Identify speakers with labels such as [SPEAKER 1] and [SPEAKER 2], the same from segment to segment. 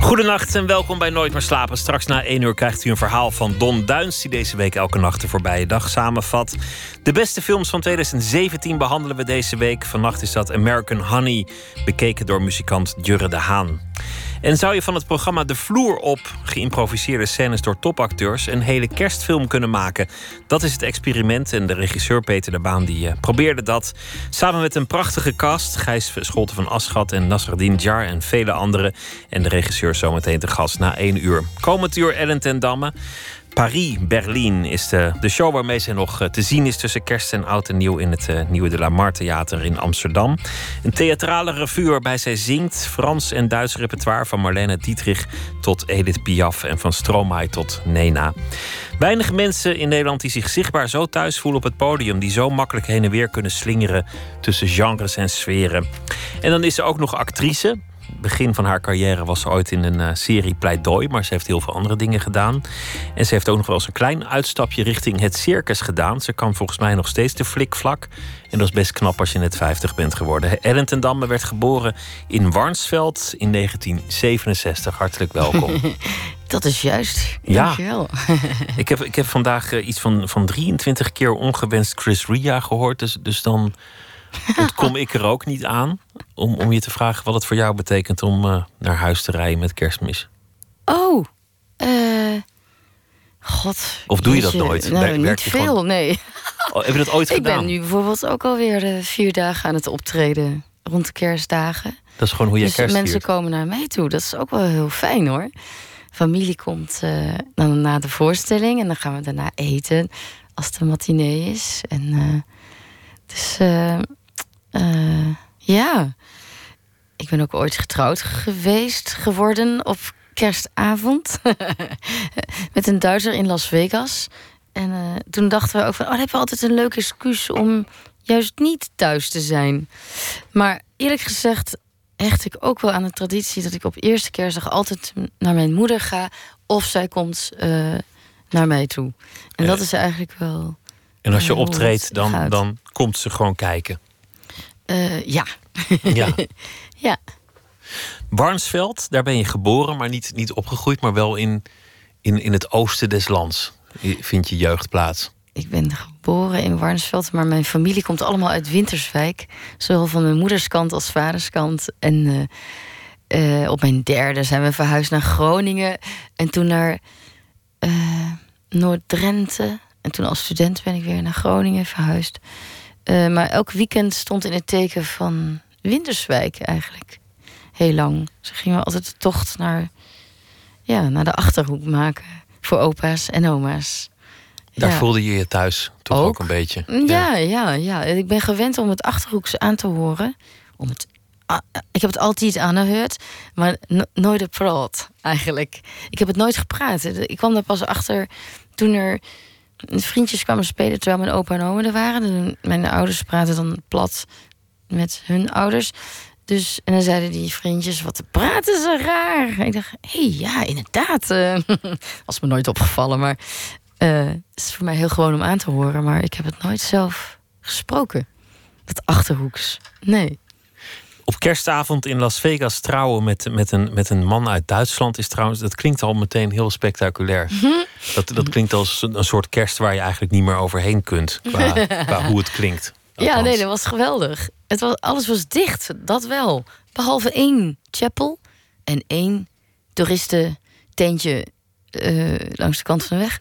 [SPEAKER 1] Goedenacht en welkom bij Nooit meer slapen. Straks na 1 uur krijgt u een verhaal van Don Duins... die deze week elke nacht de voorbije dag samenvat. De beste films van 2017 behandelen we deze week. Vannacht is dat American Honey, bekeken door muzikant Jurre de Haan. En zou je van het programma De Vloer op geïmproviseerde scènes door topacteurs een hele kerstfilm kunnen maken? Dat is het experiment en de regisseur Peter de Baan die uh, probeerde dat. Samen met een prachtige cast, Gijs Scholten van Aschat en Nasreddin Jar en vele anderen. En de regisseur zometeen te gast na één uur. Komend uur Ellen ten Damme. Paris, Berlin is de, show waarmee ze nog eh, te zien is tussen kerst en oud en nieuw in het uh, Nieuwe de la Mar Theater in Amsterdam. Een theatrale revue waarbij zij zingt Frans en Duits repertoire van Marlene Dietrich tot Edith Piaf en van Stromae tot Nena. Weinig mensen in Nederland die zich zichtbaar zo thuis voelen op het podium, die zo makkelijk heen en weer kunnen slingeren tussen genres en sferen. En dan is ze ook nog actrice begin van haar carrière was ze ooit in een uh, serie Pleidooi. Maar ze heeft heel veel andere dingen gedaan. En ze heeft ook nog wel eens een klein uitstapje richting het circus gedaan. Ze kan volgens mij nog steeds de flikvlak. En dat is best knap als je net 50 bent geworden. Ellen ten Damme werd geboren in Warnsveld in 1967. Hartelijk welkom.
[SPEAKER 2] Dat is juist.
[SPEAKER 1] Ja.
[SPEAKER 2] Dankjewel.
[SPEAKER 1] ik, heb, ik heb vandaag uh, iets van, van 23 keer ongewenst Chris Ria gehoord. Dus, dus dan ontkom ik er ook niet aan om, om je te vragen wat het voor jou betekent om uh, naar huis te rijden met kerstmis.
[SPEAKER 2] Oh, uh, god.
[SPEAKER 1] Of doe je dat nooit?
[SPEAKER 2] Nou, niet veel,
[SPEAKER 1] gewoon...
[SPEAKER 2] nee.
[SPEAKER 1] Oh, heb je dat ooit
[SPEAKER 2] ik
[SPEAKER 1] gedaan?
[SPEAKER 2] Ik ben nu bijvoorbeeld ook alweer uh, vier dagen aan het optreden rond de kerstdagen.
[SPEAKER 1] Dat is gewoon hoe je
[SPEAKER 2] dus
[SPEAKER 1] kerst
[SPEAKER 2] mensen komen naar mij toe. Dat is ook wel heel fijn hoor. Familie komt dan na de voorstelling en dan gaan we daarna eten als het een matinee is. En dus uh, ja, ik ben ook ooit getrouwd geweest geworden op kerstavond. Met een Duitser in Las Vegas. En uh, toen dachten we ook van, oh, dan hebben we altijd een leuke excuus om juist niet thuis te zijn. Maar eerlijk gezegd hecht ik ook wel aan de traditie dat ik op eerste kerstdag altijd naar mijn moeder ga. Of zij komt uh, naar mij toe. En dat is eigenlijk wel.
[SPEAKER 1] En als je optreedt, dan, dan komt ze gewoon kijken.
[SPEAKER 2] Uh, ja.
[SPEAKER 1] Ja.
[SPEAKER 2] ja.
[SPEAKER 1] Warnsveld, daar ben je geboren, maar niet, niet opgegroeid, maar wel in, in, in het oosten des lands vindt je jeugd plaats.
[SPEAKER 2] Ik ben geboren in Warnsveld, maar mijn familie komt allemaal uit Winterswijk. Zowel van mijn moederskant als vaderskant. En uh, uh, op mijn derde zijn we verhuisd naar Groningen. En toen naar Noord-Drenthe. En toen als student ben ik weer naar Groningen verhuisd. Uh, maar elk weekend stond in het teken van Winterswijk eigenlijk. Heel lang. Ze gingen altijd de tocht naar, ja, naar de achterhoek maken. Voor opa's en oma's.
[SPEAKER 1] Daar
[SPEAKER 2] ja.
[SPEAKER 1] voelde je je thuis toch ook, ook een beetje?
[SPEAKER 2] Ja, ja, ja, Ik ben gewend om het achterhoeks aan te horen. Om het, ik heb het altijd aangehoord, maar no nooit gepraat eigenlijk. Ik heb het nooit gepraat. Ik kwam daar pas achter toen er vriendjes kwamen spelen terwijl mijn opa en oma er waren. Mijn ouders praten dan plat met hun ouders. Dus, en dan zeiden die vriendjes, wat praten ze raar. Ik dacht, hé, hey, ja, inderdaad. Was me nooit opgevallen, maar uh, het is voor mij heel gewoon om aan te horen. Maar ik heb het nooit zelf gesproken. Dat achterhoeks. Nee.
[SPEAKER 1] Op kerstavond in Las Vegas trouwen met, met, een, met een man uit Duitsland is trouwens, dat klinkt al meteen heel spectaculair.
[SPEAKER 2] Mhm.
[SPEAKER 1] Dat, dat klinkt als een soort kerst waar je eigenlijk niet meer overheen kunt. Qua, qua hoe het klinkt.
[SPEAKER 2] Althans. Ja, nee, dat was geweldig. Het was, alles was dicht, dat wel. Behalve één chapel en één toeristententje uh, langs de kant van de weg.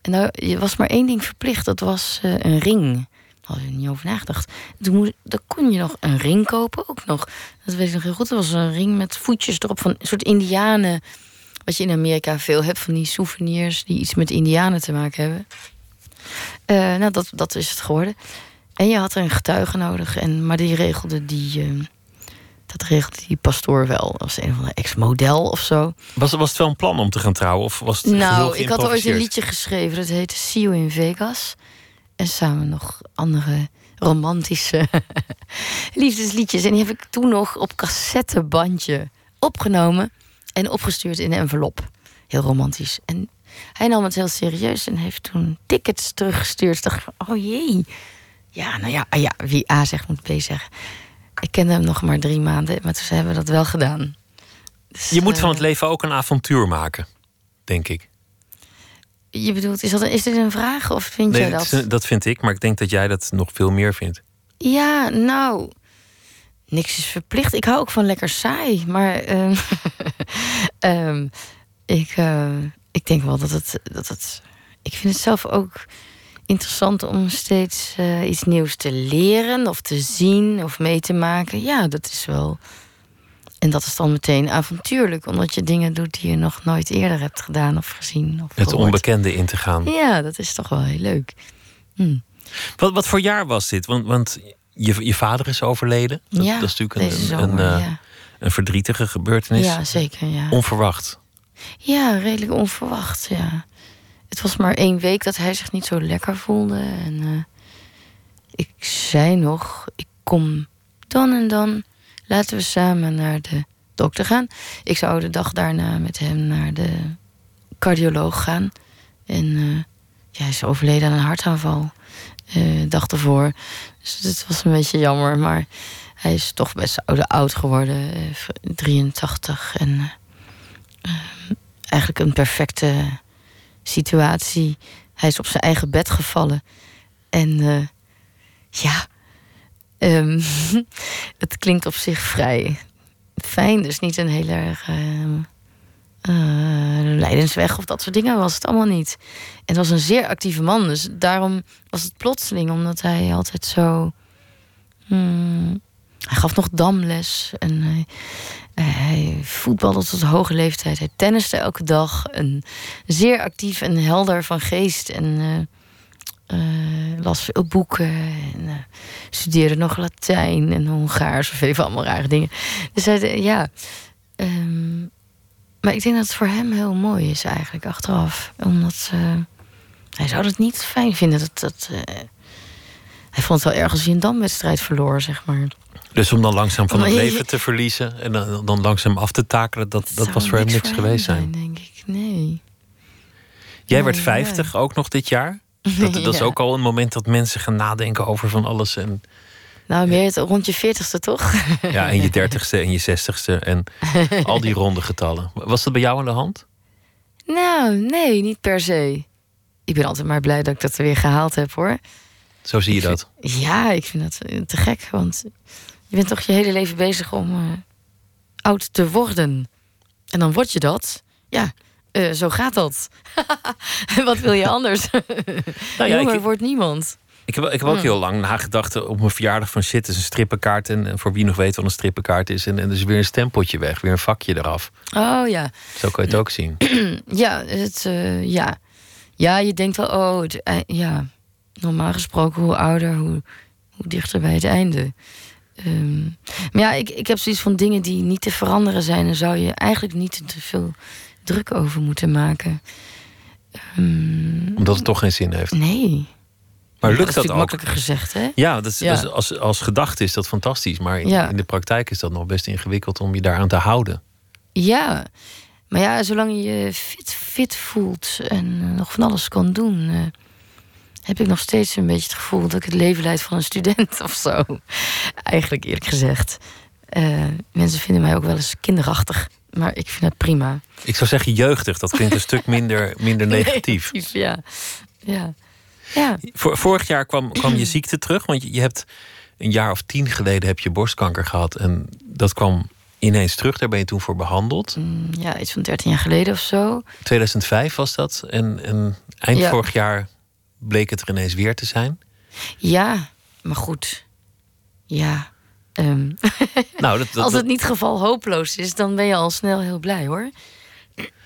[SPEAKER 2] En daar was maar één ding verplicht, dat was uh, een ring. Had je niet over nagedacht. Toen moest, dan kon je nog een ring kopen, ook nog. Dat weet ik nog heel goed. Dat was een ring met voetjes erop van een soort indianen. Wat je in Amerika veel hebt, van die souvenirs die iets met indianen te maken hebben. Uh, nou, dat, dat is het geworden. En je had er een getuige nodig. En, maar die regelde die. Uh, dat regelde die pastoor wel. Was een van de ex-model of zo.
[SPEAKER 1] Was, was het wel een plan om te gaan trouwen? Of was het
[SPEAKER 2] nou, ik had ooit een liedje geschreven. Dat heette See You in Vegas. En samen nog andere romantische liefdesliedjes. En die heb ik toen nog op cassettebandje opgenomen en opgestuurd in een envelop. Heel romantisch. En hij nam het heel serieus en heeft toen tickets teruggestuurd. Ik dacht, oh jee. Ja, nou ja, ah ja, wie A zegt moet B zeggen. Ik kende hem nog maar drie maanden, maar toen hebben we dat wel gedaan. Dus,
[SPEAKER 1] Je moet van het
[SPEAKER 2] eh,
[SPEAKER 1] leven ook een avontuur maken, denk ik.
[SPEAKER 2] Je bedoelt, is, dat, is dit een vraag of vind
[SPEAKER 1] Nee,
[SPEAKER 2] jij
[SPEAKER 1] dat, is- dat vind ik, maar ik denk dat jij dat nog veel meer vindt.
[SPEAKER 2] Ja, nou, niks is verplicht. Ik hou ook van lekker saai, maar ehm, ehm, ik, eh, ik denk wel dat het, dat het. Ik vind het zelf ook interessant om steeds eh, iets nieuws te leren of te zien of mee te maken. Ja, dat is wel. En dat is dan meteen avontuurlijk, omdat je dingen doet die je nog nooit eerder hebt gedaan of gezien. Of
[SPEAKER 1] Het
[SPEAKER 2] gehoord.
[SPEAKER 1] onbekende in te gaan.
[SPEAKER 2] Ja, dat is toch wel heel leuk. Hm.
[SPEAKER 1] Wat, wat voor jaar was dit? Want, want je, je vader is overleden. Dat,
[SPEAKER 2] ja,
[SPEAKER 1] dat is natuurlijk een, een, eh,
[SPEAKER 2] ja.
[SPEAKER 1] een verdrietige gebeurtenis.
[SPEAKER 2] Ja, zeker. Ja.
[SPEAKER 1] Onverwacht.
[SPEAKER 2] ja, redelijk onverwacht. Ja. Het was maar één week dat hij zich niet zo lekker voelde. En eh, ik zei nog, ik kom dan en dan. Laten we samen naar de dokter gaan. Ik zou de dag daarna met hem naar de cardioloog gaan. En eh, ja, hij is overleden aan een hartaanval. eh, dag ervoor. Dus het was een beetje jammer. Maar hij is toch best oud geworden. eh, 83. En eh, eh, eigenlijk een perfecte situatie. Hij is op zijn eigen bed gevallen. En ja, ehm, het klinkt op zich vrij fijn. Dus niet een heel erg ehm, eh, lijdensweg of dat soort dingen was het allemaal niet. En het was een zeer actieve man. Dus daarom was het plotseling, omdat hij altijd zo. hmm, hij gaf nog damles en hij, hij voetbalde tot hoge leeftijd. Hij tenniste elke dag. En zeer actief en helder van geest. En eh, eh, las veel boeken. En eh, studeerde nog Latijn en Hongaars. Of even allemaal rare dingen. Dus hij, ja. ehm, maar ik denk dat het voor hem heel mooi is eigenlijk achteraf. Omdat hij zou het niet fijn vinden. Dat, dat, eh, hij vond het wel erg als hij een damwedstrijd verloor, zeg maar.
[SPEAKER 1] Dus om dan langzaam van het leven te verliezen en dan, dan langzaam af te takelen, dat, dat was voor hem niks
[SPEAKER 2] voor
[SPEAKER 1] geweest
[SPEAKER 2] hem
[SPEAKER 1] zijn.
[SPEAKER 2] denk ik. Nee.
[SPEAKER 1] Jij werd
[SPEAKER 2] Nee,
[SPEAKER 1] 50 ook nog dit jaar. Dat, dat is ook al een moment dat mensen gaan nadenken over van alles. En,
[SPEAKER 2] Nou, meer het rond je veertigste, toch?
[SPEAKER 1] ja, en je dertigste en je zestigste en al die ronde getallen. Was dat bij jou aan de hand?
[SPEAKER 2] nou, nee, niet per se. Ik ben altijd maar blij dat ik dat weer gehaald heb, hoor.
[SPEAKER 1] Zo zie je dat.
[SPEAKER 2] Ja, ik vind dat eh, te gek. Want je bent toch je hele leven bezig om eh, oud te worden. En dan word je dat. Ja, eh, zo gaat dat. Wat wil je anders?
[SPEAKER 1] Nou ja,
[SPEAKER 2] Jonger
[SPEAKER 1] ik,
[SPEAKER 2] wordt niemand.
[SPEAKER 1] ik heb, ik heb ook
[SPEAKER 2] Hmm.
[SPEAKER 1] heel lang nagedacht op mijn verjaardag van shit, is een strippenkaart. En, voor wie nog weet wat een strippenkaart is. En, en er is weer een stempeltje weg, weer een vakje eraf.
[SPEAKER 2] Oh ja.
[SPEAKER 1] Zo kan je het ook zien.
[SPEAKER 2] Ja, het, eh, ja. ja, je denkt wel, oh, het, ei- ja. Normaal gesproken, hoe ouder, hoe, hoe dichter bij het einde. Ehm, maar ja, ik, ik heb zoiets van dingen die niet te veranderen zijn. En zou je eigenlijk niet te veel druk over moeten maken. Ehm,
[SPEAKER 1] Omdat het toch geen zin heeft.
[SPEAKER 2] nee.
[SPEAKER 1] Maar lukt
[SPEAKER 2] is
[SPEAKER 1] dat
[SPEAKER 2] natuurlijk
[SPEAKER 1] ook?
[SPEAKER 2] makkelijker gezegd, hè?
[SPEAKER 1] Ja, dat is,
[SPEAKER 2] Ja.
[SPEAKER 1] dat is- als, als gedachte is dat fantastisch. Maar in,
[SPEAKER 2] Ja.
[SPEAKER 1] in de praktijk is dat nog best ingewikkeld om je daaraan te houden.
[SPEAKER 2] Ja. Maar ja, zolang je je fit, fit voelt en nog van alles kan doen... eh, heb ik nog steeds een beetje het gevoel dat ik het leven leid van een student of zo. Eigenlijk eerlijk gezegd. Eh, mensen vinden mij ook wel eens kinderachtig. Maar ik vind het prima.
[SPEAKER 1] Ik zou zeggen jeugdig, dat klinkt een stuk minder, minder negatief.
[SPEAKER 2] Negatief, ja. Ja. Ja.
[SPEAKER 1] Vor- Vorig jaar kwam, kwam je ziekte terug, want je, hebt een jaar of tien geleden heb je borstkanker gehad. En dat kwam ineens terug, daar ben je toen voor behandeld.
[SPEAKER 2] Mm, ja, iets van 13 jaar geleden of zo.
[SPEAKER 1] 2005 was dat. En, en eind
[SPEAKER 2] Ja.
[SPEAKER 1] vorig jaar bleek het er ineens weer te zijn.
[SPEAKER 2] Ja, maar goed. Ja. Ehm,
[SPEAKER 1] Nou, dat, dat,
[SPEAKER 2] als het niet geval hopeloos is, dan ben je al snel heel blij hoor.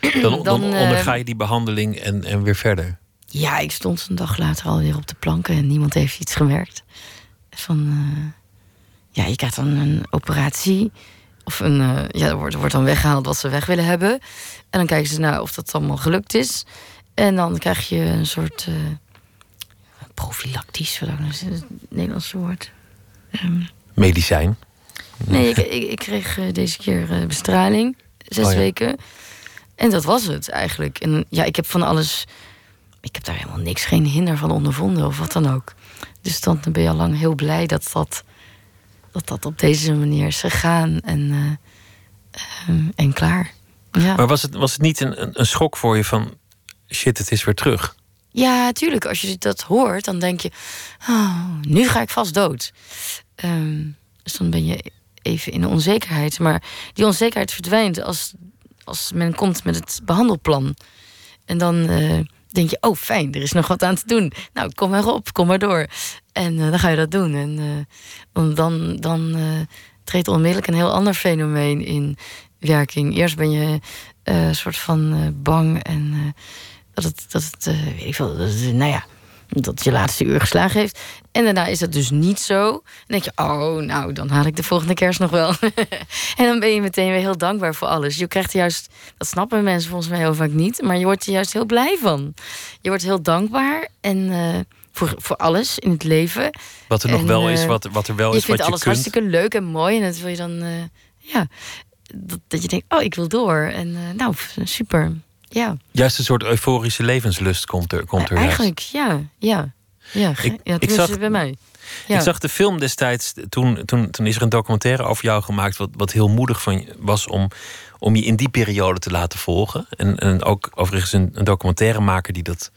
[SPEAKER 1] dan, dan,
[SPEAKER 2] dan, eh,
[SPEAKER 1] onderga je die behandeling en, en weer verder.
[SPEAKER 2] Ja, ik stond een dag later alweer op de planken en niemand heeft iets gemerkt. Van, eh, ja, je krijgt dan een operatie. Of een, eh, ja, er wordt, wordt dan weggehaald wat ze weg willen hebben. En dan kijken ze naar of dat allemaal gelukt is. En dan krijg je een soort eh, profilactisch, wat is het Nederlandse woord? Um,
[SPEAKER 1] Medicijn.
[SPEAKER 2] Nee, ik, ik, ik kreeg uh, deze keer uh, bestraling, zes oh, ja. weken. En dat was het eigenlijk. En ja, ik heb van alles. Ik heb daar helemaal niks, geen hinder van ondervonden of wat dan ook. Dus dan ben je al lang heel blij dat dat, dat, dat op deze manier is gegaan en, uh, en klaar. Ja.
[SPEAKER 1] Maar was het, was het niet een, een schok voor je van shit, het is weer terug?
[SPEAKER 2] Ja, tuurlijk. Als je dat hoort, dan denk je, oh, nu ga ik vast dood. Um, dus dan ben je even in de onzekerheid. Maar die onzekerheid verdwijnt als, als men komt met het behandelplan. En dan uh, denk je, oh fijn, er is nog wat aan te doen. Nou, kom maar op, kom maar door. En uh, dan ga je dat doen. En uh, dan, dan treedt onmiddellijk een heel ander fenomeen in werking. Eerst ben je een soort van bang en dat het, dat het weet ik veel, dat het, nou ja, dat je laatste uur geslagen heeft. En daarna is dat dus niet zo. Dan denk je, oh, nou, dan haal ik de volgende kerst nog wel. en dan ben je meteen weer heel dankbaar voor alles. Je krijgt juist, dat snappen mensen volgens mij heel vaak niet, maar je wordt er juist heel blij van. Je wordt heel dankbaar en uh, voor, voor alles in het leven.
[SPEAKER 1] Wat er nog wel is, wat, wat er wel
[SPEAKER 2] je
[SPEAKER 1] is,
[SPEAKER 2] vindt
[SPEAKER 1] wat je
[SPEAKER 2] alles
[SPEAKER 1] kunt.
[SPEAKER 2] hartstikke leuk en mooi en dat wil je dan, uh, ja, dat, dat je denkt, oh, ik wil door. En nou, super. Ja.
[SPEAKER 1] Juist een soort euforische levenslust komt er. Komt er
[SPEAKER 2] Eigenlijk, ja. ja. Ja,
[SPEAKER 1] ik,
[SPEAKER 2] ja
[SPEAKER 1] ik zag,
[SPEAKER 2] bij mij. Ja.
[SPEAKER 1] Ik zag de film destijds, toen, toen, toen is er een documentaire over jou gemaakt, wat, wat heel moedig van je was om, om je in die periode te laten volgen. En, en ook overigens een, een documentairemaker die dat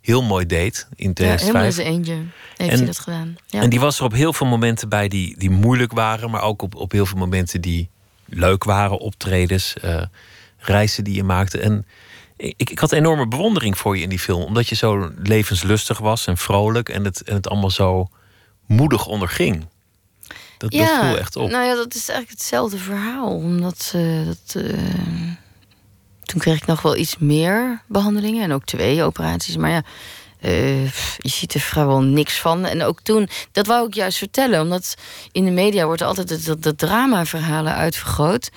[SPEAKER 1] heel mooi deed in 2005.
[SPEAKER 2] Ja, helemaal eentje heeft
[SPEAKER 1] en,
[SPEAKER 2] hij dat gedaan. Ja.
[SPEAKER 1] En die was er op heel veel momenten bij die, die moeilijk waren, maar ook op, op heel veel momenten die leuk waren, optredens, uh, reizen die je maakte. En ik, ik had enorme bewondering voor je in die film. Omdat je zo levenslustig was en vrolijk. En het, en het allemaal zo moedig onderging. Dat,
[SPEAKER 2] ja,
[SPEAKER 1] dat viel echt op.
[SPEAKER 2] Nou ja, dat is eigenlijk hetzelfde verhaal. Omdat uh, dat, uh, toen kreeg ik nog wel iets meer behandelingen. En ook twee operaties. Maar ja, uh, je ziet er vrijwel niks van. En ook toen, dat wou ik juist vertellen. Omdat in de media wordt altijd dat, dat drama-verhalen uitvergroot.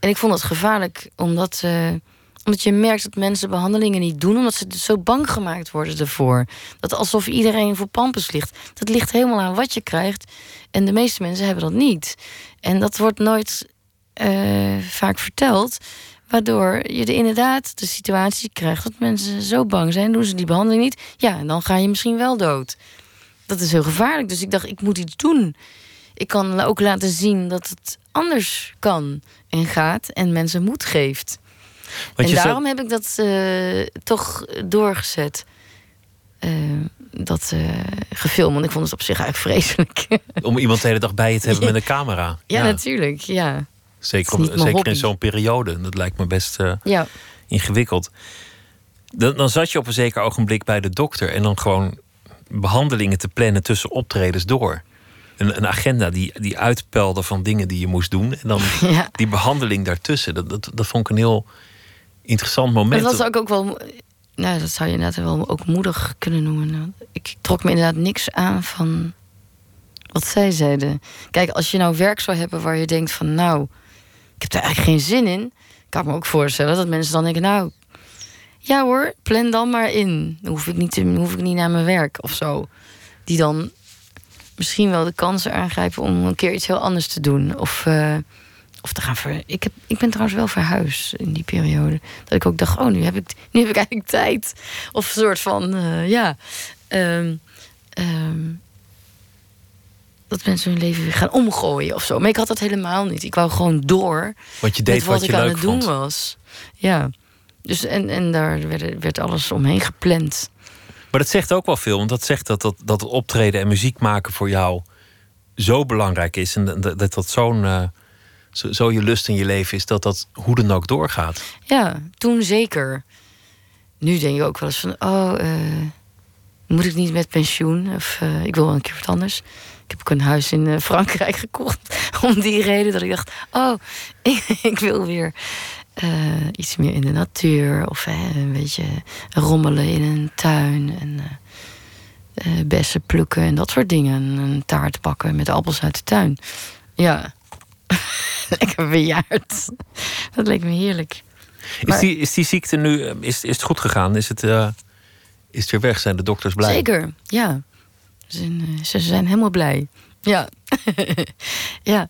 [SPEAKER 2] En ik vond het gevaarlijk, omdat omdat je merkt dat mensen behandelingen niet doen, omdat ze zo bang gemaakt worden ervoor. Dat alsof iedereen voor pampus ligt. Dat ligt helemaal aan wat je krijgt. En de meeste mensen hebben dat niet. En dat wordt nooit uh, vaak verteld. Waardoor je de, inderdaad de situatie krijgt dat mensen zo bang zijn, doen ze die behandeling niet. Ja, en dan ga je misschien wel dood. Dat is heel gevaarlijk. Dus ik dacht, ik moet iets doen. Ik kan ook laten zien dat het anders kan en gaat en mensen moed geeft. Want en daarom heb ik dat uh, toch doorgezet. Uh, dat uh, gefilmd. Want ik vond het op zich eigenlijk vreselijk.
[SPEAKER 1] Om iemand de hele dag bij je te hebben met een camera.
[SPEAKER 2] Ja, ja. natuurlijk. Ja.
[SPEAKER 1] Zeker, op, zeker in zo'n periode. Dat lijkt me best ja. ingewikkeld. Dan, dan zat je op een zeker ogenblik bij de dokter. En dan gewoon behandelingen te plannen tussen optredens door. Een, een, agenda die, die uitpelde van dingen die je moest doen. En dan ja. die behandeling daartussen. Dat, dat, dat vond ik een heel interessant moment.
[SPEAKER 2] Dat was ook, ook wel. Nou, dat zou je inderdaad wel ook moedig kunnen noemen. Ik trok me inderdaad niks aan van wat zij zeiden. Kijk, als je nou werk zou hebben waar je denkt van nou, ik heb er eigenlijk geen zin in. Kan ik me ook voorstellen dat mensen dan denken, nou, ja hoor, plan dan maar in. Dan hoef ik niet, hoef ik niet naar mijn werk of zo. Die dan misschien wel de kansen aangrijpen om een keer iets heel anders te doen. Of uh, of te gaan ver. Ik, heb, ik ben trouwens wel verhuisd in die periode. Dat ik ook dacht, oh, nu heb ik, nu heb ik eigenlijk tijd. Of een soort van, uh, ja. Um, um, dat mensen hun leven weer gaan omgooien of zo. Maar ik had dat helemaal niet. Ik wou gewoon door.
[SPEAKER 1] Wat je deed, wat,
[SPEAKER 2] wat
[SPEAKER 1] je
[SPEAKER 2] ik
[SPEAKER 1] aan
[SPEAKER 2] het doen was. Ja. Dus en, en daar werd, werd alles omheen gepland.
[SPEAKER 1] Maar dat zegt ook wel veel. Want dat zegt dat, dat, dat het optreden en muziek maken voor jou zo belangrijk is. En dat dat, dat zo'n. Uh, zo, zo, je lust in je leven is dat dat hoe dan ook doorgaat.
[SPEAKER 2] Ja, toen zeker. Nu denk je ook wel eens van, oh, uh, moet ik niet met pensioen? Of uh, ik wil wel een keer wat anders. Ik heb ook een huis in uh, Frankrijk gekocht. Om die reden dat ik dacht, oh, ik, ik wil weer iets meer in de natuur. Of een beetje rommelen in een tuin. En bessen plukken en dat soort dingen. Een taart bakken met appels uit de tuin. Ja. lekker bejaard. Dat leek me heerlijk.
[SPEAKER 1] Is, die, is die ziekte nu, is, is het goed gegaan? Is het, uh, is het weer weg? Zijn de dokters blij?
[SPEAKER 2] Zeker, ja. Ze zijn, eh, ze zijn helemaal blij. Ja. ja.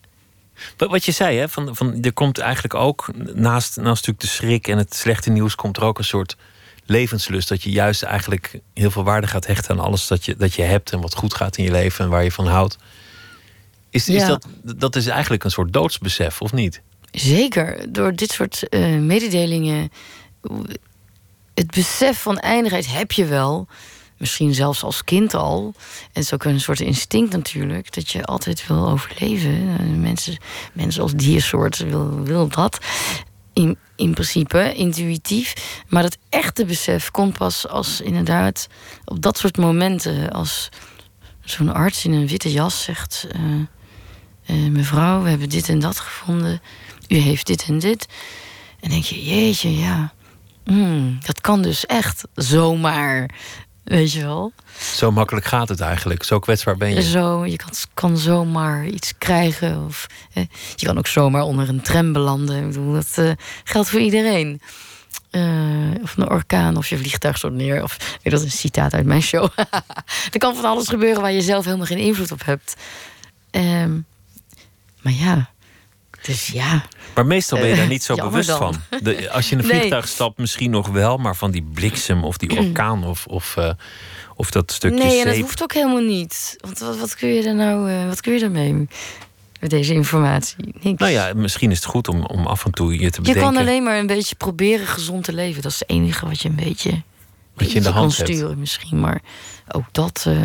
[SPEAKER 1] Wat wat je zei, hè, van, van, er komt eigenlijk ook naast, naast natuurlijk de schrik en het slechte nieuws, komt er ook een soort levenslust. Dat je juist eigenlijk heel veel waarde gaat hechten aan alles dat je, dat je hebt en wat goed gaat in je leven en waar je van houdt. Is, is
[SPEAKER 2] Ja.
[SPEAKER 1] dat, dat is eigenlijk een soort doodsbesef, of niet?
[SPEAKER 2] Zeker, door dit soort eh, mededelingen. Het besef van eindigheid heb je wel. Misschien zelfs als kind al. En het is ook een soort instinct natuurlijk. Dat je altijd wil overleven. Eh, Mensen, mensen als diersoort wil, wil dat. In, in principe, intuïtief. Maar het echte besef komt pas als inderdaad op dat soort momenten. Als zo'n arts in een witte jas zegt... eh, eh, mevrouw, we hebben dit en dat gevonden. U heeft dit en dit. En denk je, jeetje, ja. Hmm, dat kan dus echt zomaar. Weet je wel?
[SPEAKER 1] Zo makkelijk gaat het eigenlijk. Zo kwetsbaar ben je.
[SPEAKER 2] Zo, je kan, kan zomaar iets krijgen. Of, eh, je kan ook zomaar onder een tram belanden. Ik bedoel, dat eh, geldt voor iedereen. Eh, of een orkaan, of je vliegtuig stort neer. Of weet, dat is een citaat uit mijn show. er kan van alles gebeuren waar je zelf helemaal geen invloed op hebt. Ehm, maar ja, dus ja.
[SPEAKER 1] Maar meestal ben je daar
[SPEAKER 2] Eh,
[SPEAKER 1] niet zo
[SPEAKER 2] jammer
[SPEAKER 1] bewust
[SPEAKER 2] dan.
[SPEAKER 1] van. De, als je in een
[SPEAKER 2] Nee.
[SPEAKER 1] vliegtuig stapt, misschien nog wel, maar van die bliksem of die orkaan of, of, eh, of dat stukje
[SPEAKER 2] Nee, en dat hoeft ook helemaal niet. Want wat, wat kun je er nou, eh, wat kun je ermee met deze informatie? Niks.
[SPEAKER 1] Nou ja, misschien is het goed om, om af en toe je te
[SPEAKER 2] je
[SPEAKER 1] bedenken
[SPEAKER 2] kan alleen maar een beetje proberen gezond te leven. Dat is het enige wat je een beetje,
[SPEAKER 1] wat je in de hand
[SPEAKER 2] kan
[SPEAKER 1] hebt.
[SPEAKER 2] sturen misschien. Maar ook dat... eh.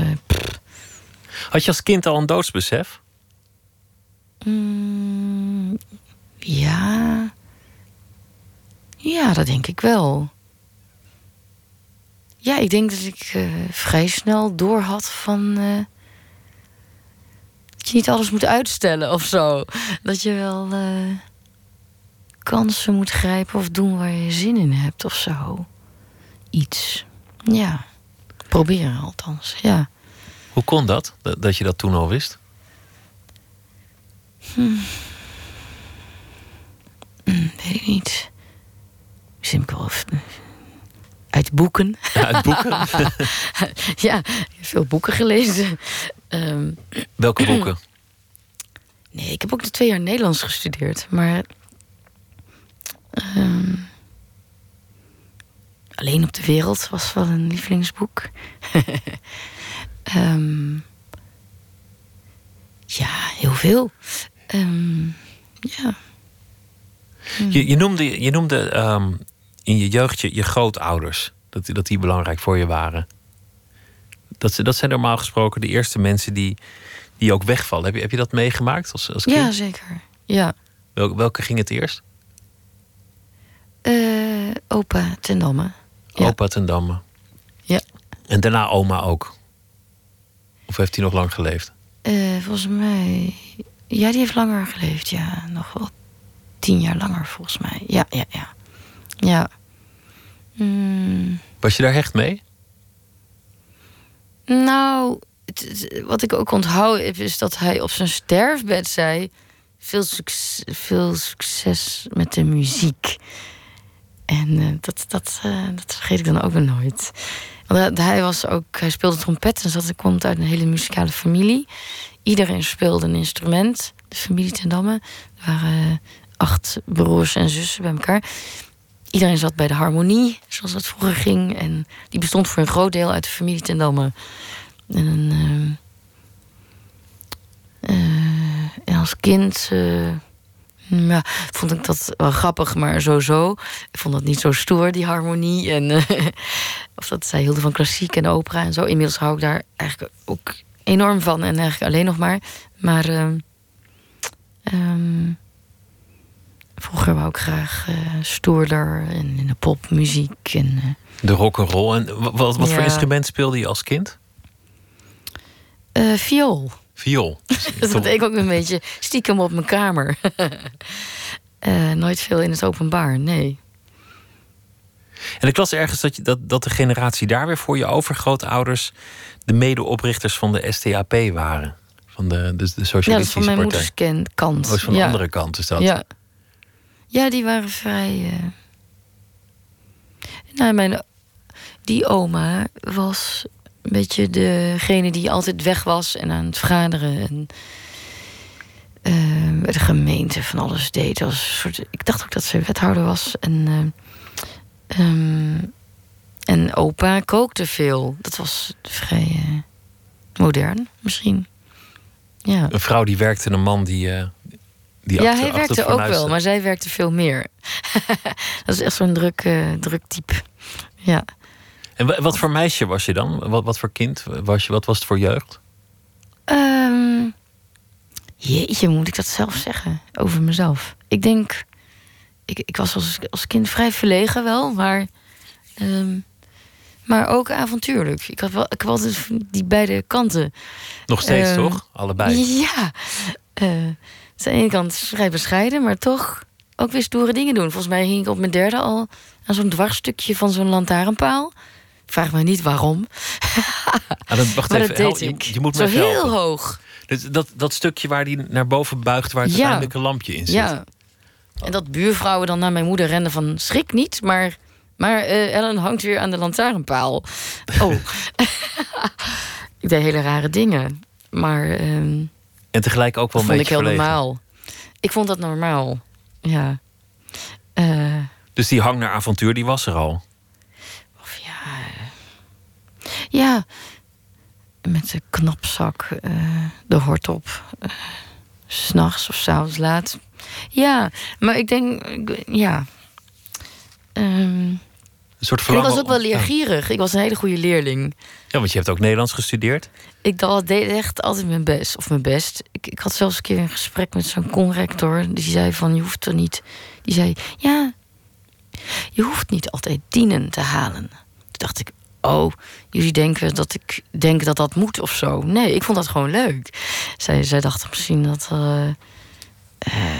[SPEAKER 1] Had je als kind al een doodsbesef?
[SPEAKER 2] Mm, ja... Ja, dat denk ik wel. Ja, ik denk dat ik eh, vrij snel door had van... eh, dat je niet alles moet uitstellen of zo. Dat je wel eh, kansen moet grijpen of doen waar je zin in hebt of zo. Iets. Ja. Proberen althans, ja.
[SPEAKER 1] Hoe kon? Dat, dat je dat toen al wist?
[SPEAKER 2] Weet ik niet. Simpel. of- Uit boeken.
[SPEAKER 1] Ja, uit boeken?
[SPEAKER 2] ja, ik heb veel boeken gelezen. Ehm,
[SPEAKER 1] Welke boeken?
[SPEAKER 2] nee, ik heb ook de twee jaar Nederlands gestudeerd. Maar... ehm, Alleen op de wereld was wel een lievelingsboek. Ehm, ja, heel veel. Ehm, ja.
[SPEAKER 1] Je, je noemde, je noemde ehm, in je jeugd je, je grootouders. Dat, dat die belangrijk voor je waren. Dat, ze- dat zijn normaal gesproken de eerste mensen die, die ook wegvallen. Heb je, heb je dat meegemaakt als, als kind?
[SPEAKER 2] ja, zeker. Ja.
[SPEAKER 1] Wel- welke ging het eerst?
[SPEAKER 2] Eh, opa ten Damme. Ja.
[SPEAKER 1] Opa ten Damme.
[SPEAKER 2] Ja.
[SPEAKER 1] En daarna oma ook. Of heeft hij nog lang geleefd?
[SPEAKER 2] Eh, volgens mij. Ja, die heeft langer geleefd. Ja, nog wel tien jaar langer volgens mij. Ja, ja, ja. Ja. Mm,
[SPEAKER 1] Was je daar hecht mee?
[SPEAKER 2] nou, wat ik ook onthoud is dat hij op zijn sterfbed zei: veel, succes, veel succes met de muziek. En eh, dat, dat, eh, dat vergeet ik dan ook weer nooit. Want hij, was ook, hij speelde trompet en zat, komt uit een hele muzikale familie. Iedereen speelde een instrument. De familie ten Damme. Er waren eh, acht broers en zussen bij elkaar. Iedereen zat bij de harmonie, zoals dat vroeger ging. En die bestond voor een groot deel uit de familie ten Damme. En, ehm, eh, en als kind eh, ja, vond ik dat wel grappig, maar sowieso. Ik vond dat niet zo stoer, die harmonie. En, eh, of dat zij hielden van klassiek en opera en zo. Inmiddels hou ik daar eigenlijk ook enorm van. En eigenlijk alleen nog maar. Maar ehm, vroeger wou ik graag eh, stoerder en in de popmuziek. En, eh,
[SPEAKER 1] De rock'n'roll. En wa- wat, wat voor instrument speelde je als kind?
[SPEAKER 2] eh, viool.
[SPEAKER 1] Viool.
[SPEAKER 2] Dat deed ik ook een beetje stiekem op mijn kamer. Nooit veel in het openbaar, nee.
[SPEAKER 1] En ik las ergens dat, je, dat, dat de generatie daar weer voor je overgrootouders de medeoprichters van de STAP waren. Van de, de, de
[SPEAKER 2] Ja, dat is
[SPEAKER 1] Socialistische
[SPEAKER 2] van mijn
[SPEAKER 1] Partij.
[SPEAKER 2] moeders kant.
[SPEAKER 1] Oh, is van de
[SPEAKER 2] ja.
[SPEAKER 1] andere kant is dat.
[SPEAKER 2] Ja. ja, die waren vrij. eh Nou, mijn, die oma was een beetje degene die altijd weg was en aan het vergaderen. En uh, de gemeente van alles deed. Als soort, ik dacht ook dat ze wethouder was. En, uh, um, en opa kookte veel. Dat was vrij uh, modern, misschien. Ja.
[SPEAKER 1] Een vrouw die werkte en een man die. Uh, die
[SPEAKER 2] ja, hij werkte ook wel, maar zij werkte veel meer. dat is echt zo'n druk, uh, druk type. Ja.
[SPEAKER 1] En wat voor meisje was je dan? Wat, wat voor kind was je? Wat was het voor jeugd?
[SPEAKER 2] Um, jeetje, moet ik dat zelf zeggen over mezelf? Ik denk, ik, ik was als, als kind vrij verlegen wel, maar, um, maar ook avontuurlijk. Ik had wel, ik had altijd die beide kanten.
[SPEAKER 1] Nog steeds, um, toch? Allebei.
[SPEAKER 2] Ja. Uh, aan de ene kant vrij bescheiden, maar toch ook weer stoere dingen doen. Volgens mij hing ik op mijn derde al aan zo'n dwarsstukje van zo'n lantaarnpaal. Vraag me niet waarom.
[SPEAKER 1] Ah, dat, wacht
[SPEAKER 2] maar
[SPEAKER 1] even,
[SPEAKER 2] dat deed
[SPEAKER 1] je,
[SPEAKER 2] ik.
[SPEAKER 1] je moet
[SPEAKER 2] Zo heel
[SPEAKER 1] helpen.
[SPEAKER 2] hoog.
[SPEAKER 1] Dus dat, dat stukje waar die naar boven buigt, waar het
[SPEAKER 2] Ja.
[SPEAKER 1] uiteindelijk een lampje in zit.
[SPEAKER 2] Ja. En dat buurvrouwen dan naar mijn moeder rennen van schrik niet, maar, maar eh, Ellen hangt weer aan de lantaarnpaal. Oh. ik deed hele rare dingen. Maar ehm
[SPEAKER 1] En tegelijk ook wel een
[SPEAKER 2] vond ik
[SPEAKER 1] beetje
[SPEAKER 2] heel normaal. Ik vond dat normaal. Ja. Eh,
[SPEAKER 1] Dus die hang naar avontuur, die was er al.
[SPEAKER 2] of ja. eh, Ja. Met de knapzak, de hort op. s S'nachts of s'avonds laat. Ja, maar ik denk, ja. Ehm,
[SPEAKER 1] Een soort
[SPEAKER 2] ik was ook wel leergierig. Ik was een hele goede leerling.
[SPEAKER 1] Ja, want je hebt ook Nederlands gestudeerd.
[SPEAKER 2] Ik deed echt altijd mijn best. Of mijn best. Ik, ik had zelfs een keer een gesprek met zo'n conrector. Die zei van, je hoeft er niet... Die zei, ja, je hoeft niet altijd dienen te halen. Toen dacht ik, oh, jullie denken dat ik denk dat dat moet of zo. Nee, ik vond dat gewoon leuk. Zij, zij dachten misschien dat... eh,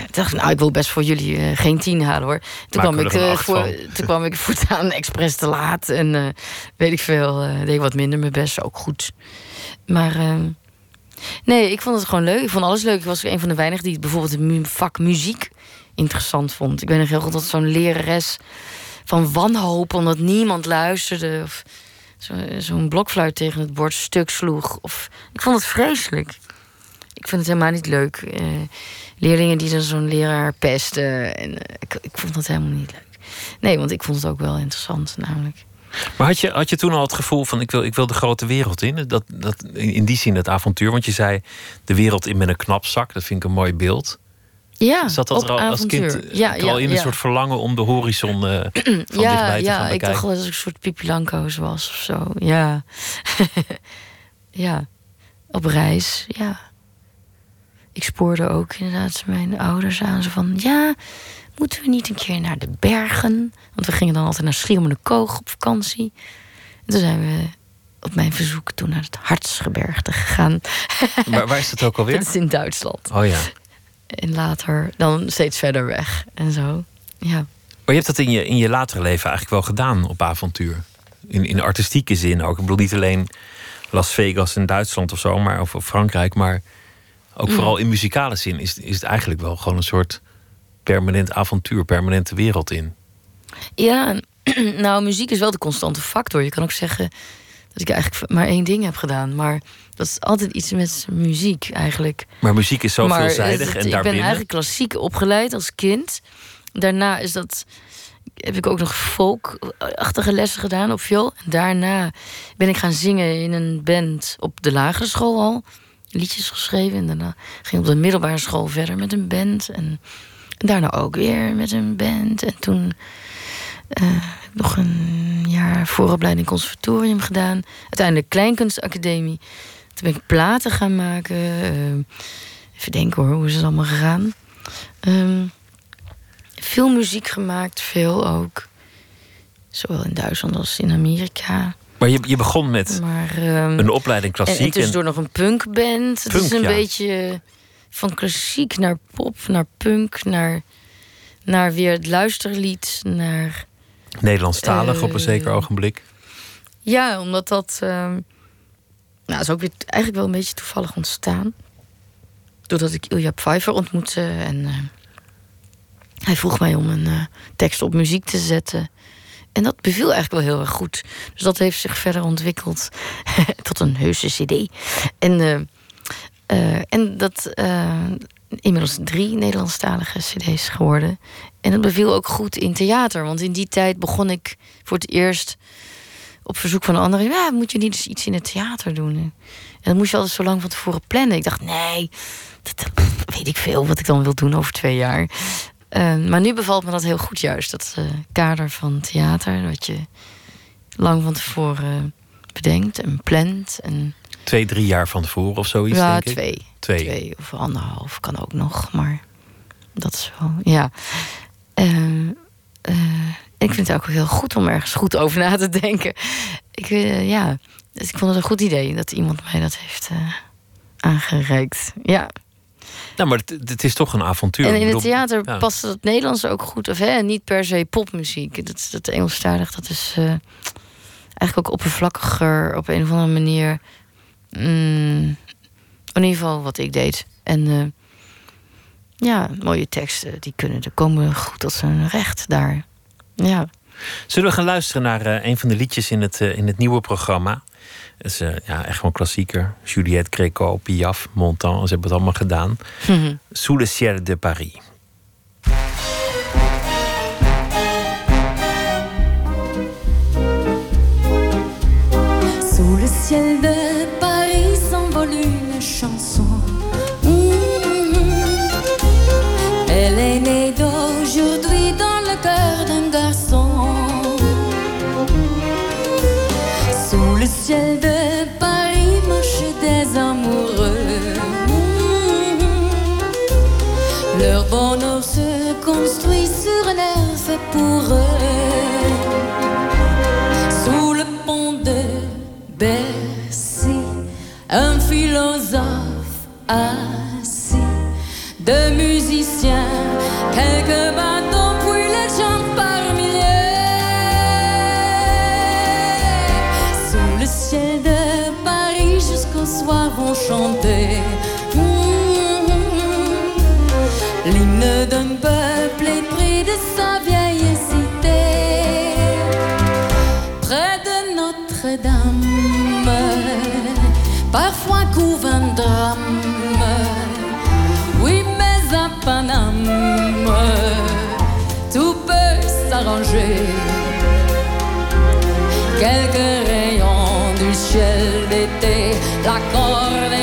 [SPEAKER 2] ik dacht, nou, ik wil best voor jullie eh, geen tien halen hoor. Toen,
[SPEAKER 1] Maken
[SPEAKER 2] kwam ik, eh, voor, toen kwam ik voortaan expres te laat. En eh, weet ik veel, eh, deed ik wat minder mijn best, ook goed. Maar ehm, nee, ik vond het gewoon leuk. Ik vond alles leuk. Ik was een van de weinigen die bijvoorbeeld het vak muziek interessant vond. Ik ben nog heel goed dat zo'n lerares van wanhoop omdat niemand luisterde. Of zo- zo'n blokfluit tegen het bord stuk sloeg. Of, ik vond het vreselijk. Ik vind het helemaal niet leuk. Eh, leerlingen die dan zo'n leraar pesten. En, eh, ik, ik vond het helemaal niet leuk. Nee, want ik vond het ook wel interessant namelijk.
[SPEAKER 1] Maar had je, had je toen al het gevoel van ik wil, ik wil de grote wereld in? Dat, dat, in die zin het avontuur. Want je zei de wereld in met een knapzak. Dat vind ik een mooi beeld.
[SPEAKER 2] Ja,
[SPEAKER 1] Zat dat er al als kind eh,
[SPEAKER 2] ja,
[SPEAKER 1] al
[SPEAKER 2] ja,
[SPEAKER 1] in een
[SPEAKER 2] ja.
[SPEAKER 1] soort verlangen om de horizon eh, van dichtbij
[SPEAKER 2] ja,
[SPEAKER 1] te
[SPEAKER 2] ja,
[SPEAKER 1] gaan
[SPEAKER 2] ik
[SPEAKER 1] bekijken?
[SPEAKER 2] dacht wel dat ik een soort Pipi Langkous was of zo. Ja. ja. Op reis, ja. Ik spoorde ook inderdaad mijn ouders aan. Zo van, ja, moeten we niet een keer naar de bergen? Want we gingen dan altijd naar Schiermonnikoog op vakantie. En toen zijn we op mijn verzoek toen naar het Hartsgebergte gegaan.
[SPEAKER 1] Waar, waar is dat ook alweer?
[SPEAKER 2] Dat is in Duitsland.
[SPEAKER 1] Oh ja.
[SPEAKER 2] En later dan steeds verder weg en zo. Ja.
[SPEAKER 1] Maar je hebt dat in je, in je latere leven eigenlijk wel gedaan op avontuur. In, in artistieke zin ook. Ik bedoel niet alleen Las Vegas en Duitsland of zo, maar, of, of Frankrijk. Maar ook vooral in muzikale zin is, is het eigenlijk wel gewoon een soort permanent avontuur, permanente wereld in.
[SPEAKER 2] Ja, nou, muziek is wel de constante factor. Je kan ook zeggen dat ik eigenlijk maar één ding heb gedaan. Maar dat is altijd iets met muziek eigenlijk.
[SPEAKER 1] Maar muziek is zo
[SPEAKER 2] maar
[SPEAKER 1] veelzijdig
[SPEAKER 2] het-
[SPEAKER 1] en
[SPEAKER 2] ik ben
[SPEAKER 1] daarbinnen.
[SPEAKER 2] eigenlijk klassiek opgeleid als kind. Daarna is dat, heb ik ook nog folkachtige lessen gedaan op viool. En daarna ben ik gaan zingen in een band op de lagere school al. Liedjes geschreven. En daarna ging op de middelbare school verder met een band. En, daarna ook weer met een band. En toen eh, nog een jaar vooropleiding conservatorium gedaan. Uiteindelijk Kleinkunstacademie. Toen ben ik platen gaan maken. eh, even denken hoor, hoe is het allemaal gegaan? Ehm, veel muziek gemaakt, veel ook. Zowel in Duitsland als in Amerika.
[SPEAKER 1] Maar je, je begon met
[SPEAKER 2] Maar, ehm,
[SPEAKER 1] een opleiding
[SPEAKER 2] en,
[SPEAKER 1] klassiek.
[SPEAKER 2] en tussendoor nog een punkband. Het
[SPEAKER 1] Punk,
[SPEAKER 2] is een
[SPEAKER 1] ja.
[SPEAKER 2] beetje van klassiek naar pop, naar punk, naar, naar weer het luisterlied, naar...
[SPEAKER 1] Nederlandstalig op een
[SPEAKER 2] eh,
[SPEAKER 1] zeker ogenblik.
[SPEAKER 2] Ja, omdat dat... ehm nou, is ook weer eigenlijk wel een beetje toevallig ontstaan. Doordat ik Ilja Pfeiffer ontmoette en... eh, hij vroeg mij om een eh, tekst op muziek te zetten. En dat beviel eigenlijk wel heel erg goed. Dus dat heeft zich verder ontwikkeld tot een heuse CD. En, eh, eh, en dat eh, inmiddels drie Nederlandstalige CD's geworden. En dat beviel ook goed in theater. Want in die tijd begon ik voor het eerst op verzoek van anderen. Ja, moet je niet eens iets in het theater doen? En dat moest je altijd zo lang van tevoren plannen. Ik dacht, nee, weet ik veel wat ik dan wil doen over twee jaar. Uh, maar nu bevalt me dat heel goed juist. Dat uh, kader van theater. Wat je lang van tevoren bedenkt en plant. En...
[SPEAKER 1] Twee, drie jaar van tevoren of zoiets,
[SPEAKER 2] ja,
[SPEAKER 1] denk ik?
[SPEAKER 2] twee.
[SPEAKER 1] Twee.
[SPEAKER 2] twee. of anderhalf kan ook nog. Maar dat is wel, ja. Uh, ik vind het ook heel goed om ergens goed over na te denken. Ik, ja, dus ik vond het een goed idee dat iemand mij dat heeft aangereikt. Ja.
[SPEAKER 1] Nou, maar het, het, is toch een avontuur.
[SPEAKER 2] En in het theater ja. past het Nederlands ook goed. Of hè, niet per se popmuziek. Dat, dat Engelstalig, dat is uh, eigenlijk ook oppervlakkiger op een of andere manier. Mm, in ieder geval wat ik deed. En uh, ja, mooie teksten, die kunnen er komen goed tot zijn recht daar. Ja.
[SPEAKER 1] Zullen we gaan luisteren naar uh, een van de liedjes in het, in het nieuwe programma? Het is uh, ja, echt gewoon klassieker. Juliette Gréco, Piaf, Montand, ze hebben het allemaal gedaan.
[SPEAKER 2] Mm -hmm.
[SPEAKER 1] Sous le ciel de Paris.
[SPEAKER 3] Sous le ciel de Paris s'envole une chanson. Mm -hmm. Elle est née d'aujourd'hui dans le cœur d'un garçon. Sous le ciel de pour eux. Sous le pont de Bercy, un philosophe assis, deux musiciens, quelques bâtons, puis les gens par milliers. Sous le ciel de Paris, jusqu'au soir vont chanter. L'hymne d'un peuple épris parfois couve un drame. Oui, mais à Paname, tout peut s'arranger. Quelques rayons du ciel d'été, l'accordéon d'un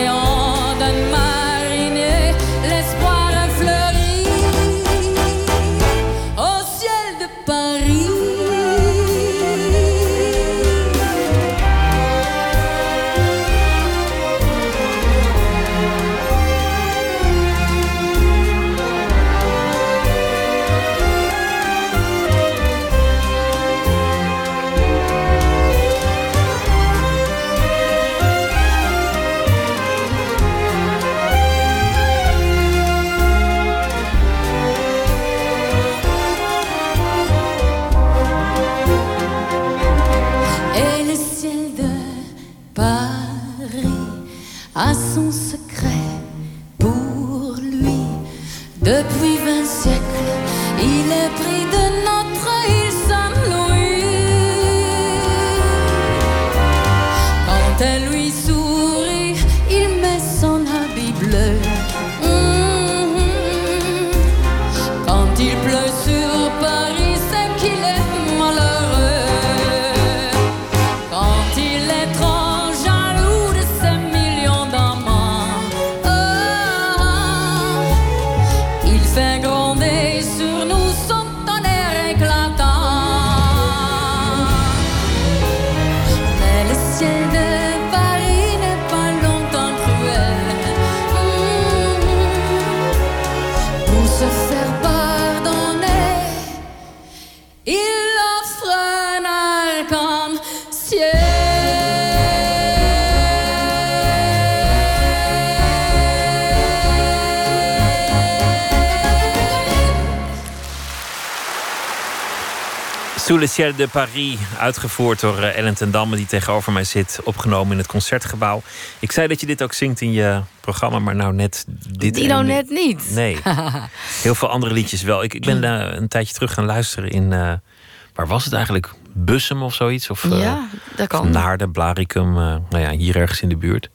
[SPEAKER 1] Sous le ciel de Paris, uitgevoerd door eh, Ellen ten Damme, die tegenover mij zit, opgenomen in het concertgebouw. Ik zei dat je dit ook zingt in je programma, maar nou net dit.
[SPEAKER 2] Die nou net niet.
[SPEAKER 1] Nee, heel veel andere liedjes wel. Ik, ik ben eh, een tijdje terug gaan luisteren in. eh, waar was het eigenlijk? Bussum of zoiets. Of, eh,
[SPEAKER 2] ja, dat kan.
[SPEAKER 1] Naarden, Blaricum. nou ja, hier ergens in de buurt.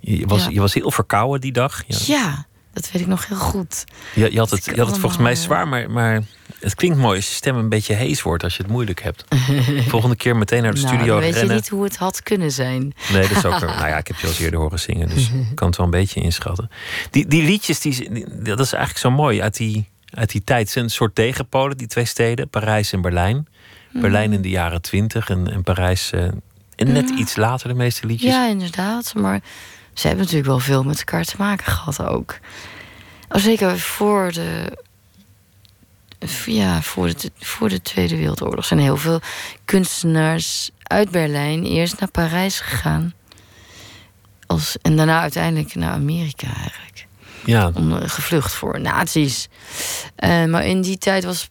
[SPEAKER 1] Je was,
[SPEAKER 2] Ja.
[SPEAKER 1] je was heel verkouden die dag. Ja.
[SPEAKER 2] Ja, dat weet ik nog heel goed.
[SPEAKER 1] Je, je had het, je had het volgens mij zwaar, maar, maar het klinkt mooi als je stem een beetje hees wordt als je het moeilijk hebt. Volgende keer meteen naar de
[SPEAKER 2] nou,
[SPEAKER 1] studio
[SPEAKER 2] weet
[SPEAKER 1] rennen.
[SPEAKER 2] je niet hoe het had kunnen zijn.
[SPEAKER 1] Nee, dat is ook. nou ja, ik heb je al eens eerder horen zingen, dus ik kan het wel een beetje inschatten. Die, die liedjes, die, die- dat is eigenlijk zo mooi uit die, uit die tijd. Het zijn een soort tegenpolen, die twee steden, Parijs en Berlijn.
[SPEAKER 2] Mhm.
[SPEAKER 1] Berlijn in de jaren twintig en, en Parijs eh, en net iets later, de meeste liedjes.
[SPEAKER 2] Ja, inderdaad. Maar ze hebben natuurlijk wel veel met elkaar te maken gehad ook. Oh, zeker voor de. Ja, voor de, voor de Tweede Wereldoorlog zijn heel veel kunstenaars uit Berlijn eerst naar Parijs gegaan. Als, en daarna uiteindelijk naar Amerika eigenlijk.
[SPEAKER 1] Ja,
[SPEAKER 2] Om, eh, gevlucht voor nazi's. Eh, maar in die tijd was.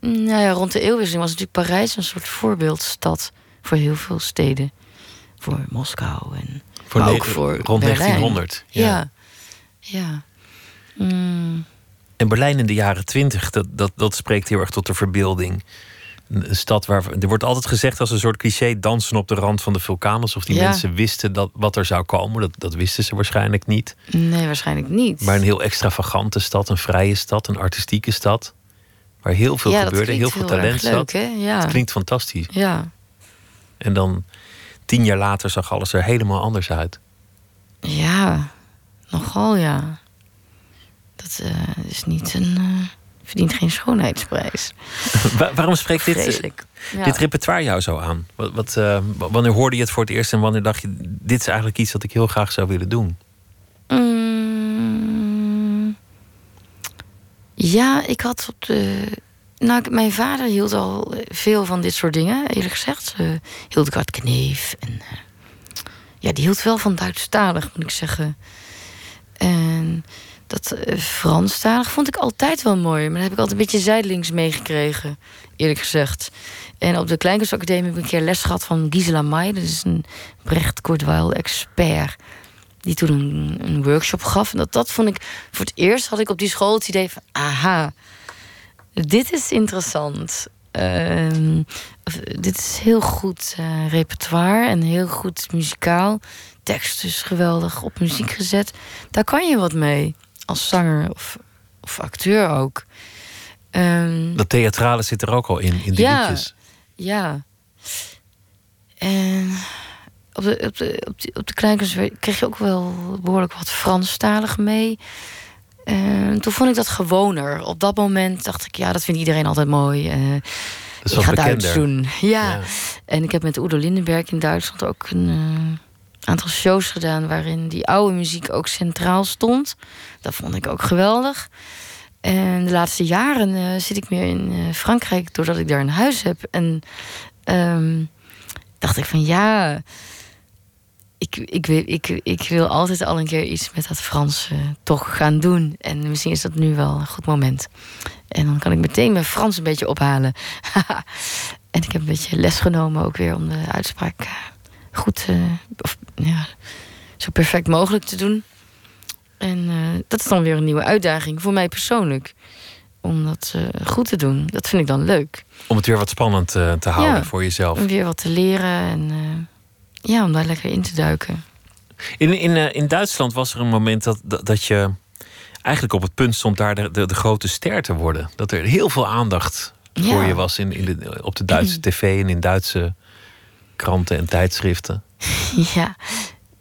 [SPEAKER 2] Nou ja, rond de eeuwwisseling was natuurlijk Parijs een soort voorbeeldstad voor heel veel steden. Voor Moskou en
[SPEAKER 1] voor
[SPEAKER 2] maar
[SPEAKER 1] ne-
[SPEAKER 2] ook voor
[SPEAKER 1] rond
[SPEAKER 2] Berlijn.
[SPEAKER 1] 1900. Ja.
[SPEAKER 2] Ja. Ja. Mm,
[SPEAKER 1] En Berlijn in de jaren twintig, dat, dat, dat spreekt heel erg tot de verbeelding. Een stad waar. Er wordt altijd gezegd als een soort cliché: dansen op de rand van de vulkaan. Alsof die
[SPEAKER 2] Ja.
[SPEAKER 1] mensen wisten dat, wat er zou komen. Dat, dat wisten ze waarschijnlijk niet.
[SPEAKER 2] nee, waarschijnlijk niet.
[SPEAKER 1] Maar een heel extravagante stad, een vrije stad, een artistieke stad. Waar heel veel
[SPEAKER 2] ja,
[SPEAKER 1] gebeurde, heel veel
[SPEAKER 2] heel
[SPEAKER 1] talent zat.
[SPEAKER 2] Ja.
[SPEAKER 1] Het klinkt fantastisch.
[SPEAKER 2] Ja.
[SPEAKER 1] En dan tien jaar later zag alles er helemaal anders uit.
[SPEAKER 2] ja, nogal ja. Dat eh, is niet een. eh, verdient geen schoonheidsprijs.
[SPEAKER 1] Wa- waarom spreekt dit, eh.
[SPEAKER 2] Ja.
[SPEAKER 1] dit repertoire jou zo aan? Wat, wat, wanneer hoorde je het voor het eerst en wanneer dacht je: dit is eigenlijk iets dat ik heel graag zou willen doen?
[SPEAKER 2] Mm, ja, ik had op de. Nou, mijn vader hield al eh, veel van dit soort dingen, eerlijk gezegd. Uh, Hildegard Kneef. En, eh, ja, die hield wel van Duitsstalig, moet ik zeggen. En dat eh, Franstalig vond ik altijd wel mooi. Maar dat heb ik altijd een beetje zijdelings meegekregen, eerlijk gezegd. En op de Kleinkunstacademie heb ik een keer les gehad van Gisela May. Dat is een Brecht Kortweil expert die toen een, een workshop gaf. En dat, dat vond ik voor het eerst had ik op die school het idee van aha, dit is interessant. Ehm, dit is heel goed eh, repertoire en heel goed muzikaal. Tekst is geweldig op muziek gezet. Daar kan je wat mee als zanger of, of acteur ook. Ehm,
[SPEAKER 1] Dat theatrale zit er ook al in, in de
[SPEAKER 2] Ja.
[SPEAKER 1] liedjes.
[SPEAKER 2] ja. En op de, op de, op de, op de kreeg je ook wel behoorlijk wat Franstalig mee. En toen vond ik dat gewoner. Op dat moment dacht ik, ja, dat vindt iedereen altijd mooi.
[SPEAKER 1] Dat is
[SPEAKER 2] ik ga. Duits doen. Ja.
[SPEAKER 1] Ja.
[SPEAKER 2] En ik heb met Udo Lindenberg in Duitsland ook een eh, aantal shows gedaan... waarin die oude muziek ook centraal stond. Dat vond ik ook geweldig. En de laatste jaren eh, zit ik meer in Frankrijk... doordat ik daar een huis heb. En ehm, dacht ik van ja... Ik, ik, wil, ik, ik wil altijd al een keer iets met dat Frans toch gaan doen. En misschien is dat nu wel een goed moment. En dan kan ik meteen mijn Frans een beetje ophalen. en ik heb een beetje les genomen ook weer om de uitspraak eh, goed, eh, of, ja, zo perfect mogelijk te doen. En eh, dat is dan weer een nieuwe uitdaging voor mij persoonlijk. Om dat goed te doen. Dat vind ik dan leuk.
[SPEAKER 1] Om het weer wat spannend te houden
[SPEAKER 2] Ja.
[SPEAKER 1] voor jezelf.
[SPEAKER 2] Om weer wat te leren en ja, om daar lekker in te duiken.
[SPEAKER 1] In, in, eh, in Duitsland was er een moment dat, dat, dat je eigenlijk op het punt stond daar de, de, de grote ster te worden. Dat er heel veel aandacht voor je was in, in de, op de Duitse tv en in Duitse kranten en tijdschriften.
[SPEAKER 2] Ja.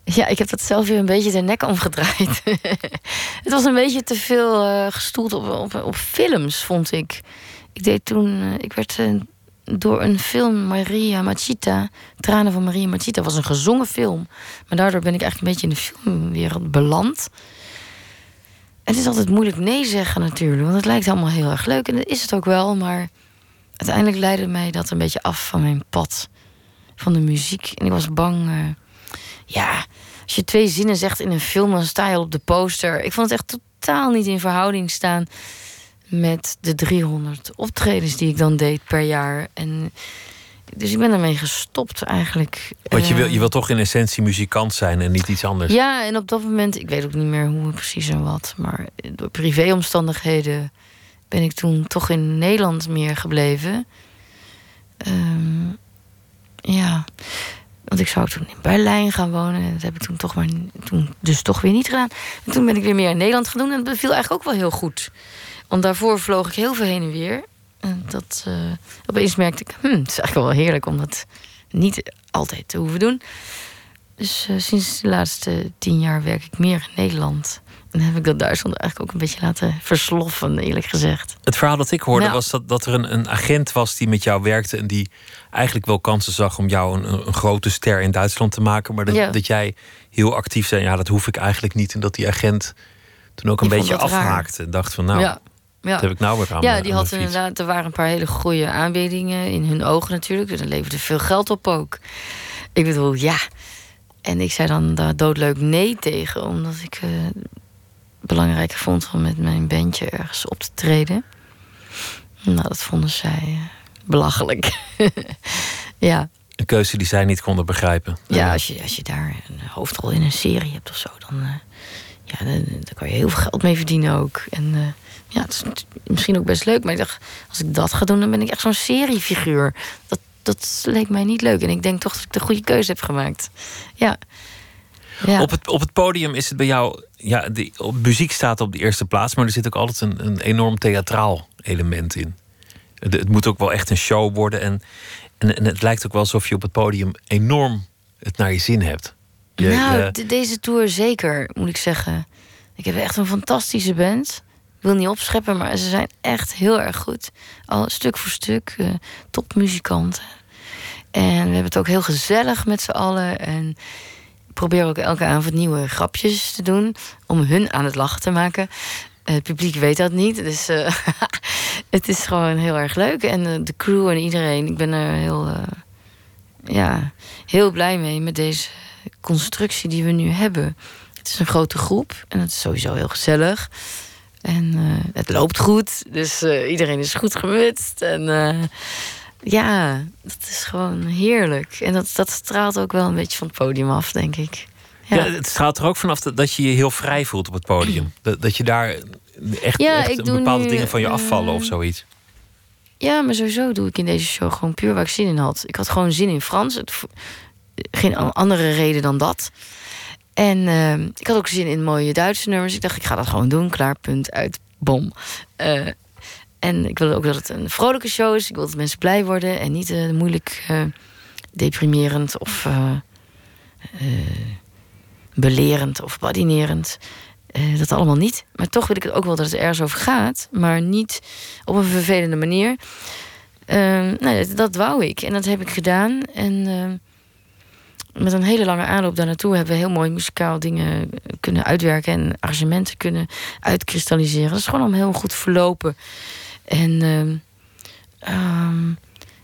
[SPEAKER 2] ja, ik heb dat zelf weer een beetje de nek omgedraaid. het was een beetje te veel eh, gestoeld op, op, op films, vond ik. Ik deed toen, eh, ik werd door een film, Maria Machita, Tranen van Maria Machita, was een gezongen film. Maar daardoor ben ik eigenlijk een beetje in de filmwereld beland. Het is altijd moeilijk nee zeggen natuurlijk, want het lijkt allemaal heel erg leuk. En dat is het ook wel, maar uiteindelijk leidde mij dat een beetje af van mijn pad. Van de muziek. En ik was bang. eh, ja, als je twee zinnen zegt in een film, dan sta je op de poster. Ik vond het echt totaal niet in verhouding staan met de 300 optredens die ik dan deed per jaar. En dus ik ben daarmee gestopt eigenlijk.
[SPEAKER 1] Want je wil,
[SPEAKER 2] Eh,
[SPEAKER 1] je wil toch in essentie muzikant zijn en niet iets anders.
[SPEAKER 2] ja, en op dat moment, ik weet ook niet meer hoe precies en wat, maar door privéomstandigheden ben ik toen toch in Nederland meer gebleven. ehm, ja, want ik zou toen in Berlijn gaan wonen. En dat heb ik toen toch maar toen dus toch weer niet gedaan. En toen ben ik weer meer in Nederland gaan doen. En dat viel eigenlijk ook wel heel goed. Want daarvoor vloog ik heel veel heen en weer. En dat uh, opeens merkte ik, hm, het is eigenlijk wel heerlijk om dat niet altijd te hoeven doen. Dus uh, sinds de laatste tien jaar werk ik meer in Nederland. En heb ik dat Duitsland eigenlijk ook een beetje laten versloffen, eerlijk gezegd.
[SPEAKER 1] Het verhaal dat ik hoorde was dat, dat er een, een, agent was die met jou werkte en die eigenlijk wel kansen zag om jou een, een grote ster in Duitsland te maken. Maar dat, dat jij heel actief zei, ja, dat hoef ik eigenlijk niet. En dat die agent toen ook een beetje afhaakte. En dacht van nou. Ja. Ja. Dat heb ik nou weer aan.
[SPEAKER 2] Ja, die had inderdaad. Er waren een paar hele goede aanbiedingen in hun ogen natuurlijk. Dus dat leverde veel geld op ook. Ik bedoel, ja. En ik zei dan daar doodleuk nee tegen, omdat ik uh, belangrijk vond om met mijn bandje ergens op te treden. Nou, dat vonden zij uh, belachelijk. ja.
[SPEAKER 1] Een keuze die zij niet konden begrijpen.
[SPEAKER 2] Ja, als je, als je daar een hoofdrol in een serie hebt of zo, dan, uh, ja, dan, dan, kan je heel veel geld mee verdienen ook. En ja, het is misschien ook best leuk. Maar ik dacht, als ik dat ga doen, dan ben ik echt zo'n seriefiguur. Dat, dat leek mij niet leuk. En ik denk toch dat ik de goede keuze heb gemaakt. Ja.
[SPEAKER 1] ja. Op, het, op het podium is het bij jou. Ja, de, op, muziek staat op de eerste plaats, maar er zit ook altijd een, een enorm theatraal element in. Het, het, moet ook wel echt een show worden. En, en, en, het lijkt ook wel alsof je op het podium enorm het naar je zin hebt. Je,
[SPEAKER 2] nou, deze tour zeker, moet ik zeggen. Ik heb echt een fantastische band. Wil niet opscheppen, maar ze zijn echt heel erg goed. Al stuk voor stuk, uh, topmuzikanten. En we hebben het ook heel gezellig met z'n allen. En proberen ook elke avond nieuwe grapjes te doen. Om hun aan het lachen te maken. Het publiek weet dat niet. Dus uh, het is gewoon heel erg leuk. En de crew en iedereen. Ik ben er heel, ja, heel blij mee met deze constructie die we nu hebben. Het is een grote groep en het is sowieso heel gezellig. En uh, het loopt goed. Dus uh, iedereen is goed gemutst. En uh, ja, dat is gewoon heerlijk. En dat, dat straalt ook wel een beetje van het podium af, denk ik.
[SPEAKER 1] Ja. ja het straalt er ook vanaf dat, dat je je heel vrij voelt op het podium. Dat, dat je daar echt,
[SPEAKER 2] ja,
[SPEAKER 1] echt bepaalde dingen van je afvallen of zoiets.
[SPEAKER 2] Ja, maar sowieso doe ik in deze show gewoon puur waar ik zin in had. Ik had gewoon zin in Frans. Het, geen andere reden dan dat. En uh, ik had ook zin in mooie Duitse nummers. Ik dacht, ik ga dat gewoon doen. Klaar, punt, uit, bom. Uh, en ik wilde ook dat het een vrolijke show is. Ik wilde dat mensen blij worden en niet uh, moeilijk uh, deprimerend of belerend of badinerend. dat allemaal niet. Maar toch wil ik het ook wel dat het ergens over gaat, maar niet op een vervelende manier. Ehm, nou, dat, dat, wou ik en dat heb ik gedaan. En ehm, met een hele lange aanloop daar naartoe hebben we heel mooi muzikaal dingen kunnen uitwerken en arrangementen kunnen uitkristalliseren. Dat is gewoon allemaal heel goed verlopen. En uh,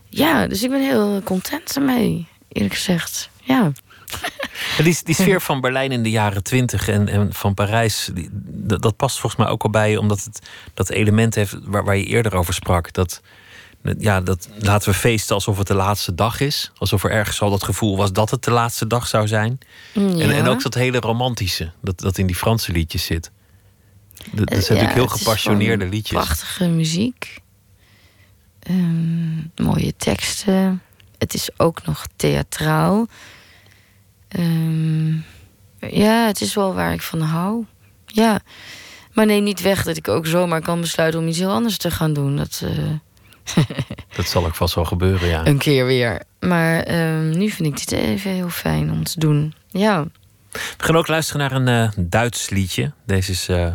[SPEAKER 2] ja, dus ik ben heel content ermee, eerlijk gezegd. Ja.
[SPEAKER 1] Die, die sfeer van Berlijn in de jaren twintig en, van Parijs, die, dat, dat, past volgens mij ook al bij, omdat het dat element heeft waar, waar je eerder over sprak. Dat, ja, dat laten we feesten alsof het de laatste dag is. Alsof er ergens al dat gevoel was dat het de laatste dag zou zijn. En, en ook dat hele romantische, dat, dat in die Franse liedjes zit. Dat, dat zijn natuurlijk heel gepassioneerde liedjes.
[SPEAKER 2] Prachtige muziek. Um, mooie teksten. Het is ook nog theatraal. Um, ja, het is wel waar ik van hou. Ja. Maar neem niet weg dat ik ook zomaar kan besluiten om iets heel anders te gaan doen. Dat, uh,
[SPEAKER 1] dat zal ook vast wel gebeuren, ja.
[SPEAKER 2] Een keer weer. Maar uh, nu vind ik dit even heel fijn om te doen. Ja.
[SPEAKER 1] We gaan ook luisteren naar een uh, Duits liedje. Deze is uh,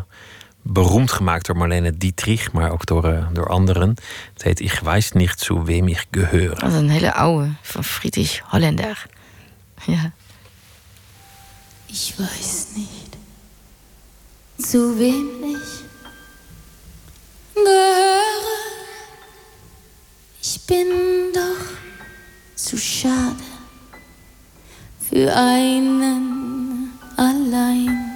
[SPEAKER 1] beroemd gemaakt door Marlene Dietrich, maar ook door, uh, door anderen. Het heet Ich weiß nicht zu wem ich gehöre.
[SPEAKER 2] Dat is een hele oude van Friedrich Hollander. Ja.
[SPEAKER 3] Ich weiß nicht zu wem ich gehöre. Ich bin doch zu schade für einen allein.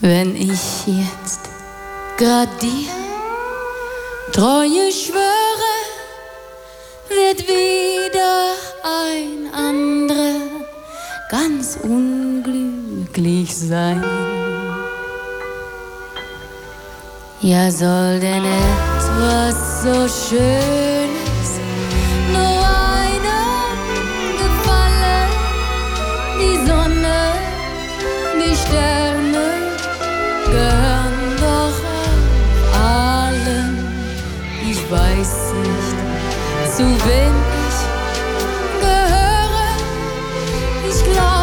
[SPEAKER 3] Wenn ich jetzt grad dir Treue schwöre, wird wieder ein anderer ganz unglücklich sein. Ja, soll denn etwa was so Schönes, nur einer gefallen. Die Sonne, die Sterne gehören doch allen. Ich weiß nicht, zu wem ich gehöre. Ich glaub,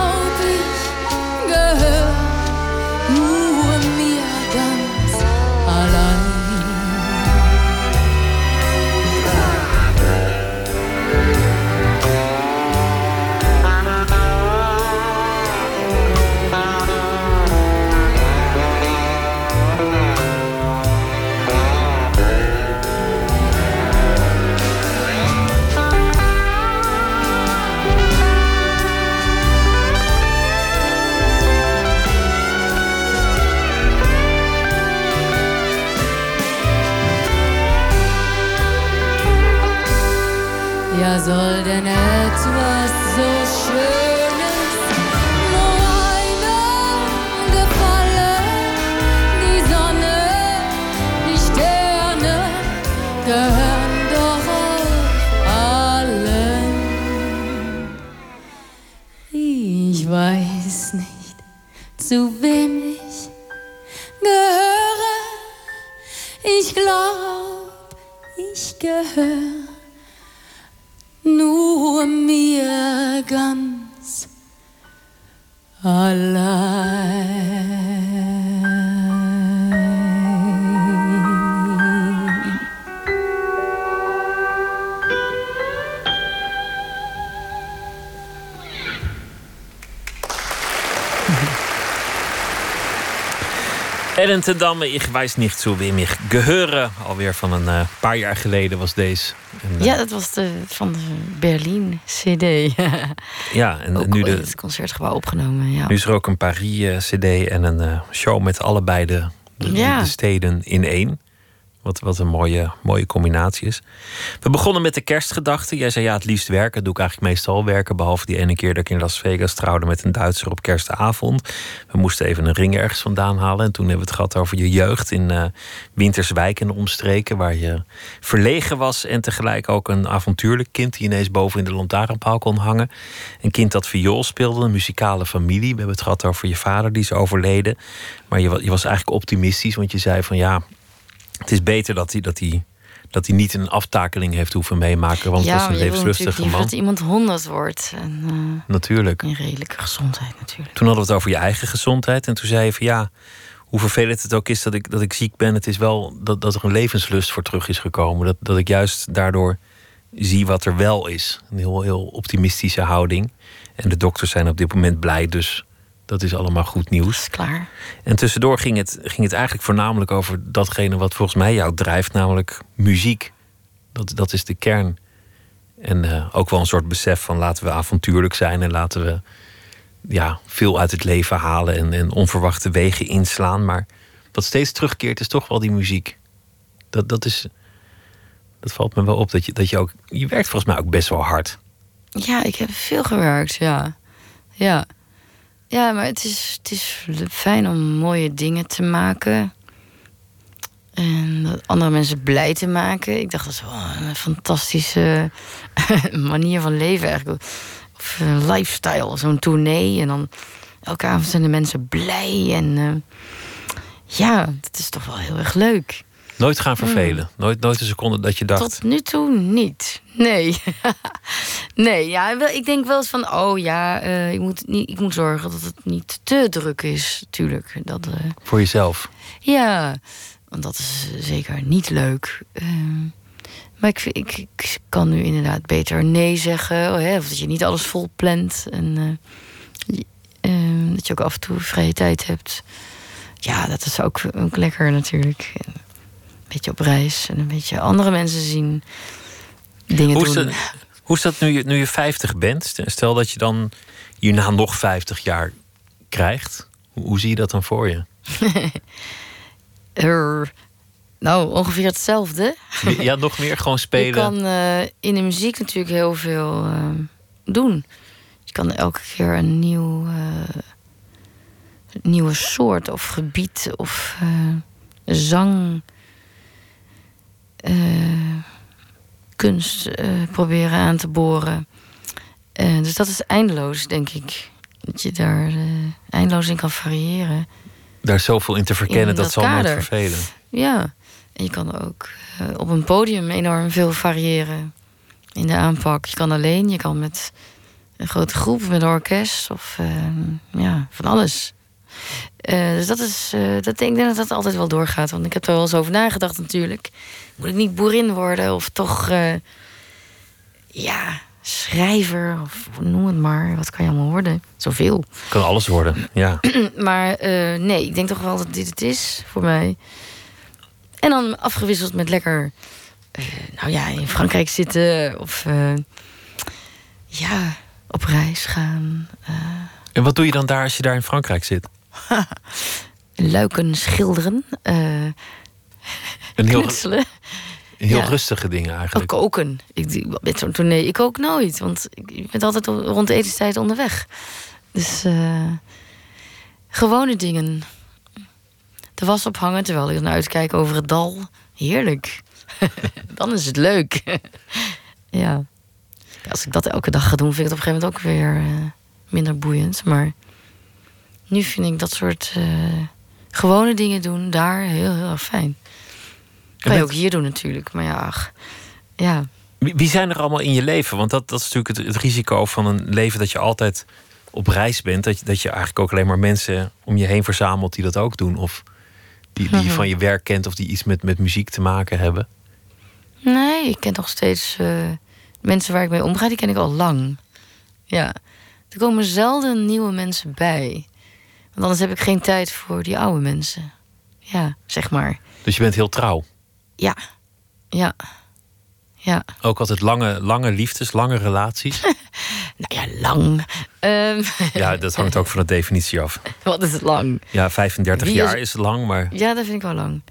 [SPEAKER 1] Ellen ten Damme, ik wijs niet zo wem ik geheuren. Alweer van een eh, paar jaar geleden was deze. En, eh,
[SPEAKER 2] Ja, dat was de, van de Berlin CD.
[SPEAKER 1] ja, en
[SPEAKER 2] Ook
[SPEAKER 1] nu, de,
[SPEAKER 2] het concertgebouw opgenomen. Ja.
[SPEAKER 1] nu is er ook een Paris-CD en een eh, show met allebei de, de, de-
[SPEAKER 2] Ja.
[SPEAKER 1] de steden in één. Wat, wat een mooie, mooie combinatie is. We begonnen met de kerstgedachte. Jij zei ja, het liefst werken. Dat doe ik eigenlijk meestal werken. Behalve die ene keer dat ik in Las Vegas trouwde met een Duitser op kerstavond. We moesten even een ring ergens vandaan halen. En toen hebben we het gehad over je jeugd in eh, Winterswijk en omstreken. Waar je verlegen was en tegelijk ook een avontuurlijk kind die ineens boven in de lantaarnpaal kon hangen. Een kind dat viool speelde, een muzikale familie. We hebben het gehad over je vader die is overleden. Maar je, je was eigenlijk optimistisch, want je zei van ja, het is beter dat hij, dat hij, dat hij niet een aftakeling heeft hoeven meemaken. Want het was een levenslustige man.
[SPEAKER 2] dat iemand honderd wordt. En eh,
[SPEAKER 1] Natuurlijk.
[SPEAKER 2] in redelijke gezondheid natuurlijk.
[SPEAKER 1] Toen hadden we het over je eigen gezondheid. En toen zei je van ja, hoe vervelend het ook is dat ik, dat ik ziek ben. Het is wel dat, dat er een levenslust voor terug is gekomen. Dat, dat ik juist daardoor zie wat er wel is. Een heel, heel optimistische houding. En de dokters zijn op dit moment blij. Dus dat is allemaal goed nieuws.
[SPEAKER 2] is klaar.
[SPEAKER 1] En tussendoor ging het, ging het eigenlijk voornamelijk over datgene wat volgens mij jou drijft, namelijk muziek. Dat, dat is de kern. En eh, ook wel een soort besef van laten we avontuurlijk zijn en laten we ja, veel uit het leven halen en, en onverwachte wegen inslaan. Maar wat steeds terugkeert is toch wel die muziek. Dat, dat, is, dat valt me wel op. Dat je, dat je ook. Je werkt volgens mij ook best wel hard.
[SPEAKER 2] Ja, ik heb veel gewerkt, ja. Ja, ja maar het is, het is fijn om mooie dingen te maken. En andere mensen blij te maken. Ik dacht, dat is wel een fantastische manier van leven eigenlijk. Of een lifestyle, zo'n tournee. En dan elke avond zijn de mensen blij. En eh, ja, dat is toch wel heel erg leuk.
[SPEAKER 1] Nooit gaan vervelen. Nooit, nooit een seconde dat je dacht.
[SPEAKER 2] Tot nu toe niet. Nee. nee, ja, ik denk wel eens van, oh ja, eh, ik, moet niet, ik moet zorgen dat het niet te druk is, natuurlijk. Dat, eh,
[SPEAKER 1] Voor jezelf.
[SPEAKER 2] ja, want dat is zeker niet leuk. Ehm, maar ik, ik, ik kan nu inderdaad beter nee zeggen. oh, Hè, of dat je niet alles vol plant. En eh, ehm, dat je ook af en toe vrije tijd hebt. Ja, dat is ook, ook lekker natuurlijk. En beetje op reis en een beetje andere mensen zien. Dingen
[SPEAKER 1] Hoe is,
[SPEAKER 2] doen.
[SPEAKER 1] dat, hoe is dat nu je, nu je 50 bent? Stel dat je dan hierna nog 50 jaar krijgt. Hoe, hoe zie je dat dan voor je?
[SPEAKER 2] Er, nou, ongeveer hetzelfde.
[SPEAKER 1] Ja, nog meer gewoon spelen.
[SPEAKER 2] Je kan eh, in de muziek natuurlijk heel veel eh, doen. Je kan elke keer een nieuw, eh, nieuwe soort of gebied of zang kunst eh, proberen aan te boren. Eh, dus dat is eindeloos, denk ik. Dat je daar eh, eindeloos in kan variëren.
[SPEAKER 1] Daar is zoveel in te verkennen,
[SPEAKER 2] In
[SPEAKER 1] dat,
[SPEAKER 2] dat
[SPEAKER 1] zal nooit vervelen.
[SPEAKER 2] Ja, en je kan ook eh, op een podium enorm veel variëren in de aanpak. Je kan alleen, je kan met een grote groep, met een orkest of eh, ja, van alles. Eh, dus dat is, eh, dat, ik denk dat dat altijd wel doorgaat. Want ik heb er wel eens over nagedacht natuurlijk. Moet ik niet boerin worden of toch, eh, ja, schrijver of noem het maar. Wat kan je allemaal worden? Zoveel.
[SPEAKER 1] Kan alles worden, ja.
[SPEAKER 2] Maar eh, nee, ik denk toch wel dat dit het is voor mij. En dan afgewisseld met lekker, eh, nou ja, in Frankrijk zitten of ja, op reis gaan.
[SPEAKER 1] En wat doe je dan daar als je daar in Frankrijk zit?
[SPEAKER 2] luiken schilderen, eh
[SPEAKER 1] Een heel,
[SPEAKER 2] knutselen.
[SPEAKER 1] heel
[SPEAKER 2] Ja.
[SPEAKER 1] rustige dingen
[SPEAKER 2] Ook
[SPEAKER 1] eigenlijk.
[SPEAKER 2] koken. Ik, met zo'n tournee, ik kook nooit, want ik, ben altijd rond etenstijd onderweg. Dus eh, gewone dingen. De was ophangen terwijl ik naar uitkijk over het dal. Heerlijk. Dan is het leuk. ja. Als ik dat elke dag ga doen, vind ik het op een gegeven moment ook weer eh, minder boeiend. Maar nu vind ik dat soort eh, gewone dingen doen daar heel, heel erg fijn. Kan je ook hier doen natuurlijk. Maar ja, ach, ja.
[SPEAKER 1] Wie, zijn er allemaal in je leven? Want dat, dat is natuurlijk het, het risico van een leven dat je altijd op reis bent. Dat je, dat je eigenlijk ook alleen maar mensen om je heen verzamelt die dat ook doen. Of die, die je
[SPEAKER 2] Mhm.
[SPEAKER 1] van je werk kent of die iets met, met muziek te maken hebben.
[SPEAKER 2] Nee, ik ken nog steeds eh, mensen waar ik mee omga, die ken ik al lang. Ja. Er komen zelden nieuwe mensen bij. Want anders heb ik geen tijd voor die oude mensen. Ja, zeg maar.
[SPEAKER 1] Dus je bent heel trouw.
[SPEAKER 2] Ja. Ja. Ja.
[SPEAKER 1] Ook altijd lange, lange liefdes, lange relaties.
[SPEAKER 2] Nou ja, lang. Ehm,
[SPEAKER 1] Ja, dat hangt ook van de definitie af.
[SPEAKER 2] wat is het lang?
[SPEAKER 1] Ja, 35
[SPEAKER 2] Wie is-
[SPEAKER 1] jaar is lang, maar
[SPEAKER 2] Ja, dat vind ik wel lang.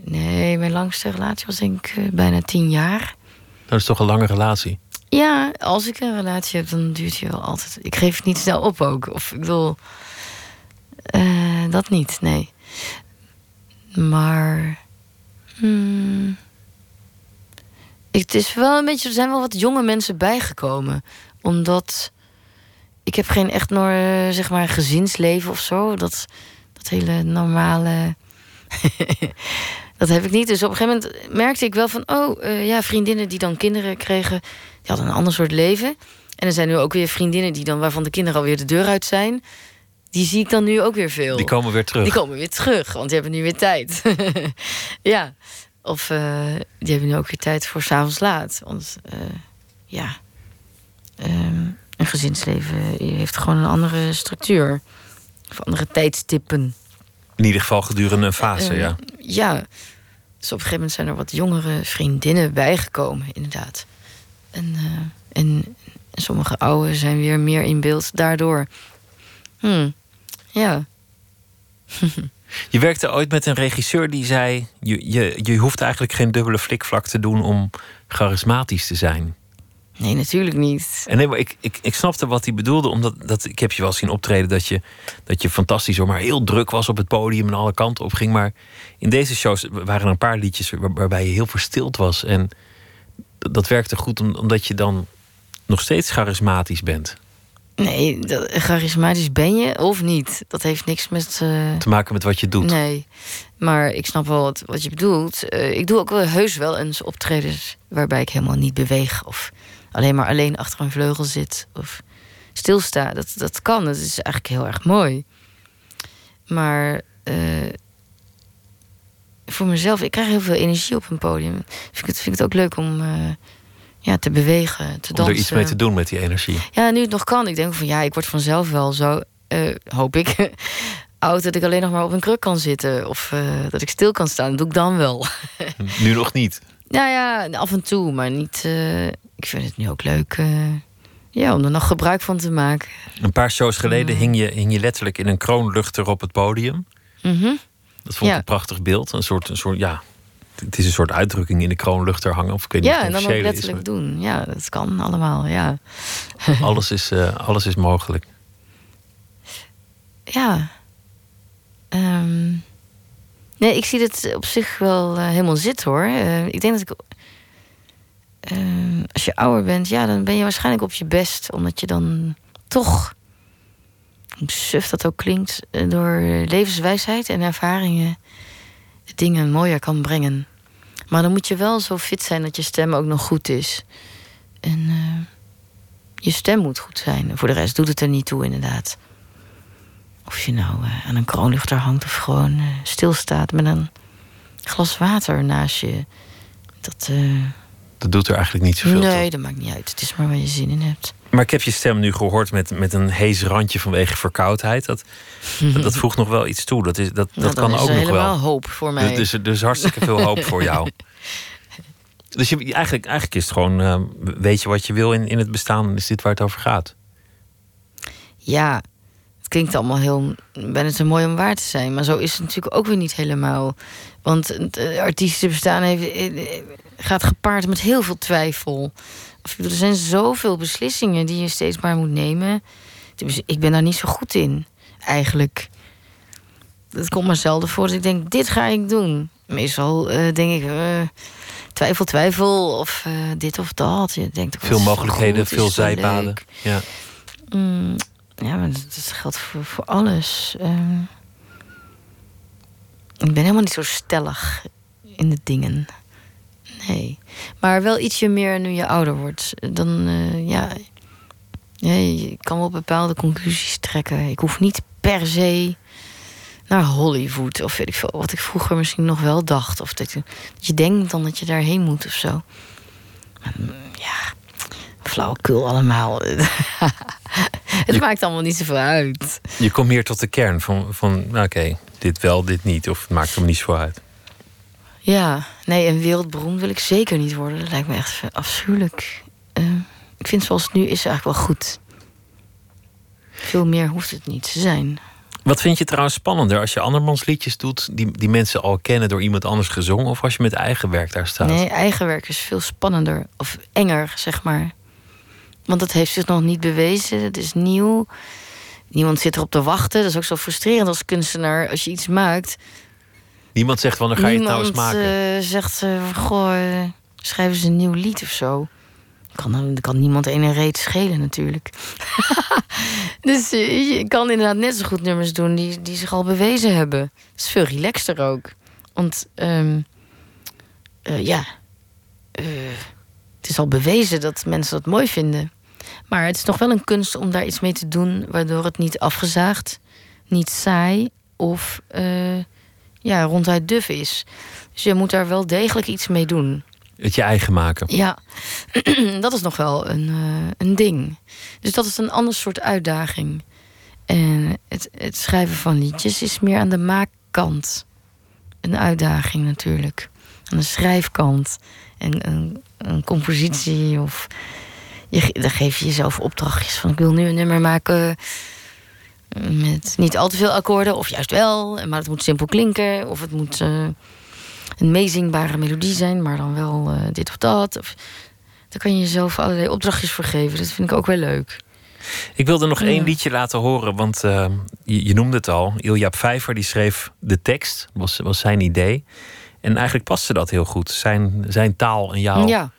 [SPEAKER 2] Nee, mijn langste relatie was denk ik eh, bijna tien jaar.
[SPEAKER 1] dat is toch een lange relatie.
[SPEAKER 2] Ja, als ik een relatie heb, dan duurt die wel altijd. Ik geef het niet snel op ook. Of ik bedoel, eh, dat niet, nee. Maar. Hmm, het is wel een beetje. Er zijn wel wat jonge mensen bijgekomen. Omdat. Ik heb geen echt nor, zeg maar, gezinsleven of zo. Dat, dat hele normale. dat heb ik niet. Dus op een gegeven moment merkte ik wel van... oh, eh, ja, vriendinnen die dan kinderen kregen... die hadden een ander soort leven. En er zijn nu ook weer vriendinnen die dan... waarvan de kinderen alweer de deur uit zijn. Die zie ik dan nu ook weer veel.
[SPEAKER 1] Die komen weer terug.
[SPEAKER 2] Die komen weer terug, want die hebben nu weer tijd. ja. Of eh, die hebben nu ook weer tijd voor s'avonds laat. Want eh, ja, ehm, een gezinsleven heeft gewoon een andere structuur. Of andere tijdstippen.
[SPEAKER 1] In ieder geval gedurende een fase,
[SPEAKER 2] Eh,
[SPEAKER 1] ja.
[SPEAKER 2] Ja. Dus op een gegeven moment zijn er wat jongere vriendinnen bijgekomen, inderdaad. En, en sommige oude zijn weer meer in beeld daardoor. Hmm. Ja.
[SPEAKER 1] Je werkte ooit met een regisseur die zei: je, je, je hoeft eigenlijk geen dubbele flikvlak te doen om charismatisch te zijn.
[SPEAKER 2] Nee, natuurlijk niet.
[SPEAKER 1] En nee, maar ik, ik, ik snapte wat hij bedoelde, omdat dat, ik heb je wel zien optreden dat je, dat je fantastisch hoor, maar heel druk was op het podium en alle kanten op ging. Maar in deze shows waren er een paar liedjes waar- waarbij je heel verstild was. En dat, dat werkte goed om- omdat je dan nog steeds charismatisch bent.
[SPEAKER 2] Nee, dat, charismatisch ben je of niet. Dat heeft niks met. eh,
[SPEAKER 1] Te maken met wat je doet.
[SPEAKER 2] Nee, maar ik snap wel wat, wat je bedoelt. Eh, ik doe ook wel heus wel eens optredens waarbij ik helemaal niet beweeg. Of alleen maar alleen achter een vleugel zit. Of stilsta. Dat, dat kan. Dat is eigenlijk heel erg mooi. Maar eh, voor mezelf, ik krijg heel veel energie op een podium. Vind ik het, vind ik het ook leuk om ja, te bewegen, te
[SPEAKER 1] Om
[SPEAKER 2] dansen.
[SPEAKER 1] er iets mee te doen met die energie.
[SPEAKER 2] Ja, nu het nog kan. Ik denk van ja, ik word vanzelf wel zo, eh, hoop ik, oud dat ik alleen nog maar op een kruk kan zitten. Of eh, dat ik stil kan staan. Dat doe ik dan wel.
[SPEAKER 1] Nu nog niet.
[SPEAKER 2] nou ja, af en toe, maar niet. eh, ik vind het nu ook leuk ja, om er nog gebruik van te maken.
[SPEAKER 1] Een paar shows geleden hing je, hing je letterlijk in een kroonluchter op het podium.
[SPEAKER 2] Mhm.
[SPEAKER 1] Dat vond ik
[SPEAKER 2] Ja.
[SPEAKER 1] een prachtig beeld. Een soort, een soort, ja, het is een soort uitdrukking in de kroonluchter hangen. Of ik weet niet
[SPEAKER 2] Ja,
[SPEAKER 1] of
[SPEAKER 2] en dan ook
[SPEAKER 1] is,
[SPEAKER 2] letterlijk doen. Ja, dat kan allemaal, ja.
[SPEAKER 1] alles is, eh, alles is mogelijk.
[SPEAKER 2] Ja. Ehm, Nee, ik zie het op zich wel eh, helemaal zitten hoor. Eh, ik denk dat ik. eh, als je ouder bent, ja, dan ben je waarschijnlijk op je best. Omdat je dan toch. Hoe suf dat ook klinkt. door levenswijsheid en ervaringen. dingen mooier kan brengen. Maar dan moet je wel zo fit zijn dat je stem ook nog goed is. En eh, je stem moet goed zijn. Voor de rest doet het er niet toe, inderdaad. Of je nou eh, aan een kroonluchter hangt of gewoon eh, stilstaat met een glas water naast je. Dat,
[SPEAKER 1] Dat doet er eigenlijk niet zoveel toe.
[SPEAKER 2] nee, dat maakt niet uit. Het is maar waar je zin in hebt.
[SPEAKER 1] Maar ik heb je stem nu gehoord met, met een hees randje vanwege verkoudheid. Dat, dat, dat voegt nog wel iets toe. Dat, is, dat,
[SPEAKER 2] Nou,
[SPEAKER 1] dat kan
[SPEAKER 2] is
[SPEAKER 1] ook nog
[SPEAKER 2] helemaal
[SPEAKER 1] wel.
[SPEAKER 2] hoop voor mij.
[SPEAKER 1] Dus, dus, dus hartstikke veel hoop voor jou. Dus je, eigenlijk, eigenlijk is het gewoon, eh, weet je wat je wil in, in het bestaan en is dit waar het over gaat.
[SPEAKER 2] Ja, het klinkt allemaal heel. Ben het zo mooi om waar te zijn. Maar zo is het natuurlijk ook weer niet helemaal. Want het eh, artiesten bestaan heeft, eh, gaat gepaard met heel veel twijfel. Er zijn zoveel beslissingen die je steeds maar moet nemen. Ik ben daar niet zo goed in, eigenlijk. Het komt maar zelden voor dat ik denk, dit ga ik doen. Meestal eh, denk ik, eh, twijfel, twijfel, of eh, dit of dat. Je denkt, ook,
[SPEAKER 1] Veel mogelijkheden,
[SPEAKER 2] goed,
[SPEAKER 1] veel zijpaden. Ja.
[SPEAKER 2] Mm, ja, maar dat, dat geldt voor, voor alles. Ehm, ik ben helemaal niet zo stellig in de dingen. Nee. Maar wel ietsje meer nu je ouder wordt. Dan, eh, ja... je kan wel bepaalde conclusies trekken. Ik hoef niet per se naar Hollywood. Of weet ik veel. Wat ik vroeger misschien nog wel dacht. Of dat je, dat je denkt dan dat je daarheen moet of zo. Maar, mm, ja, flauwekul allemaal. Het
[SPEAKER 1] Je-
[SPEAKER 2] maakt allemaal niet zoveel uit.
[SPEAKER 1] Je komt meer tot de kern van, van nou, oké, dit wel, dit niet. Of het maakt er niet zo uit.
[SPEAKER 2] Ja, nee, en wereldberoemd wil ik zeker niet worden. Dat lijkt me echt afschuwelijk. Eh, ik vind zoals het nu is eigenlijk wel goed. Veel meer hoeft het niet te zijn.
[SPEAKER 1] Wat vind je trouwens spannender als je andermans liedjes doet... die, die mensen al kennen door iemand anders gezongen... of als je met eigen werk daar staat?
[SPEAKER 2] Nee, eigen werk is veel spannender. Of enger, zeg maar. Want het heeft zich nog niet bewezen. Het is nieuw. Niemand zit erop te wachten. Dat is ook zo frustrerend als kunstenaar. Als je iets maakt,
[SPEAKER 1] Niemand zegt, wanneer ga je het nou eens
[SPEAKER 2] Niemand
[SPEAKER 1] maken?
[SPEAKER 2] eh, zegt, eh, goh, eh, schrijven ze een nieuw lied of zo. Kan, dan kan niemand ene reet schelen natuurlijk. dus eh, je kan inderdaad net zo goed nummers doen die, die zich al bewezen hebben. Het is veel relaxter ook. Want eh, ja, eh, het is al bewezen dat mensen dat mooi vinden. Maar het is nog wel een kunst om daar iets mee te doen... waardoor het niet afgezaagd, niet saai of... eh, ja, ronduit duf is. Dus je moet daar wel degelijk iets mee doen.
[SPEAKER 1] Het je eigen maken.
[SPEAKER 2] Ja, dat is nog wel een, eh, een ding. Dus dat is een ander soort uitdaging. En het, het schrijven van liedjes is meer aan de maakkant. Een uitdaging natuurlijk. Aan de schrijfkant. En een, een compositie of... Je, dan geef je jezelf opdrachtjes van... ik wil nu een nummer maken met niet al te veel akkoorden, of juist wel. Maar het moet simpel klinken, of het moet eh, een meezingbare melodie zijn, maar dan wel eh, dit of dat. Of, daar kan je jezelf allerlei opdrachtjes voor geven. Dat vind ik ook wel leuk.
[SPEAKER 1] Ik wilde nog
[SPEAKER 2] Ja.
[SPEAKER 1] één liedje laten horen, want eh, je, je noemde het al. Ilja Vijver die schreef de tekst, was, was zijn idee. En eigenlijk paste dat heel goed. Zijn, zijn taal en jouw,
[SPEAKER 2] Ja,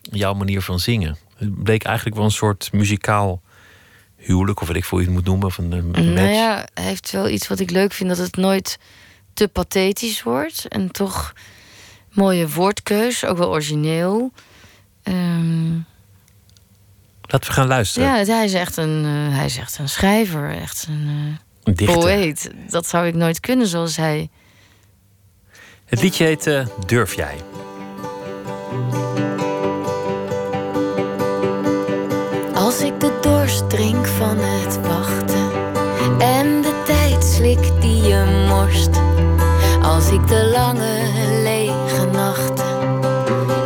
[SPEAKER 1] jouw manier van zingen. Het bleek eigenlijk wel een soort muzikaal huwelijk, of wat ik voor je het moet noemen. Of een, een match.
[SPEAKER 2] nou ja, hij heeft wel iets wat ik leuk vind, dat het nooit te pathetisch wordt. En toch mooie woordkeus, ook wel origineel. Ehm,
[SPEAKER 1] Laten we gaan luisteren.
[SPEAKER 2] ja, hij is echt een, eh, hij is echt een schrijver, echt een eh,
[SPEAKER 1] Een dichter.
[SPEAKER 2] poëet. Dat zou ik nooit kunnen zoals hij.
[SPEAKER 1] Het liedje heet eh, Durf jij?
[SPEAKER 4] Als ik de dorst drink van het wachten en de tijd slik die je morst. Als ik de lange lege nachten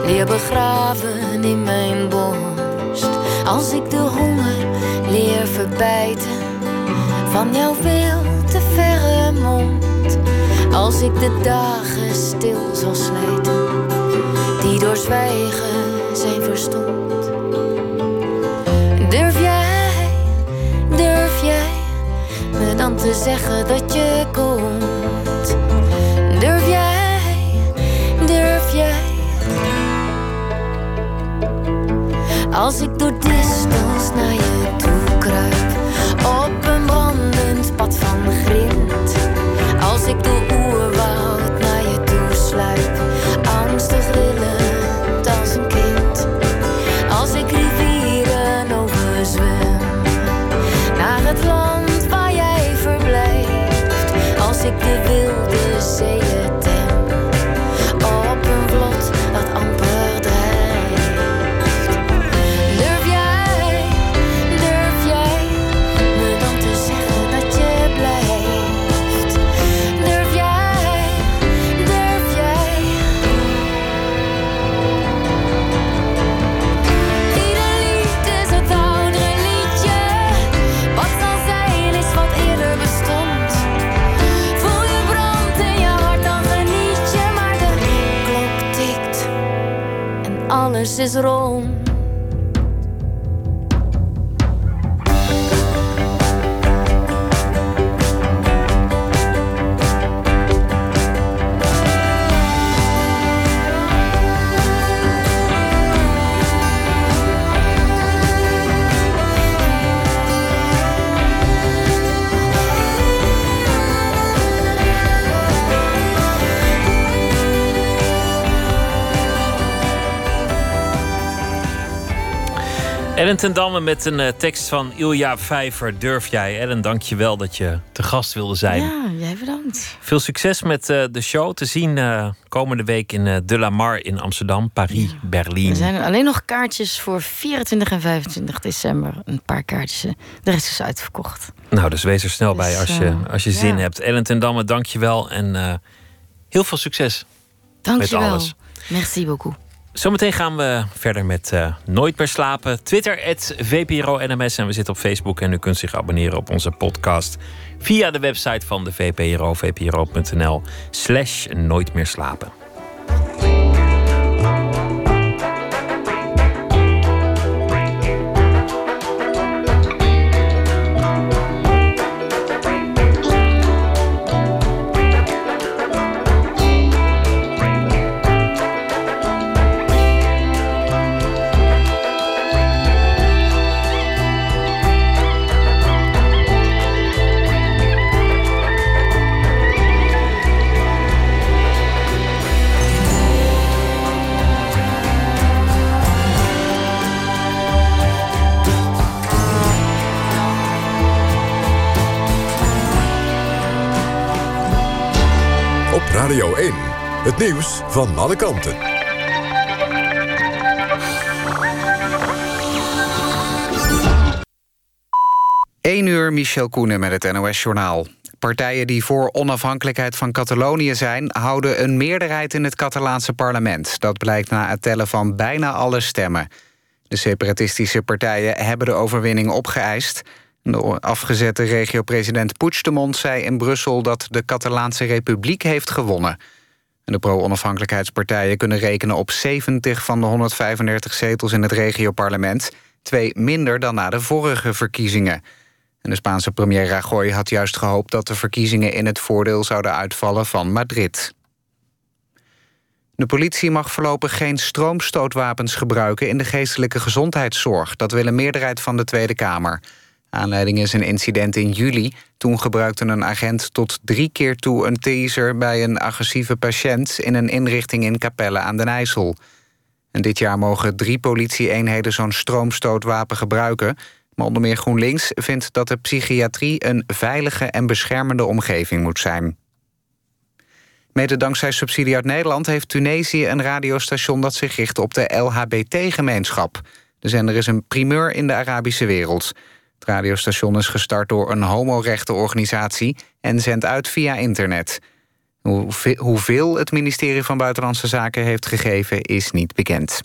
[SPEAKER 4] leer begraven in mijn borst. Als ik de honger leer verbijten van jouw veel te verre mond. Als ik de dagen stil zal slijten die door zwijgen zijn verstomd. Durf jij, durf jij me dan te zeggen dat je komt? Durf
[SPEAKER 2] jij, durf jij? Als ik door distance naar je toe.
[SPEAKER 1] Ellen ten Damme met een eh, tekst van Ilja Vijver. Durf jij? Ellen, dank je wel dat je te gast wilde zijn.
[SPEAKER 5] Ja, jij bedankt.
[SPEAKER 1] Veel succes met eh, de show. Te zien eh, komende week in De La Mar in Amsterdam, Paris,
[SPEAKER 5] Er
[SPEAKER 1] Berlijn.
[SPEAKER 5] zijn alleen nog kaartjes voor 24 en 25 december. Een paar kaartjes. De rest is uitverkocht.
[SPEAKER 1] Nou, dus wees er snel bij
[SPEAKER 5] Dus,
[SPEAKER 1] als je, als je zin
[SPEAKER 5] ja.
[SPEAKER 1] hebt. Ellen ten Damme, dank je wel. En heel veel succes.
[SPEAKER 5] Dank je wel.
[SPEAKER 1] alles.
[SPEAKER 5] Merci beaucoup.
[SPEAKER 1] Zometeen gaan we verder met eh, Nooit meer slapen. Twitter, VPRO NMS. En we zitten op Facebook. En u kunt zich abonneren op onze podcast via de website van de VPRO. VPRO.nl slash Nooit meer slapen.
[SPEAKER 6] Radio 1. Het nieuws van alle kanten.
[SPEAKER 7] 1 uur, Michel Koenen met het NOS-journaal. Partijen die voor onafhankelijkheid van Catalonië zijn... houden een meerderheid in het Catalaanse parlement. Dat blijkt na het tellen van bijna alle stemmen. De separatistische partijen hebben de overwinning opgeëist. De afgezette regio-president Puigdemont zei in Brussel... dat de Catalaanse Republiek heeft gewonnen. En de pro-onafhankelijkheidspartijen kunnen rekenen op 70 van de 135 zetels in het regioparlement. Twee minder dan na de vorige verkiezingen. En de Spaanse premier Rajoy had juist gehoopt dat de verkiezingen in het voordeel zouden uitvallen van Madrid. De politie mag voorlopig geen stroomstootwapens gebruiken in de geestelijke gezondheidszorg. Dat wil een meerderheid van de Tweede Kamer. Aanleiding is een incident in juli. Toen gebruikte een agent tot drie keer toe een taser bij een agressieve patiënt in een inrichting in Capelle aan den IJssel. En dit jaar mogen drie politie-eenheden zo'n stroomstootwapen gebruiken. Maar onder meer GroenLinks vindt dat de psychiatrie een veilige en beschermende omgeving moet zijn. Mede dankzij subsidie uit Nederland heeft Tunesië een radiostation dat zich richt op de LHBT-gemeenschap. De zender is een primeur in de Arabische wereld. Het radiostation is gestart door een homorechtenorganisatie en zendt uit via internet. Hoeveel- het ministerie van Buitenlandse Zaken heeft gegeven is niet bekend.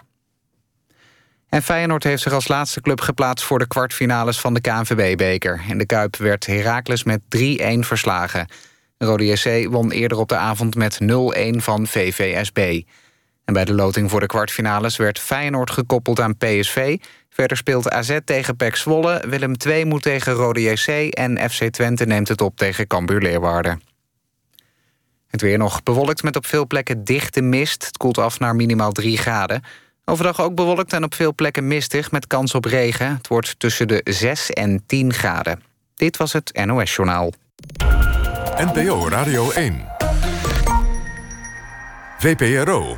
[SPEAKER 7] En Feyenoord heeft zich als laatste club geplaatst voor de kwartfinales van de KNVB-beker. In de Kuip werd Heracles met 3-1 verslagen. Rode JC won eerder op de avond met 0-1 van VVSB. En bij de loting voor de kwartfinales werd Feyenoord gekoppeld aan PSV. Verder speelt AZ tegen PEC Zwolle, Willem II moet tegen Rode JC... en FC Twente neemt het op tegen Cambuur Leeuwarden. Het weer nog bewolkt met op veel plekken dichte mist. Het koelt af naar minimaal 3 graden. Overdag ook bewolkt en op veel plekken mistig met kans op regen. Het wordt tussen de 6 en 10 graden. Dit was het NOS Journaal.
[SPEAKER 6] NPO Radio 1. VPRO.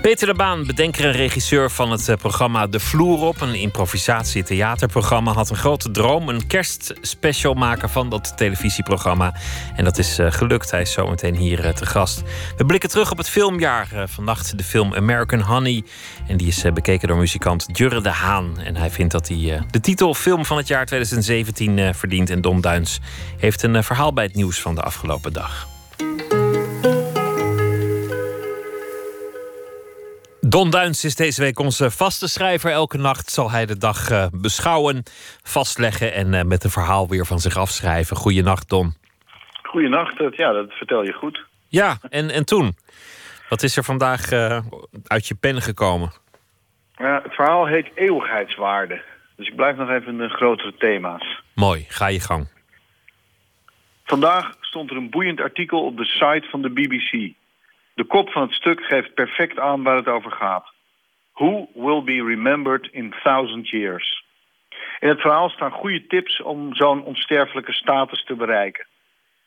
[SPEAKER 1] Peter de Baan, bedenker en regisseur van het eh, programma De Vloer op, een improvisatie-theaterprogramma, had een grote droom: een kerstspecial maken van dat televisieprogramma. En dat is uh, gelukt. Hij is zometeen hier uh, te gast. We blikken terug op het filmjaar. Vannacht de film American Honey. En die is bekeken door muzikant Jurre de Haan. En hij vindt dat hij de titel Film van het jaar 2017 verdient. En Don Duins heeft een verhaal bij het nieuws van de afgelopen dag. Don Duins is deze week onze vaste schrijver. Elke nacht zal hij de dag uh, beschouwen, vastleggen en uh, met een verhaal weer van zich afschrijven. Goeienacht, Don.
[SPEAKER 8] Goeienacht, ja, dat vertel je goed.
[SPEAKER 1] Ja, en, en toen? Wat is er vandaag uh, uit je pen gekomen?
[SPEAKER 8] Het verhaal heet Eeuwigheidswaarde. Dus ik blijf nog even in de grotere thema's.
[SPEAKER 1] Mooi, ga je gang.
[SPEAKER 8] Vandaag stond er een boeiend artikel op de site van de BBC. De kop van het stuk geeft perfect aan waar het over gaat. Who will be remembered in thousand years? In het verhaal staan goede tips om zo'n onsterfelijke status te bereiken.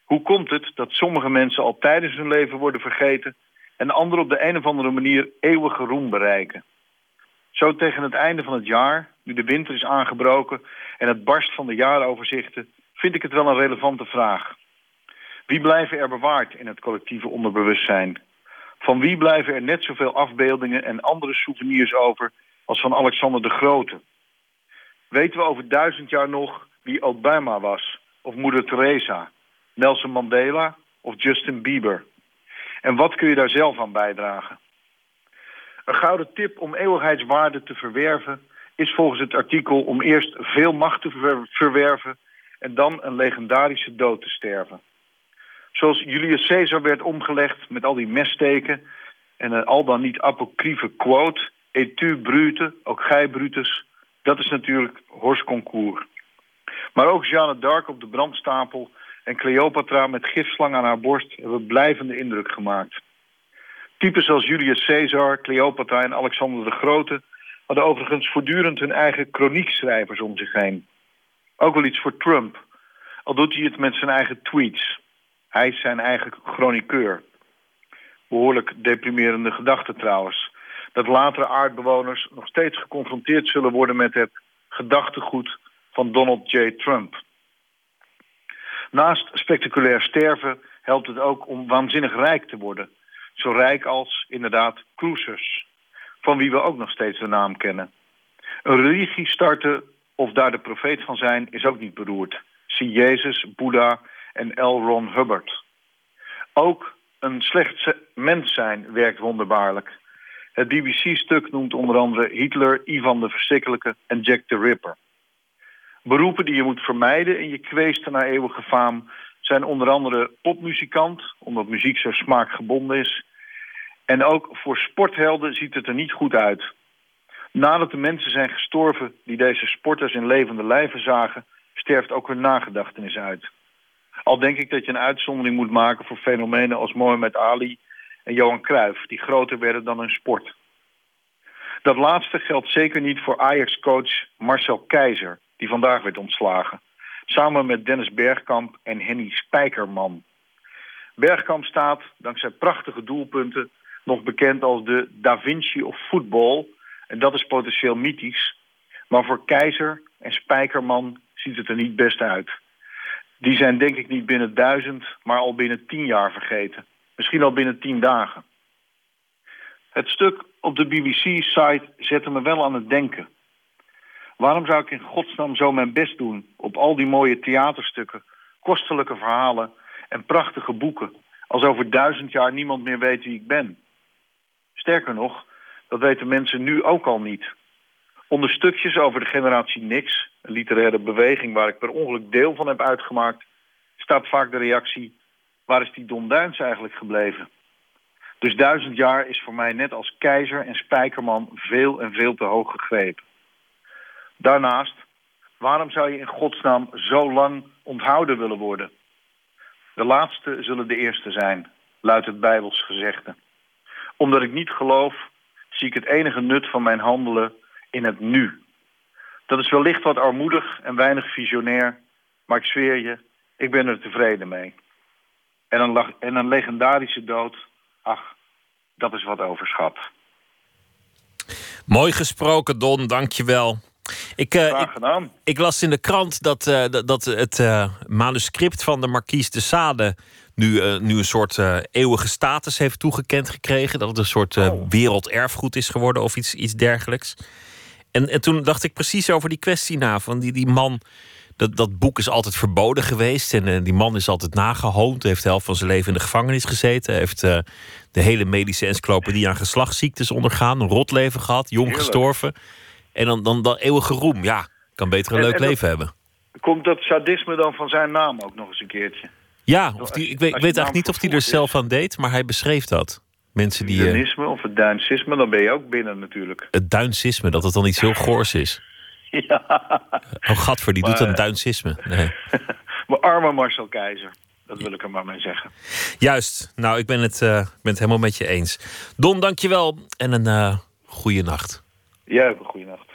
[SPEAKER 8] Hoe komt het dat sommige mensen al tijdens hun leven worden vergeten... en anderen op de een of andere manier eeuwige roem bereiken? Zo tegen het einde van het jaar, nu de winter is aangebroken... en het barst van de jaaroverzichten, vind ik het wel een relevante vraag. Wie blijven er bewaard in het collectieve onderbewustzijn? Van wie blijven er net zoveel afbeeldingen en andere souvenirs over als van Alexander de Grote? Weten we over duizend jaar nog wie Obama was, of moeder Teresa, Nelson Mandela of Justin Bieber? En wat kun je daar zelf aan bijdragen? Een gouden tip om eeuwigheidswaarde te verwerven is volgens het artikel om eerst veel macht te verwerven en dan een legendarische dood te sterven. Zoals Julius Caesar werd omgelegd met al die messteken... en een al dan niet apocryfe quote... Et tu brute, ook gij Brutus, dat is natuurlijk Horst Concours. Maar ook Jeanne d'Arc op de brandstapel... en Cleopatra met gifslang aan haar borst... hebben blijvende indruk gemaakt. Typen zoals Julius Caesar, Cleopatra en Alexander de Grote... hadden overigens voortdurend hun eigen chroniekschrijvers om zich heen. Ook wel iets voor Trump, al doet hij het met zijn eigen tweets... Hij is zijn eigen chroniqueur. Behoorlijk deprimerende gedachte trouwens. Dat latere aardbewoners nog steeds geconfronteerd zullen worden met het gedachtegoed van Donald J. Trump. Naast spectaculair sterven helpt het ook om waanzinnig rijk te worden. Zo rijk als, inderdaad, cruisers. Van wie we ook nog steeds de naam kennen. Een religie starten of daar de profeet van zijn is ook niet beroerd. Zie Jezus, Boeddha en L. Ron Hubbard. Ook een slecht mens zijn werkt wonderbaarlijk. Het BBC-stuk noemt onder andere Hitler, Ivan de Verschrikkelijke en Jack the Ripper. Beroepen die je moet vermijden in je kweesten naar eeuwige faam... zijn onder andere popmuzikant, omdat muziek zo smaakgebonden is. En ook voor sporthelden ziet het er niet goed uit. Nadat de mensen zijn gestorven die deze sporters in levende lijven zagen... sterft ook hun nagedachtenis uit. Al denk ik dat je een uitzondering moet maken voor fenomenen als Mohamed Ali en Johan Cruijff, die groter werden dan hun sport. Dat laatste geldt zeker niet voor Ajax-coach Marcel Keizer, die vandaag werd ontslagen. Samen met Dennis Bergkamp en Henny Spijkerman. Bergkamp staat, dankzij prachtige doelpunten, nog bekend als de Da Vinci of voetbal. En dat is potentieel mythisch. Maar voor Keizer en Spijkerman ziet het er niet best uit die zijn denk ik niet binnen duizend, maar al binnen tien jaar vergeten. Misschien al binnen tien dagen. Het stuk op de BBC-site zette me wel aan het denken. Waarom zou ik in godsnaam zo mijn best doen op al die mooie theaterstukken, kostelijke verhalen en prachtige boeken, als over duizend jaar niemand meer weet wie ik ben? Sterker nog, dat weten mensen nu ook al niet. Onder stukjes over de generatie Niks, een literaire beweging waar ik per ongeluk deel van heb uitgemaakt, staat vaak de reactie, waar is die Don Duins eigenlijk gebleven? Dus duizend jaar is voor mij net als keizer en spijkerman veel en veel te hoog gegrepen. Daarnaast, waarom zou je in godsnaam zo lang onthouden willen worden? De laatste zullen de eerste zijn, luidt het Bijbels gezegde. Omdat ik niet geloof, zie ik het enige nut van mijn handelen in het nu. Dat is wellicht wat armoedig en weinig visionair, maar ik zweer je, ik ben er tevreden mee. En een, en een legendarische dood, ach, dat is wat overschat.
[SPEAKER 1] Mooi gesproken, Don, dankjewel. Ik, uh, ik, ik, las in de krant dat, uh, dat het uh, manuscript van de Marquise de Sade nu, nu een soort eeuwige status heeft toegekend gekregen. Dat het een soort oh. werelderfgoed is geworden of iets, iets dergelijks. En, en toen dacht ik precies over die kwestie na. Van die, die man, dat, dat boek is altijd verboden geweest. En die man is altijd nagehoond. Heeft de helft van zijn leven in de gevangenis gezeten. Heeft de hele medische encyclopedie aan geslachtsziektes ondergaan. Een rotleven gehad, jong gestorven. En dan, dan, dan eeuwige roem. Ja, kan beter een leuk leven hebben.
[SPEAKER 8] Komt dat sadisme dan van zijn naam ook nog eens een keertje?
[SPEAKER 1] Ja, of die, ik weet, weet eigenlijk niet of hij er zelf aan deed, maar hij beschreef dat. Mensen die.
[SPEAKER 8] Het duinisme of het duinsisme, dan ben je ook binnen natuurlijk.
[SPEAKER 1] Het duinsisme, dat het dan iets heel goors is.
[SPEAKER 8] Ja.
[SPEAKER 1] Oh, Gadver, die doet een duinsisme. Nee.
[SPEAKER 8] maar arme Marcel Keizer. Dat wil ik er maar mee zeggen.
[SPEAKER 1] Juist. Nou, ik ben het, uh, ben het helemaal met je eens. Don, dankjewel en een uh, goede nacht.
[SPEAKER 8] Jij ook een goede nacht.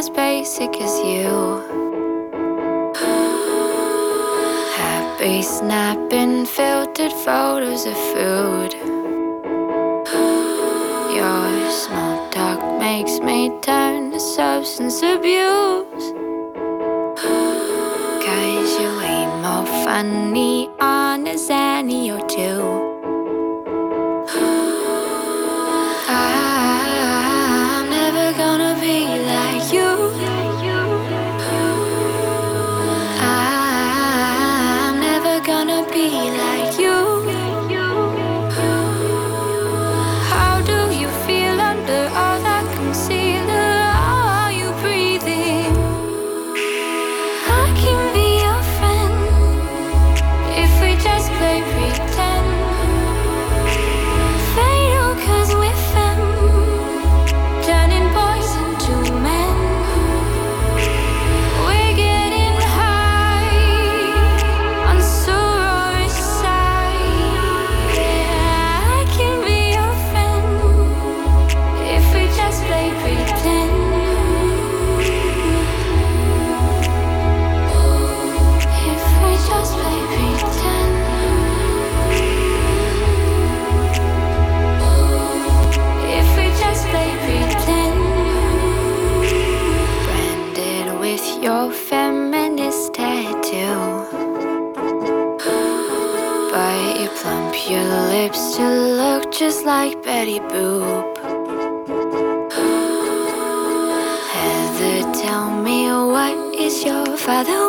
[SPEAKER 9] As basic as you. Happy snapping filtered photos of food. Your small talk makes me turn to substance abuse. Cause you ain't more funny on a Zanny or two. Betty Boop. Heather, tell me what is your father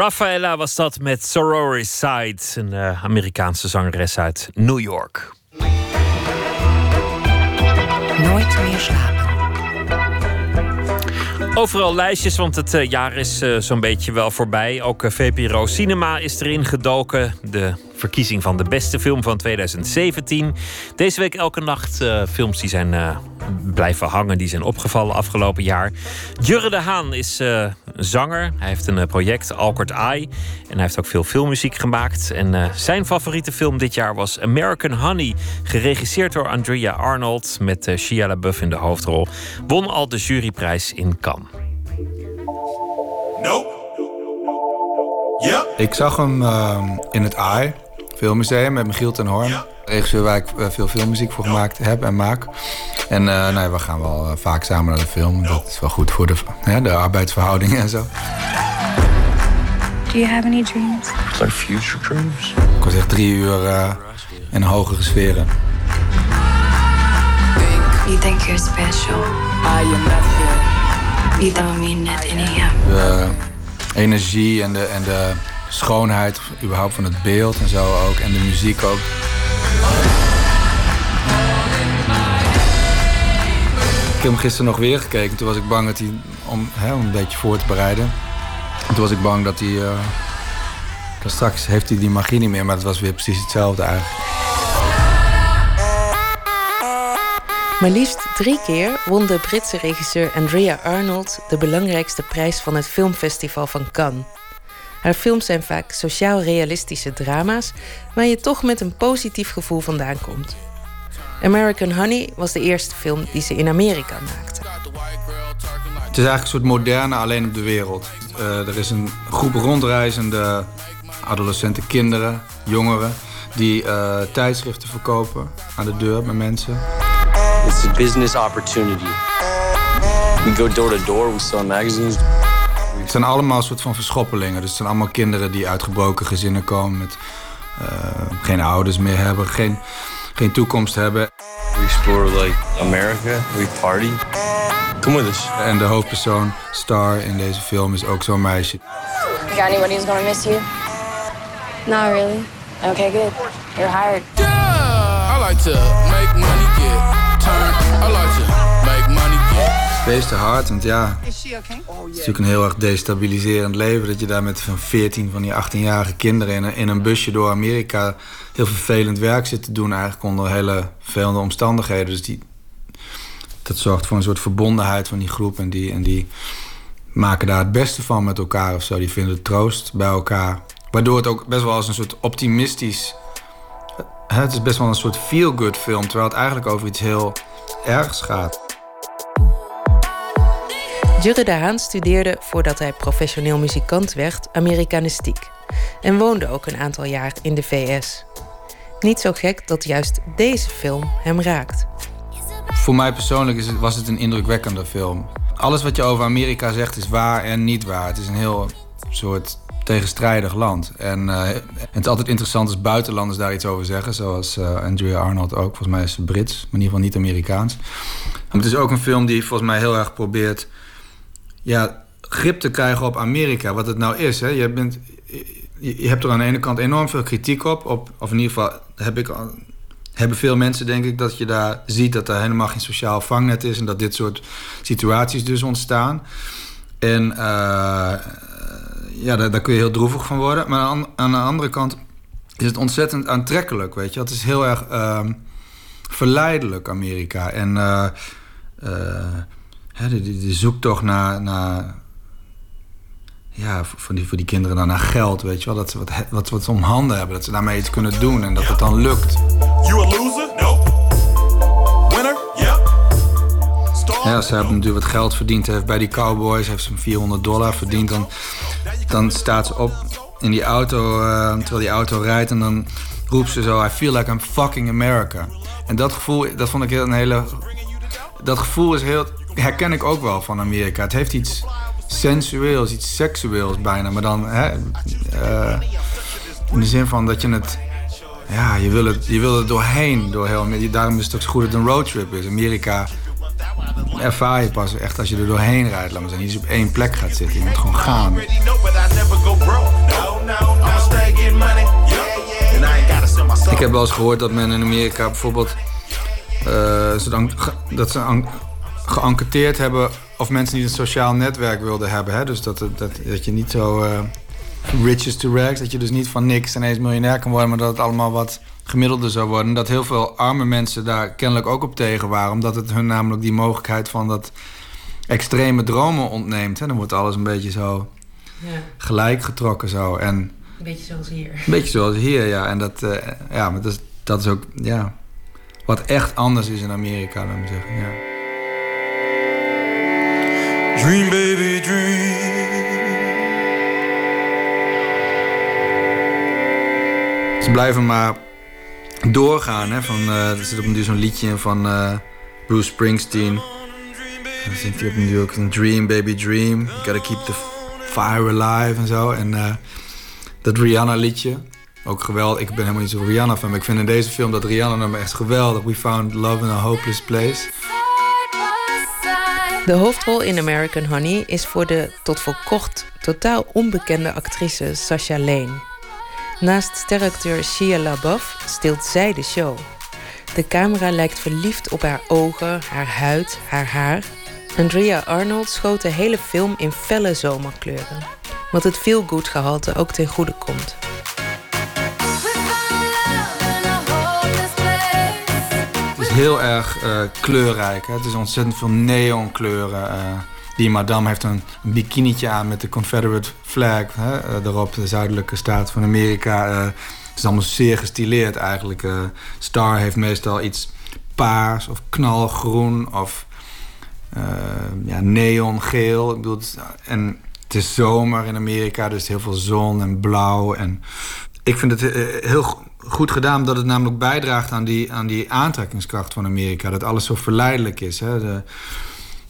[SPEAKER 1] Rafaela was dat met Sorority Side, een uh, Amerikaanse zangeres uit New York.
[SPEAKER 10] Nooit meer slapen.
[SPEAKER 1] Overal lijstjes, want het uh, jaar is uh, zo'n beetje wel voorbij. Ook VPRO Cinema is erin gedoken. De verkiezing van de beste film van 2017. Deze week elke nacht uh, films die zijn uh, blijven hangen, die zijn opgevallen afgelopen jaar. Jurre de Haan is uh, zanger. Hij heeft een project, Awkward Eye. En hij heeft ook veel filmmuziek gemaakt. En zijn favoriete film dit jaar was American Honey. Geregisseerd door Andrea Arnold met Shia LaBeouf in de hoofdrol. Won al de juryprijs in Cannes.
[SPEAKER 11] Nope. Ja. Ik zag hem uh, in het AI Filmmuseum met Michiel ten Hoorn. Regisseur waar ik uh, veel filmmuziek voor gemaakt heb en maak. En uh, nou, we gaan wel uh, vaak samen naar de film. Dat is wel goed voor de, de arbeidsverhoudingen en zo.
[SPEAKER 12] Do you have any dreams?
[SPEAKER 13] Like future dreams?
[SPEAKER 11] Ik was echt drie uur in hogere sferen.
[SPEAKER 12] You think you're special.
[SPEAKER 9] I am not here.
[SPEAKER 12] You don't mean that any
[SPEAKER 11] De energie en de, en de schoonheid überhaupt van het beeld en zo ook. En de muziek ook. Ik heb hem gisteren nog weer gekeken. Toen was ik bang dat hij, om, hè, om een beetje voor te bereiden. En toen was ik bang dat hij... Uh, dat straks heeft hij die magie niet meer, maar het was weer precies hetzelfde eigenlijk.
[SPEAKER 14] Maar liefst drie keer won de Britse regisseur Andrea Arnold de belangrijkste prijs van het filmfestival van Cannes. Haar films zijn vaak sociaal-realistische drama's waar je toch met een positief gevoel vandaan komt. American Honey was de eerste film die ze in Amerika maakte.
[SPEAKER 11] Het is eigenlijk een soort moderne alleen op de wereld. Uh, er is een groep rondreizende adolescenten, kinderen, jongeren die uh, tijdschriften verkopen aan de deur bij mensen.
[SPEAKER 13] It's a business opportunity. We go door to door, we sell magazines.
[SPEAKER 11] Het zijn allemaal een soort van verschoppelingen. Dus het zijn allemaal kinderen die uit gebroken gezinnen komen. Met uh, geen ouders meer hebben. Geen, geen toekomst hebben.
[SPEAKER 13] We explore like America. We party. Come with us.
[SPEAKER 11] En de hoofdpersoon, Star, in deze film is ook zo'n meisje.
[SPEAKER 12] You got anybody who's gonna miss you? Not really. Okay, good. You're hired.
[SPEAKER 15] Yeah, I like to make money get turned. I like to.
[SPEAKER 11] Wees te hard, want ja, het is natuurlijk een heel erg destabiliserend leven. Dat je daar met van 14 van die 18-jarige kinderen in een, in een busje door Amerika heel vervelend werk zit te doen. Eigenlijk onder hele vervelende omstandigheden. Dus die, dat zorgt voor een soort verbondenheid van die groep. En die, en die maken daar het beste van met elkaar of zo. Die vinden troost bij elkaar. Waardoor het ook best wel als een soort optimistisch... Het is best wel een soort feel-good film. Terwijl het eigenlijk over iets heel ergs gaat.
[SPEAKER 14] Jurre de Haan studeerde voordat hij professioneel muzikant werd Amerikanistiek en woonde ook een aantal jaar in de VS. Niet zo gek dat juist deze film hem raakt.
[SPEAKER 11] Voor mij persoonlijk is het, was het een indrukwekkende film. Alles wat je over Amerika zegt is waar en niet waar. Het is een heel soort tegenstrijdig land. En uh, het is altijd interessant als buitenlanders daar iets over zeggen. Zoals uh, Andrea Arnold ook. Volgens mij is ze Brits, maar in ieder geval niet Amerikaans. Het is ook een film die volgens mij heel erg probeert ja, grip te krijgen op Amerika. Wat het nou is. Hè. Je, bent, je hebt er aan de ene kant enorm veel kritiek op. op of in ieder geval heb ik, hebben veel mensen, denk ik, dat je daar ziet dat er helemaal geen sociaal vangnet is. En dat dit soort situaties dus ontstaan. En uh, ja, daar, daar, kun je heel droevig van worden. Maar aan, aan, de andere kant is het ontzettend aantrekkelijk, weet je. Het is heel erg uh, verleidelijk, Amerika. En uh, de, de zoektocht naar, naar ja, voor die, voor die kinderen dan naar geld, weet je wel. Dat ze wat, wat, wat ze om handen hebben, dat ze daarmee iets kunnen doen en dat het dan lukt. You a loser? No. Winner? Yeah. Ja, ze hebben natuurlijk wat geld verdiend. Heeft bij die Cowboys heeft ze 400 dollar verdiend. Dan, dan staat ze op in die auto, uh, terwijl die auto rijdt... en dan roept ze zo... I feel like I'm fucking America. En dat gevoel, dat vond ik heel een hele... Dat gevoel is heel herken ik ook wel van Amerika. Het heeft iets sensueels, iets seksueels bijna. Maar dan hè, eh, in de zin van dat je het. Ja, je wil het, je wil het doorheen. Door heel, daarom is het ook zo goed dat het een roadtrip is. Amerika ervaar je pas echt als je er doorheen rijdt. Laat maar zeggen, niet dus op één plek gaat zitten. Je moet gewoon gaan. Ik heb wel eens gehoord dat men in Amerika bijvoorbeeld... Uh, dat ze geënquêteerd hebben of mensen niet een sociaal netwerk wilden hebben. Hè? Dus dat, dat, dat je niet zo eh riches to rags, dat je dus niet van niks ineens miljonair kan worden, maar dat het allemaal wat gemiddelder zou worden. En dat heel veel arme mensen daar kennelijk ook op tegen waren, omdat het hun namelijk die mogelijkheid van dat extreme dromen ontneemt. Hè? Dan wordt alles een beetje zo
[SPEAKER 14] Ja,
[SPEAKER 11] gelijk getrokken zo. En
[SPEAKER 14] een beetje zoals hier.
[SPEAKER 11] een beetje zoals hier, ja. En dat, eh, ja, maar dat, is, dat is ook, ja, wat echt anders is in Amerika, laat me zeggen, ja.
[SPEAKER 16] Dream, baby, dream.
[SPEAKER 11] Ze blijven maar doorgaan. Hè, van, eh, er zit op een zo'n liedje in van eh, Bruce Springsteen. Dan zingt hij op een ook een Dream, baby, dream. You gotta keep the fire alive en zo. En eh, dat Rihanna-liedje, ook geweldig. Ik ben helemaal niet zo Rihanna fan, maar ik vind in deze film dat Rihanna nummer echt geweldig. We found love in a hopeless place.
[SPEAKER 14] De hoofdrol in American Honey is voor de tot voor kort totaal onbekende actrice Sasha Lane. Naast steracteur Shia LaBeouf steelt zij de show. De camera lijkt verliefd op haar ogen, haar huid, haar haar. Andrea Arnold schoot de hele film in felle zomerkleuren. Wat het feel-good gehalte ook ten goede komt.
[SPEAKER 11] Heel erg eh, kleurrijk. Hè? Het is ontzettend veel neonkleuren. eh die madame heeft een, bikinietje aan met de Confederate flag. Hè? eh, daarop de zuidelijke staat van Amerika. het is allemaal zeer gestileerd eigenlijk. Star heeft meestal iets paars of knalgroen of ja, neongeel. Ik bedoel, het en het is zomer in Amerika, dus heel veel zon en blauw. En ik vind het heel goed gedaan, omdat het namelijk bijdraagt aan die, aan die aantrekkingskracht van Amerika. Dat alles zo verleidelijk is. Hè? De,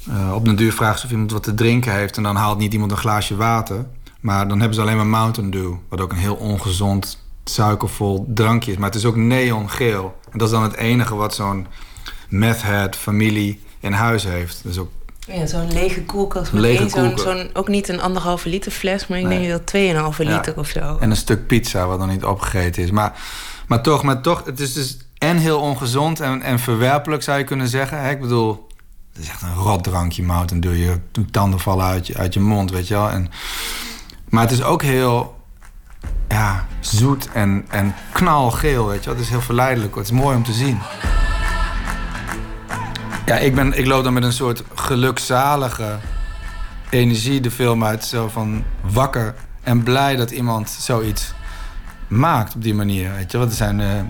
[SPEAKER 11] eh, op den duur vraagt ze of iemand wat te drinken heeft en dan haalt niet iemand een glaasje water. Maar dan hebben ze alleen maar Mountain Dew, wat ook een heel ongezond, suikervol drankje is. Maar het is ook neongeel. En dat is dan het enige wat zo'n meth head familie in huis heeft. Dus ook
[SPEAKER 14] Ja, zo'n lege koelkast.
[SPEAKER 11] Een
[SPEAKER 14] met
[SPEAKER 11] lege
[SPEAKER 14] één zo'n, ook niet een anderhalve liter fles, maar ik
[SPEAKER 11] Nee.
[SPEAKER 14] denk dat 2,5
[SPEAKER 11] Ja.
[SPEAKER 14] liter of zo.
[SPEAKER 11] En een stuk pizza wat nog niet opgegeten is. Maar, maar toch, maar toch, het is dus en heel ongezond en, en verwerpelijk zou je kunnen zeggen. Ik bedoel, het is echt een rot drankje, Mountain Dew. Je tanden vallen uit je, uit je mond, weet je wel. En, maar het is ook heel ja, zoet en, en knalgeel, weet je wel. Het is heel verleidelijk. Het is mooi om te zien. Ja, ik, ben, ik loop dan met een soort gelukzalige energie de film uit. Zo van wakker en blij dat iemand zoiets maakt op die manier. Weet je, wat er zijn. eh,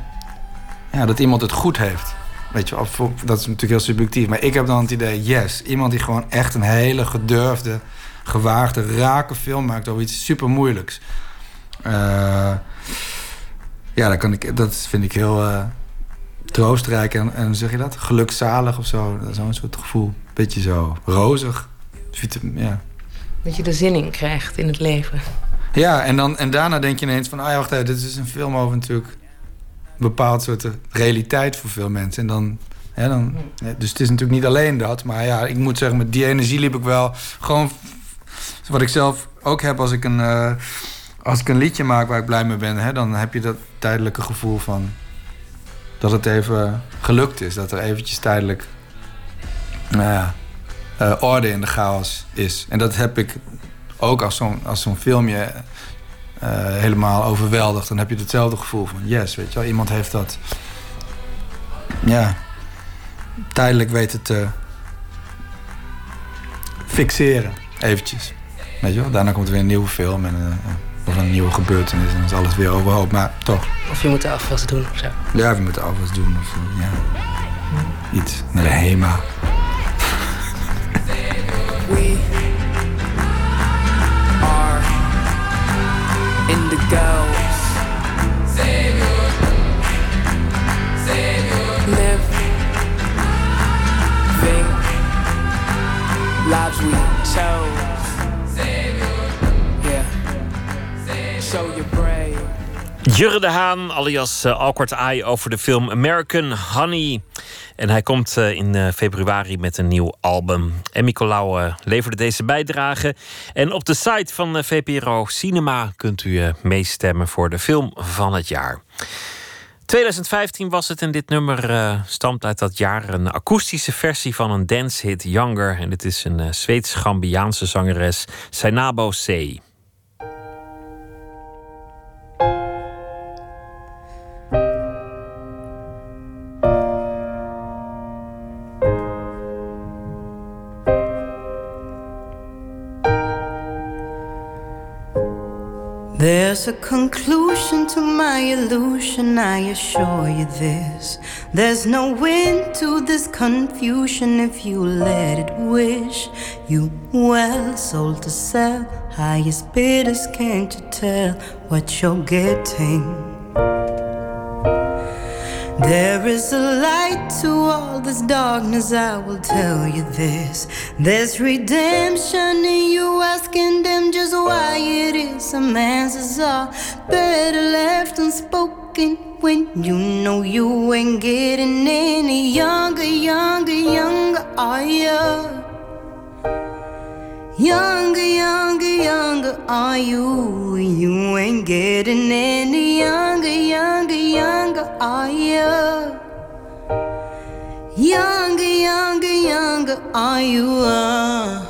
[SPEAKER 11] ja, dat iemand het goed heeft. Weet je, dat is natuurlijk heel subjectief. Maar ik heb dan het idee, yes, iemand die gewoon echt een hele gedurfde, gewaagde, rake film maakt over iets super moeilijks. ja, dat, kan ik, dat vind ik heel eh, troostrijk en, en zeg je dat? Gelukzalig of zo. Zo'n soort gevoel. Beetje zo rozig. Ja.
[SPEAKER 14] Dat je er zin in krijgt in het leven.
[SPEAKER 11] Ja, en, dan, en daarna denk je ineens van... ah ja, wacht dit is een film over natuurlijk... een bepaald soort realiteit voor veel mensen. En dan, hè, dan, dus het is natuurlijk niet alleen dat. Maar ja, ik moet zeggen, met die energie liep ik wel... gewoon wat ik zelf ook heb als ik een, eh, als ik een liedje maak waar ik blij mee ben... Hè, dan heb je dat tijdelijke gevoel van... dat het even gelukt is. Dat er eventjes tijdelijk... nou ja, eh, orde in de chaos is. En dat heb ik ook als zo'n als zo'n film je eh, helemaal overweldigt. Dan heb je hetzelfde gevoel van yes, weet je wel. Iemand heeft dat ja, tijdelijk weten te fixeren. Eventjes. Weet je wel. Daarna komt er weer een nieuwe film en eh, of een nieuwe gebeurtenis. En dan is alles weer overhoop. Maar toch.
[SPEAKER 14] Of je moet de afwas doen of zo.
[SPEAKER 11] Ja, we moeten afwas doen. Of eh, ja. iets naar de HEMA.
[SPEAKER 9] We indigos. Live, think, lives we chose. Yeah. Show your brave.
[SPEAKER 1] Jurre de Haan, alias eh, Awkward Eye, over de film American Honey. En hij komt eh, in eh, februari met een nieuw album. En Nicolaou eh, leverde deze bijdrage. En op de site van VPRO Cinema kunt u meestemmen voor de film van het jaar. 2015 was het en dit nummer stamt uit dat jaar. Een akoestische versie van een dancehit Younger. En dit is een uh, Zweeds-Gambiaanse zangeres, Sainabo C.
[SPEAKER 17] There's a conclusion to my illusion, I assure you this. There's no end to this confusion if you let it wish you well. Sold to sell, highest bidders came to tell what you're getting. There is a light to all this darkness, I will tell you this. There's redemption in you asking them just why it is. Some answers are better left unspoken when you know you ain't getting any younger, younger, younger, are you? Younger, younger, younger are you? You ain't getting any younger, younger, younger are you? Younger, younger, younger are you? Uh?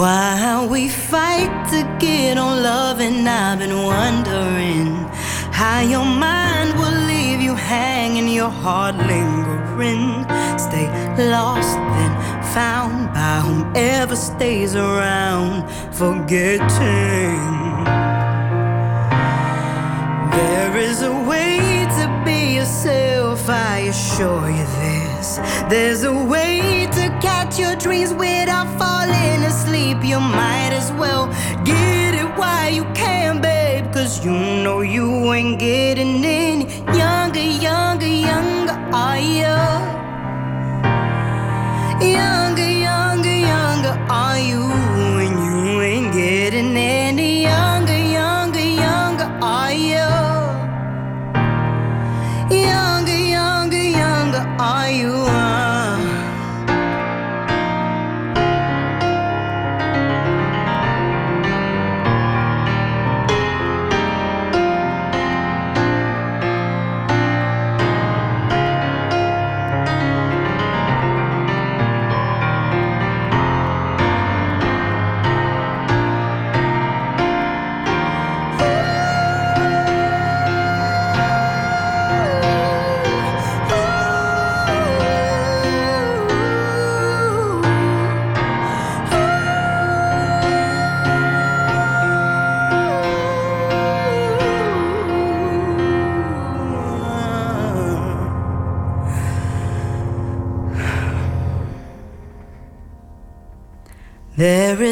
[SPEAKER 17] While we fight to get on love, and I've been wondering how your mind will you hanging, your heart lingering. Stay lost, then found by whomever stays around, forgetting. There is a way to be yourself, I assure you this. There's a way to catch your dreams without falling asleep. You might as well get it while you can, babe. Cause you know you ain't getting any younger, younger, younger, are you? Younger, younger, younger, are you?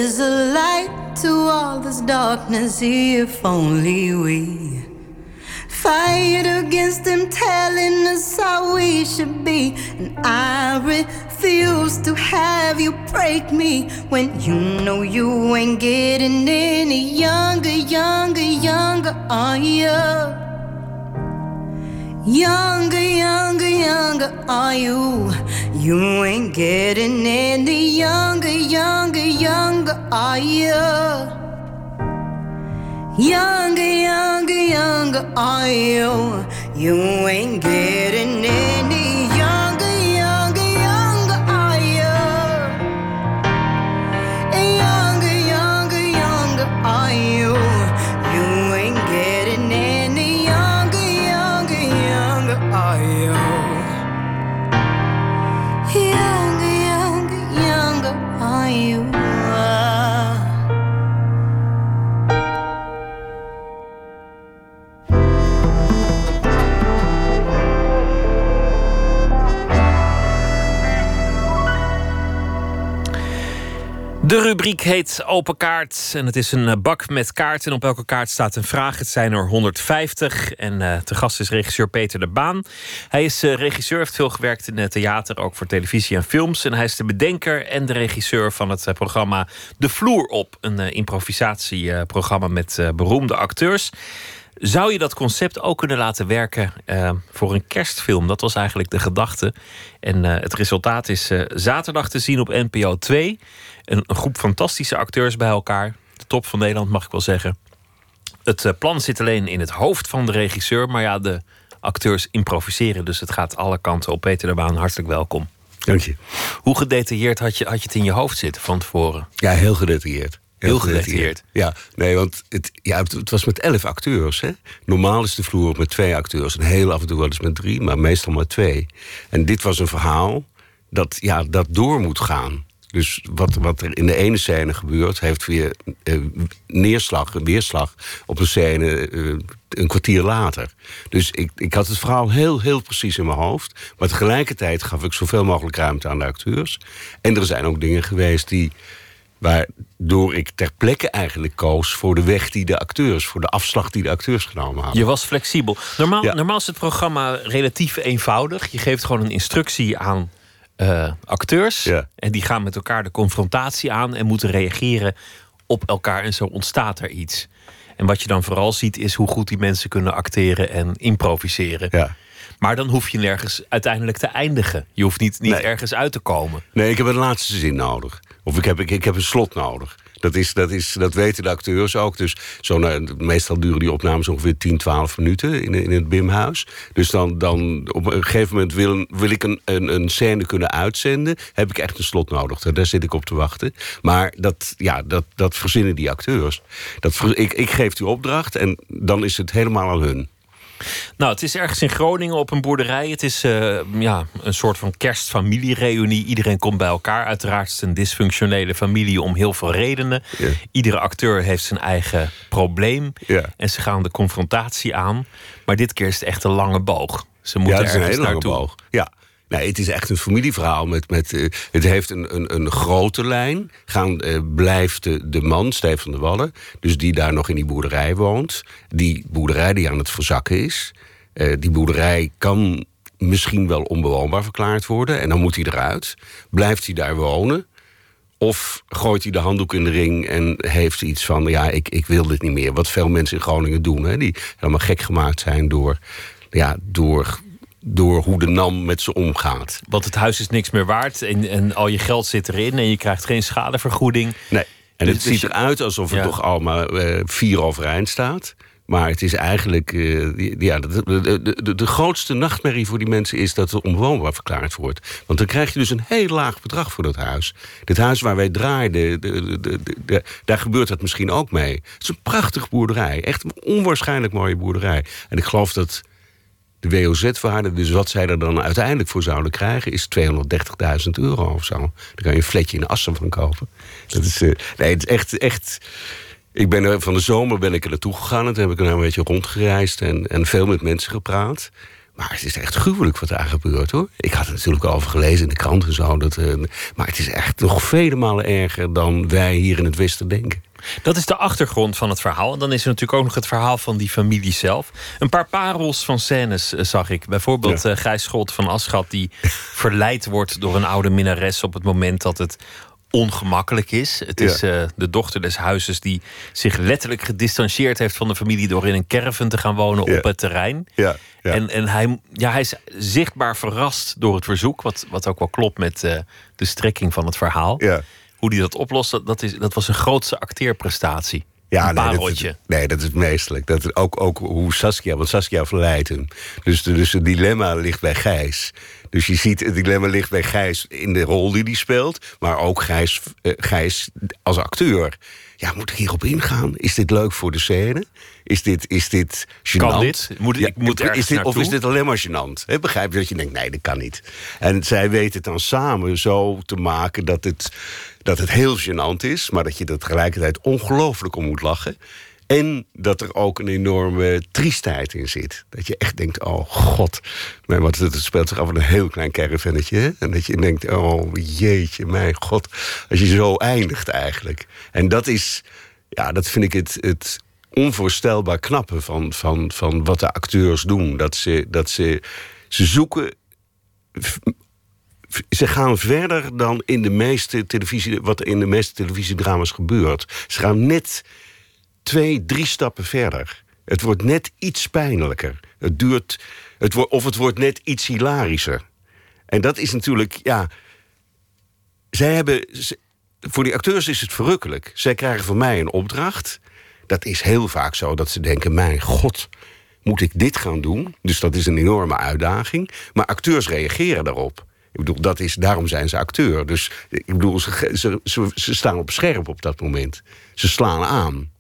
[SPEAKER 17] There is a light to all this darkness, if only we fight against them telling us how we should be. And I refuse to have you break me when you know you ain't getting any younger, younger, younger, are you? Younger, younger, younger are you? You ain't getting any younger, younger, younger are you? Younger, younger, younger are you? You ain't getting any
[SPEAKER 1] De rubriek heet Open Kaart. En het is een eh, bak met kaarten. En op elke kaart staat een vraag. Het zijn er 150. En uh, te gast is regisseur Peter de Baan. Hij is uh, regisseur, heeft veel gewerkt in het theater, ook voor televisie en films. En hij is de bedenker en de regisseur van het programma De Vloer op. Een improvisatieprogramma met beroemde acteurs. Zou je dat concept ook kunnen laten werken uh, voor een kerstfilm? Dat was eigenlijk de gedachte. En uh, het resultaat is uh, zaterdag te zien op NPO 2. Een, een, groep fantastische acteurs bij elkaar. de top van Nederland mag ik wel zeggen. Het eh, plan zit alleen in het hoofd van de regisseur, maar ja, de acteurs improviseren. Dus het gaat alle kanten op. Peter de Baan, hartelijk welkom.
[SPEAKER 18] Dank je.
[SPEAKER 1] Hoe gedetailleerd had je, had je het in je hoofd zitten van tevoren?
[SPEAKER 18] Ja, heel gedetailleerd.
[SPEAKER 1] Heel gedetailleerd.
[SPEAKER 18] Ja, nee, want het, ja, het, was met elf acteurs. Hè? Normaal is de vloer met twee acteurs. En heel af en toe wel eens met drie, maar meestal maar twee. En dit was een verhaal dat, ja, dat door moet gaan. Dus wat, wat er in de ene scène gebeurt, heeft weer eh, neerslag, weerslag op een scène eh, een kwartier later. Dus ik, ik had het verhaal heel, heel precies in mijn hoofd. Maar tegelijkertijd gaf ik zoveel mogelijk ruimte aan de acteurs. En er zijn ook dingen geweest die Waardoor ik ter plekke eigenlijk koos voor de weg die de acteurs, voor de afslag die de acteurs genomen hadden.
[SPEAKER 1] Je was flexibel. Normaal, normaal is het programma relatief eenvoudig. Je geeft gewoon een instructie aan uh, acteurs. En die gaan met elkaar de confrontatie aan en moeten reageren op elkaar. En zo ontstaat er iets. En wat je dan vooral ziet, is hoe goed die mensen kunnen acteren en improviseren.
[SPEAKER 18] Ja.
[SPEAKER 1] Maar dan hoef je nergens uiteindelijk te eindigen. Je hoeft niet, niet ergens uit te komen.
[SPEAKER 18] Nee, ik heb een laatste zin nodig. Of ik heb, ik, ik heb een slot nodig. Dat, is, dat, is, dat weten de acteurs ook. Dus zo, nou, meestal duren die opnames ongeveer 10, 12 minuten in, in het BIM-huis. Dus dan, dan op een gegeven moment wil, wil ik een, een, een scène kunnen uitzenden. Heb ik echt een slot nodig. Daar zit ik op te wachten. Maar dat, ja, dat, dat verzinnen die acteurs. Dat, ik, ik geef die opdracht en dan is het helemaal aan hun.
[SPEAKER 1] Nou, het is ergens in Groningen op een boerderij. Het is uh, ja, een soort van kerstfamiliereunie. Iedereen komt bij elkaar. Uiteraard is het een dysfunctionele familie om heel veel redenen. Iedere acteur heeft zijn eigen probleem. En ze gaan de confrontatie aan. Maar dit keer is het echt een lange boog. Ze moeten
[SPEAKER 18] ja, hele
[SPEAKER 1] lange
[SPEAKER 18] boog. Ja. Nee, het is echt een familieverhaal. Met, met, uh, het heeft een, een, een grote lijn. Gaan, uh, blijft de, de man, Stefan van der Wallen, dus die daar nog in die boerderij woont. Die boerderij die aan het verzakken is. Uh, die boerderij kan misschien wel onbewoonbaar verklaard worden. En dan moet hij eruit. Blijft hij daar wonen? Of gooit hij de handdoek in de ring en heeft iets van... ja, ik, ik wil dit niet meer. Wat veel mensen in Groningen doen. Hè, die helemaal gek gemaakt zijn door, ja, door door hoe de NAM met ze omgaat.
[SPEAKER 1] Want het huis is niks meer waard en, en al je geld zit erin en je krijgt geen schadevergoeding.
[SPEAKER 18] Nee. En
[SPEAKER 1] Dus-
[SPEAKER 18] het
[SPEAKER 1] dus
[SPEAKER 18] ziet
[SPEAKER 1] je-
[SPEAKER 18] eruit alsof het
[SPEAKER 1] Ja.
[SPEAKER 18] toch allemaal eh, vier overeind staat. Maar het is eigenlijk. eh, ja, de, de, de, grootste nachtmerrie voor die mensen is dat het onbewoonbaar verklaard wordt. Want dan krijg je dus een heel laag bedrag voor dat huis. Dit huis waar wij draaien, de, daar gebeurt dat misschien ook mee. Het is een prachtige boerderij. Echt een onwaarschijnlijk mooie boerderij. En ik geloof dat de WOZ-waarde, dus wat zij er dan uiteindelijk voor zouden krijgen, is 230.000 euro of zo. Daar kan je een fletje in Assen van kopen. Dat is, eh, nee, het is echt, echt. Ik ben van de zomer ben ik er naartoe gegaan. En toen heb ik er nou een beetje rondgereisd en, en veel met mensen gepraat. Maar het is echt gruwelijk wat daar gebeurt hoor. Ik had het natuurlijk al over gelezen in de krant en zo. Dat, eh, maar het is echt nog vele malen erger dan wij hier in het Westen denken.
[SPEAKER 1] Dat is de achtergrond van het verhaal. En dan is er natuurlijk ook nog het verhaal van die familie zelf. Een paar parels van scènes eh, zag ik. Bijvoorbeeld eh Gijs Scholt van Aschat... die verleid wordt door een oude minnares... op het moment dat het ongemakkelijk is. Het
[SPEAKER 18] Ja.
[SPEAKER 1] is eh, de dochter des huizes die zich letterlijk gedistanceerd heeft van de familie... door in een caravan te gaan wonen
[SPEAKER 18] Ja.
[SPEAKER 1] op het terrein.
[SPEAKER 18] Ja, ja.
[SPEAKER 1] En, en hij, ja, hij is zichtbaar verrast door het verzoek... wat, wat ook wel klopt met de strekking van het verhaal.
[SPEAKER 18] Ja.
[SPEAKER 1] Hoe hij dat oplost, dat, is, dat was een grootste acteerprestatie.
[SPEAKER 18] Ja,
[SPEAKER 1] een
[SPEAKER 18] nee, dat nee, dat is meestelijk. Dat is ook, ook hoe Saskia, want Saskia verleidt hem. Dus, dus het dilemma ligt bij Gijs. Dus je ziet, het dilemma ligt bij Gijs in de rol die hij speelt. Maar ook Gijs, eh, Gijs als acteur. Ja, moet ik hierop ingaan? Is dit leuk voor de scène? Is dit, is dit gênant?
[SPEAKER 1] Kan dit? Moet- ik moet
[SPEAKER 18] is dit, Of is dit alleen maar gênant? Hè, begrijp je dat je denkt, nee, dat kan niet. En zij weten het dan samen zo te maken dat het, dat het heel gênant is... maar dat je er tegelijkertijd ongelooflijk om moet lachen... En dat er ook een enorme triestheid in zit. Dat je echt denkt, oh god. Maar wat, het speelt zich af in een heel klein caravannetje. En dat je denkt, oh jeetje, mijn god. Als je zo eindigt eigenlijk. En dat is, ja, dat vind ik het, het onvoorstelbaar knappe van, van, van wat de acteurs doen. Dat ze, dat ze, ze zoeken ze gaan verder dan in de meeste televisie, wat in de meeste televisiedrama's gebeurt. Ze gaan net twee, drie stappen verder. Het wordt net iets pijnlijker. Het duurt, het of het wordt net iets hilarischer. En dat is natuurlijk, ja. Zij hebben. voor die acteurs is het verrukkelijk. Zij krijgen van mij een opdracht. Dat is heel vaak zo dat ze denken: mijn god, moet ik dit gaan doen? Dus dat is een enorme uitdaging. Maar acteurs reageren daarop. Ik bedoel, dat is, daarom zijn ze acteur. Dus ik bedoel, ze, ze, ze, staan op scherp op dat moment. Ze slaan aan.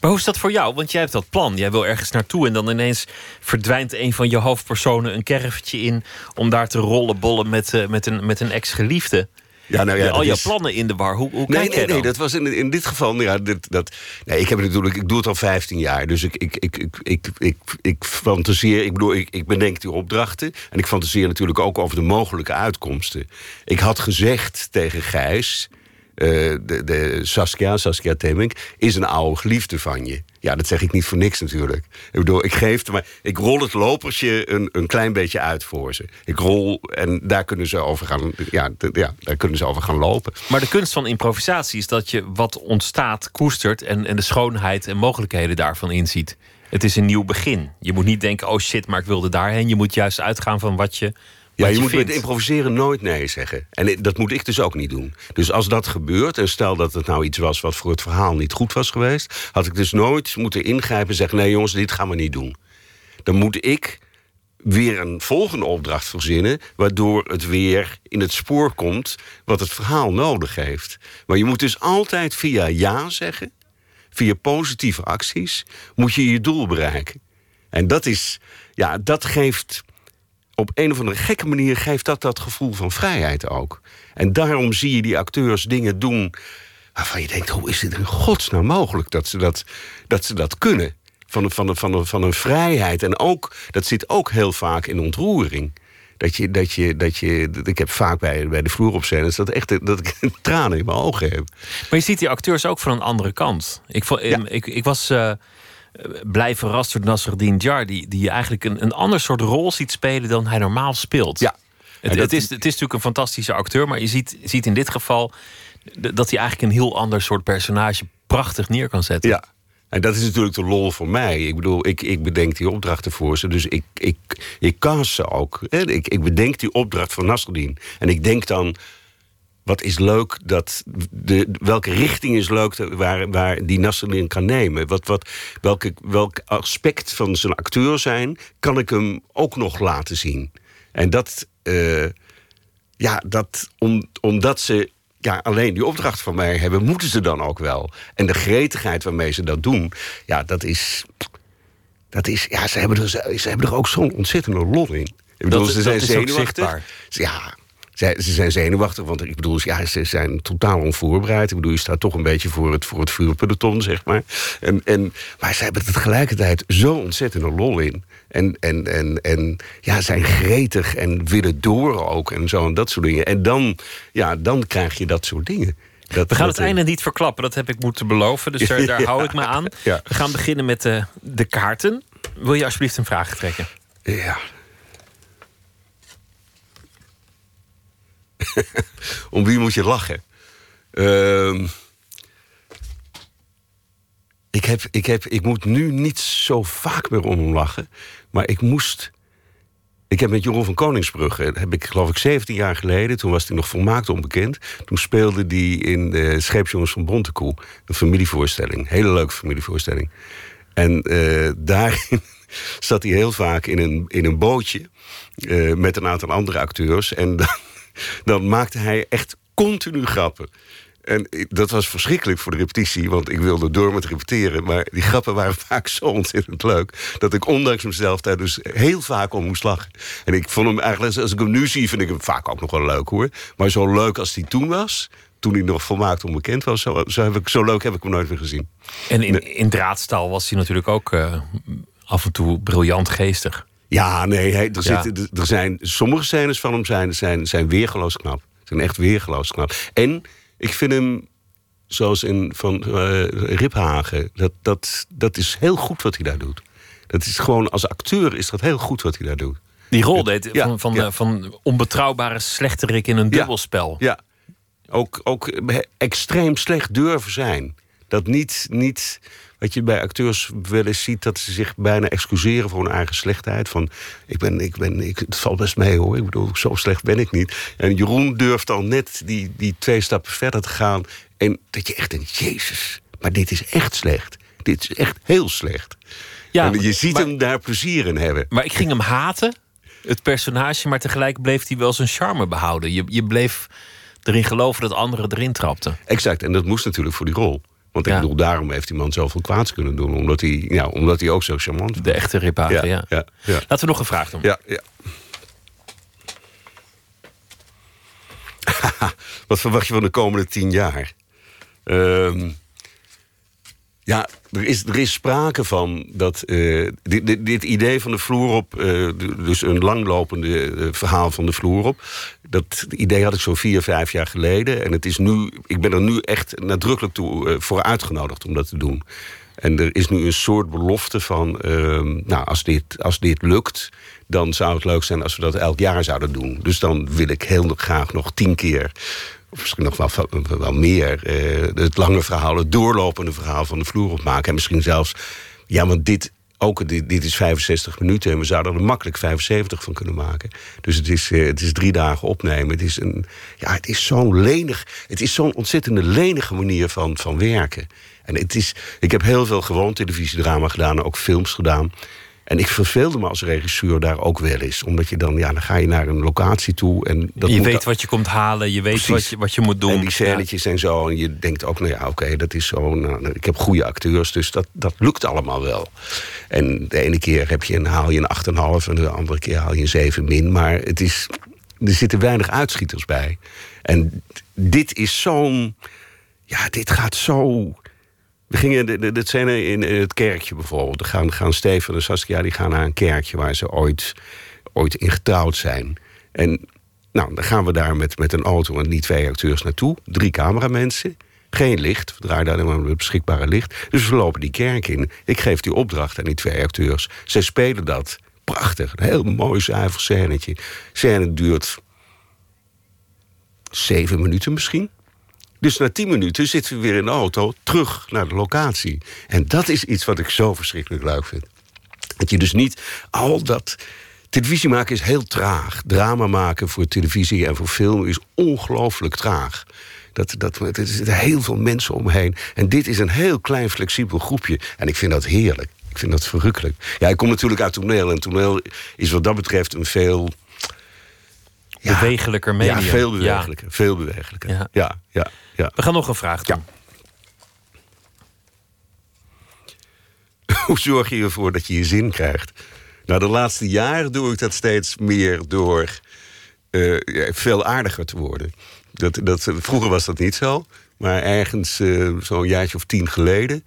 [SPEAKER 1] Maar hoe is dat voor jou? Want jij hebt dat plan. Jij wil ergens naartoe en dan ineens verdwijnt een van je hoofdpersonen een kerfje in om daar te rollen bollen met, eh, met een, met een ex-geliefde.
[SPEAKER 18] Ja, nou ja,
[SPEAKER 1] al je
[SPEAKER 18] is-
[SPEAKER 1] plannen in de war. Hoe, hoe
[SPEAKER 18] Nee,
[SPEAKER 1] kijk
[SPEAKER 18] nee, nee, dat was in, in dit geval. nou Ja, dit, dat, nee, ik heb natuurlijk, ik doe het al 15 jaar. Dus ik, ik, ik, ik, ik, ik, ik fantaseer, ik bedoel, ik, ik bedenk die opdrachten. En ik fantaseer natuurlijk ook over de mogelijke uitkomsten. Ik had gezegd tegen Gijs, eh, de, de Saskia, Saskia Temmink, is een oude geliefde van je. Ja, dat zeg ik niet voor niks natuurlijk. Ik bedoel, ik geef maar ik rol het lopersje een, een klein beetje uit voor ze. Ik rol en daar kunnen ze over gaan, ja, ja, daar kunnen ze over gaan lopen.
[SPEAKER 1] Maar de kunst van improvisatie is dat je wat ontstaat, koestert en, en de schoonheid en mogelijkheden daarvan inziet. Het is een nieuw begin. Je moet niet denken, oh shit, maar ik wilde daarheen. Je moet juist uitgaan van wat je.
[SPEAKER 18] Ja, je, moet
[SPEAKER 1] vindt.
[SPEAKER 18] met improviseren nooit nee zeggen. En dat moet ik dus ook niet doen. Dus als dat gebeurt, en stel dat het nou iets was wat voor het verhaal niet goed was geweest, had ik dus nooit moeten ingrijpen en zeggen: nee, jongens, dit gaan we niet doen. Dan moet ik weer een volgende opdracht verzinnen, waardoor het weer in het spoor komt wat het verhaal nodig heeft. Maar je moet dus altijd via ja zeggen, via positieve acties, moet je je doel bereiken. En dat is, ja, dat geeft op een of andere gekke manier geeft dat dat gevoel van vrijheid ook. En daarom zie je die acteurs dingen doen waarvan je denkt: hoe is het in godsnaam mogelijk dat ze dat, dat, ze dat kunnen? Van, een- van, een- van, een- van een vrijheid. En ook, dat zit ook heel vaak in ontroering. Dat je, dat je, dat je, ik heb vaak bij, bij de vloeropscènes dat, echt, dat ik tranen in mijn ogen heb.
[SPEAKER 1] Maar je ziet die acteurs ook van een andere kant. Ik, em, ik, ik was eh, blij verrast door Nasruddin Jar, die, die je eigenlijk een, een ander soort rol ziet spelen dan hij normaal speelt.
[SPEAKER 18] Ja.
[SPEAKER 1] Het,
[SPEAKER 18] dat-
[SPEAKER 1] het, is, het is natuurlijk een fantastische acteur, maar je ziet, ziet in dit geval dat hij eigenlijk een heel ander soort personage prachtig neer kan zetten.
[SPEAKER 18] Ja. En dat is natuurlijk de lol voor mij. Ik bedoel, ik, ik bedenk die opdrachten voor ze. Dus ik, ik, ik cast ze ook. Ik, ik bedenk die opdracht van Nasruddin. En ik denk dan... Wat is leuk dat. De, welke richting is leuk dat- waar, waar die Nasruddin kan nemen? Wat, wat, welke, welk aspect van zijn acteur zijn. kan ik hem ook nog laten zien? En dat. eh, ja, dat, om, omdat ze ja, alleen die opdracht van mij hebben, moeten ze dan ook wel. En de gretigheid waarmee ze dat doen, ja, dat is. Dat is ja, ze hebben er, ze hebben er ook zo'n ontzettende lol in. Ik bedoel,
[SPEAKER 1] Dat-
[SPEAKER 18] ze zijn
[SPEAKER 1] dat is ook
[SPEAKER 18] zenuwachtig.
[SPEAKER 1] zichtbaar.
[SPEAKER 18] Ja, ze, ze zijn zenuwachtig, want ik bedoel, ja, ze zijn totaal onvoorbereid. Ik bedoel, je staat toch een beetje voor het, voor het vuurpeloton, zeg maar. En, en, maar ze hebben er tegelijkertijd zo ontzettende lol in. En, en, en, en ja, zijn gretig en willen door ook en zo en dat soort dingen. En dan, ja, dan krijg je dat soort dingen. Dat,
[SPEAKER 1] We gaan het einde niet verklappen, dat heb ik moeten beloven. Dus daar, daar
[SPEAKER 18] Ja.
[SPEAKER 1] hou ik me aan.
[SPEAKER 18] Ja.
[SPEAKER 1] We gaan beginnen met de, de kaarten. Wil je alsjeblieft een vraag trekken?
[SPEAKER 18] Ja. Om wie moet je lachen? Ehm, ik, heb, ik, heb, ik moet nu niet zo vaak meer om lachen. Maar ik moest. Ik heb met Jeroen van Koningsbrugge, heb ik geloof ik 17 jaar geleden, toen was hij nog volmaakt onbekend. Toen speelde hij in de Scheepsjongens van Bontekoe, een familievoorstelling. Hele leuke familievoorstelling. En eh, daarin zat hij heel vaak in een, in een bootje eh, met een aantal andere acteurs. En dan, dan maakte hij echt continu grappen. En dat was verschrikkelijk voor de repetitie, want ik wilde door met repeteren. Maar die grappen waren vaak zo ontzettend leuk. dat ik ondanks mezelf daar dus heel vaak om moest lachen. En ik vond hem eigenlijk, als ik hem nu zie, vind ik hem vaak ook nog wel leuk hoor. Maar zo leuk als hij toen was, toen hij nog volmaakt onbekend was, zo, zo, heb ik, zo leuk heb ik hem nooit meer gezien.
[SPEAKER 1] En in, in draadstaal was hij natuurlijk ook eh, af en toe briljant geestig.
[SPEAKER 18] Ja, nee, hij, er,
[SPEAKER 1] Ja.
[SPEAKER 18] er zijn sommige scènes van hem zijn, zijn, zijn weergeloos knap. Zijn echt weergeloos knap. En ik vind hem, zoals in van eh, Riphagen, dat, dat, dat is heel goed wat hij daar doet. Dat is gewoon, als acteur is dat heel goed wat hij daar doet.
[SPEAKER 1] Die rol deed
[SPEAKER 18] Ja,
[SPEAKER 1] van, van,
[SPEAKER 18] ja.
[SPEAKER 1] eh, van onbetrouwbare slechterik in een dubbelspel.
[SPEAKER 18] Ja, ook, ook extreem slecht durven zijn. Dat niet, niet, wat je bij acteurs wel eens ziet, dat ze zich bijna excuseren voor hun eigen slechtheid. Van, ik ben, ik ben, ik, het valt best mee hoor, ik bedoel, zo slecht ben ik niet. En Jeroen durft al net die, die twee stappen verder te gaan. En dat je echt denkt, jezus, maar dit is echt slecht. Dit is echt heel slecht.
[SPEAKER 1] Ja,
[SPEAKER 18] en je
[SPEAKER 1] maar-
[SPEAKER 18] ziet
[SPEAKER 1] maar-
[SPEAKER 18] hem daar plezier in hebben.
[SPEAKER 1] Maar ik ging hem haten, het personage, maar tegelijk bleef hij wel zijn charme behouden. Je, je bleef erin geloven dat anderen erin trapten.
[SPEAKER 18] Exact, en dat moest natuurlijk voor die rol. Want ik bedoel, daarom heeft die man zoveel kwaads kunnen doen. Omdat hij, ja, omdat hij ook zo charmant was.
[SPEAKER 1] De echte ripage, ja.
[SPEAKER 18] ja, ja.
[SPEAKER 1] Laten we nog een vraag doen.
[SPEAKER 18] Ja, ja. Wat verwacht je van de komende tien jaar? Ehm, ja, er is, er is sprake van dat eh, dit, dit, dit idee van de vloer op, eh, dus een langlopende eh, verhaal van de vloer op, dat idee had ik zo vier, vijf jaar geleden. En het is nu, ik ben er nu echt nadrukkelijk toe, voor uitgenodigd om dat te doen. En er is nu een soort belofte van, ehm, nou, als dit, als dit lukt, dan zou het leuk zijn als we dat elk jaar zouden doen. Dus dan wil ik heel graag nog tien keer, misschien nog wel, meer, eh, het lange verhaal, het doorlopende verhaal van de vloer opmaken. En misschien zelfs, ja, want dit, ook, dit, dit is 65 minuten en we zouden er makkelijk 75 van kunnen maken. Dus het is, eh, het is drie dagen opnemen. Het is, een, ja, het is zo'n lenig, het is zo'n ontzettende lenige manier van, van werken. En het is, ik heb heel veel gewoon televisiedrama gedaan, ook films gedaan. En ik verveelde me als regisseur daar ook wel eens. Omdat je dan, ja, dan ga je naar een locatie toe. En dat
[SPEAKER 1] je weet wat je komt halen, je weet
[SPEAKER 18] Precies.
[SPEAKER 1] wat je, wat je moet doen.
[SPEAKER 18] En die scènetjes en zo. En je denkt ook, nou ja, oké, dat is zo. Nou, ik heb goede acteurs, dus dat, dat lukt allemaal wel. En de ene keer heb je een, haal je een 8,5 en de andere keer haal je een 7 min. Maar het is, er zitten weinig uitschieters bij. En dit is zo'n... Ja, dit gaat zo... We gingen, de, de, scène in, het kerkje bijvoorbeeld. Gaan, gaan Steven en Saskia die gaan naar een kerkje waar ze ooit, ooit in getrouwd zijn. En nou, dan gaan we daar met, met een auto en die twee acteurs naartoe. Drie cameramensen. Geen licht. We draaien daar alleen maar met beschikbare licht. Dus we lopen die kerk in. Ik geef die opdracht aan die twee acteurs. Zij spelen dat. Prachtig. Een heel mooi zuiver scènetje. Scène duurt zeven minuten misschien. Dus na tien minuten zitten we weer in de auto terug naar de locatie. En dat is iets wat ik zo verschrikkelijk leuk vind. Dat je dus niet al dat. Televisie maken is heel traag. Drama maken voor televisie en voor film is ongelooflijk traag. Dat, dat, er zitten heel veel mensen omheen. En dit is een heel klein, flexibel groepje. En ik vind dat heerlijk. Ik vind dat verrukkelijk. Ja, ik kom natuurlijk uit toneel. En toneel is wat dat betreft een veel.
[SPEAKER 1] Bewegelijker medium.
[SPEAKER 18] Ja, veel
[SPEAKER 1] Ja.
[SPEAKER 18] bewegelijker. Veel bewegelijker.
[SPEAKER 1] Ja.
[SPEAKER 18] Ja, ja, ja.
[SPEAKER 1] We gaan nog een vraag doen.
[SPEAKER 18] Hoe zorg je ervoor dat je je zin krijgt? Nou, de laatste jaren doe ik dat steeds meer door eh, veel aardiger te worden. Dat, dat, vroeger was dat niet zo, maar ergens eh, zo'n jaartje of tien geleden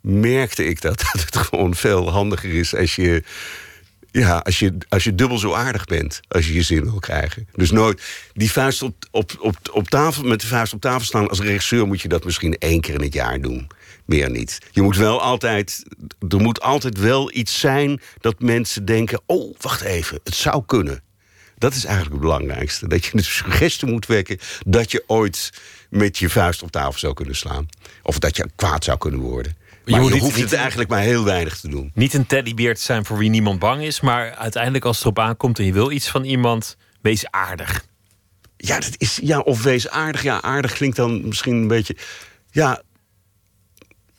[SPEAKER 18] merkte ik dat, dat het gewoon veel handiger is als je, ja, als je, als je dubbel zo aardig bent als je je zin wil krijgen. Dus nooit die vuist op, op, op, op tafel, met de vuist op tafel staan. Als regisseur moet je dat misschien één keer in het jaar doen. Meer niet. Je moet wel altijd. Er moet altijd wel iets zijn dat mensen denken: oh, wacht even, het zou kunnen. Dat is eigenlijk het belangrijkste. Dat je de suggestie moet wekken dat je ooit met je vuist op tafel zou kunnen slaan. Of dat je kwaad zou kunnen worden. Maar je,
[SPEAKER 1] niet-
[SPEAKER 18] hoeft
[SPEAKER 1] niet-
[SPEAKER 18] het eigenlijk maar heel weinig te doen.
[SPEAKER 1] Niet een teddybeer te zijn voor wie niemand bang is, maar uiteindelijk als het erop aankomt en je wil iets van iemand, wees aardig.
[SPEAKER 18] Ja, dat is, ja, of wees aardig. Ja, aardig klinkt dan misschien een beetje. Ja,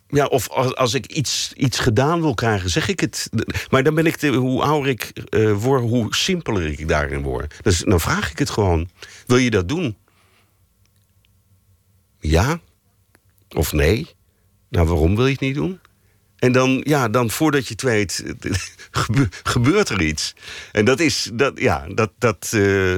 [SPEAKER 18] ja of als, als ik iets, iets gedaan wil krijgen, zeg ik het. Maar dan ben ik, de, hoe ouder ik eh, word, hoe simpeler ik daarin word. Dus dan vraag ik het gewoon. Wil je dat doen? Ja? Of nee? Nou, waarom wil je het niet doen? En dan, ja, dan voordat je het weet, gebe- gebeurt er iets. En dat is, dat, ja, dat, dat, eh,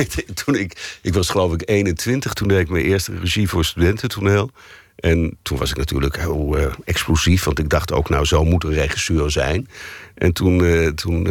[SPEAKER 18] ik, toen ik, ik was geloof ik 21, toen deed ik mijn eerste regie voor studententoneel. En toen was ik natuurlijk heel eh, explosief, want ik dacht ook, nou, zo moet een regisseur zijn. En toen, eh, toen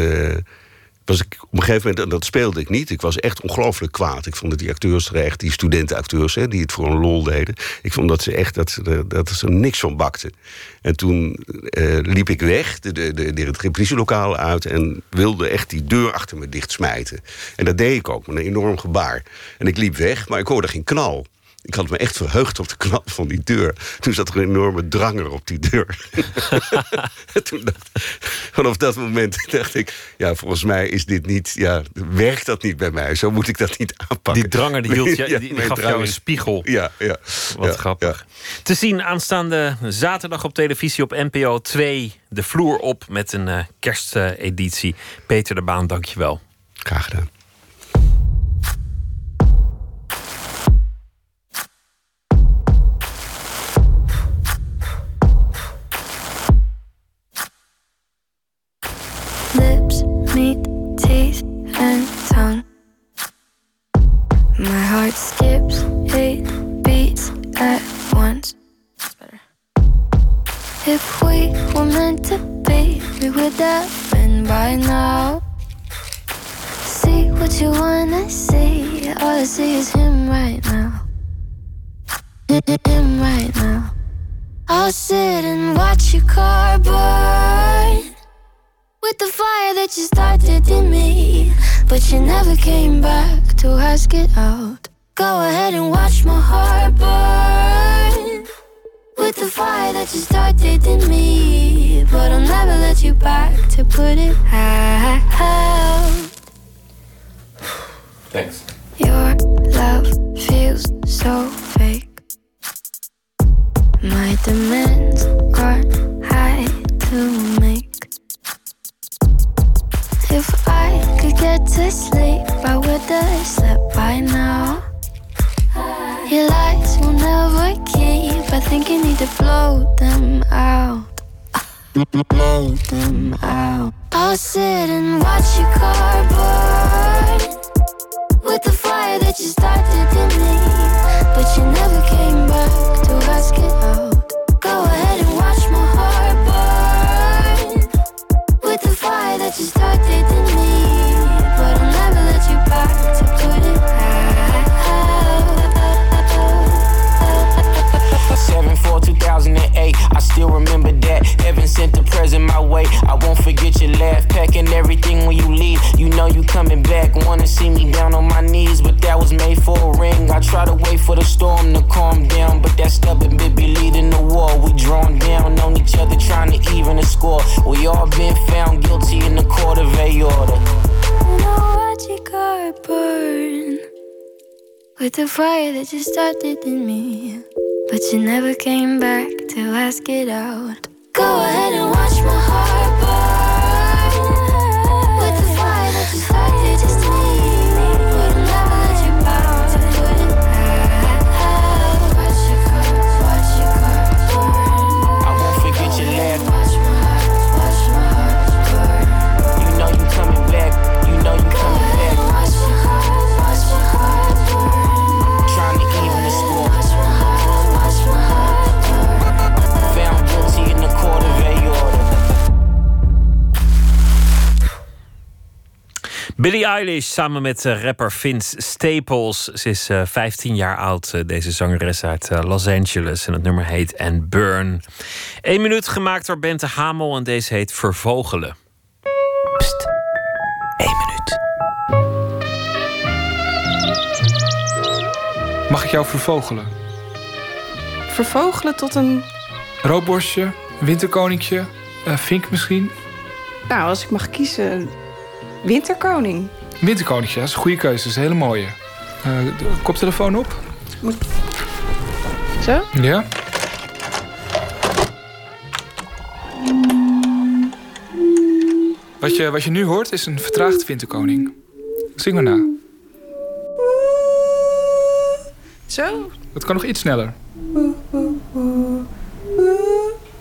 [SPEAKER 18] was ik op een gegeven moment, en dat speelde ik niet, ik was echt ongelooflijk kwaad. Ik vond dat die acteurs er echt, die studentenacteurs, hè, die het voor een lol deden, ik vond dat ze echt, dat dat ze er niks van bakten. En toen eh, liep ik weg, de, de, het repetitielokaal uit, en wilde echt die deur achter me dicht smijten. En dat deed ik ook, met een enorm gebaar. En ik liep weg, maar ik hoorde geen knal. Ik had me echt verheugd op de knap van die deur. Toen zat er een enorme dranger op die deur. toen dacht, vanaf dat moment dacht ik... ja, volgens mij is dit niet... ja, werkt dat niet bij mij. Zo moet ik dat niet aanpakken.
[SPEAKER 1] Die dranger die, hield
[SPEAKER 18] Ja,
[SPEAKER 1] die, gaf jou een spiegel.
[SPEAKER 18] Ja, ja.
[SPEAKER 1] Wat
[SPEAKER 18] Ja,
[SPEAKER 1] grappig. Te zien aanstaande zaterdag op televisie op NPO 2. De vloer op met een eh, kersteditie. Peter de Baan, dankjewel.
[SPEAKER 18] Graag gedaan.
[SPEAKER 4] Lips teeth and tongue. My heart skips eight beats at once. That's better. If we were meant to be, we would have been by now. See what you wanna see. All I see is him right now. Him right now. I'll sit and watch your car burn with the fire that you started in me. But you never came back to ask it out. Go ahead and watch my heart burn with the fire that you started in me. But I'll never let you back to put it out.
[SPEAKER 19] Thanks.
[SPEAKER 4] Your love feels so fake. My demands are high to make. If I could get to sleep, I would have slept by now. Your lies will never keep. I think you need to blow them out. Blow them out. I'll sit and watch your car burn with the fire that you started in me. But you never came back to ask it out. Go ahead and watch my with the fire that you started in me. But I'll never let you back to put it
[SPEAKER 19] 7 4 2008, I still remember that. Heaven sent the present my way. I won't forget your laugh, packing everything when you leave. You know you coming back. Wanna see me down on my knees, but that was made for a ring. I try to wait for the storm to calm down, but that stubborn bit be leading the war. We drawn down on each other, trying to even the score. We all been found guilty in the court of a order.
[SPEAKER 4] Now watch your car burn with the fire that you started in me. But you never came back to ask it out. Go ahead and watch my heart
[SPEAKER 1] Billie Eilish samen met eh, rapper Vince Staples. Ze is eh, 15 jaar oud, eh, deze zangeres uit eh, Los Angeles. En het nummer heet And Burn. Eén minuut gemaakt door Bente Hamel en deze heet Vervogelen. Pst, één minuut.
[SPEAKER 20] Mag ik jou vervogelen?
[SPEAKER 21] Vervogelen tot een.
[SPEAKER 20] Roodborstje, een winterkoninkje, eh, vink misschien.
[SPEAKER 21] Nou, als ik mag kiezen. Winterkoning.
[SPEAKER 20] Winterkoninkje, dat is een goede keuze, dat is een hele mooie. Eh, koptelefoon op.
[SPEAKER 21] Zo?
[SPEAKER 20] Ja. Wat je, wat je nu hoort is een vertraagd winterkoning. Zing maar na.
[SPEAKER 21] Zo?
[SPEAKER 20] Dat kan nog iets sneller.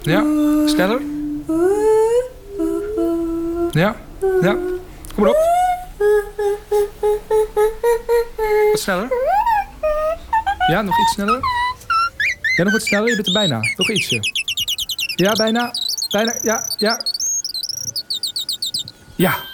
[SPEAKER 20] Ja, sneller. Ja, ja. Kom maar op. Wat sneller. Ja, nog iets sneller. Ja, nog wat sneller. Je bent er bijna. Nog ietsje. Ja, bijna. Bijna. Ja, ja. Ja.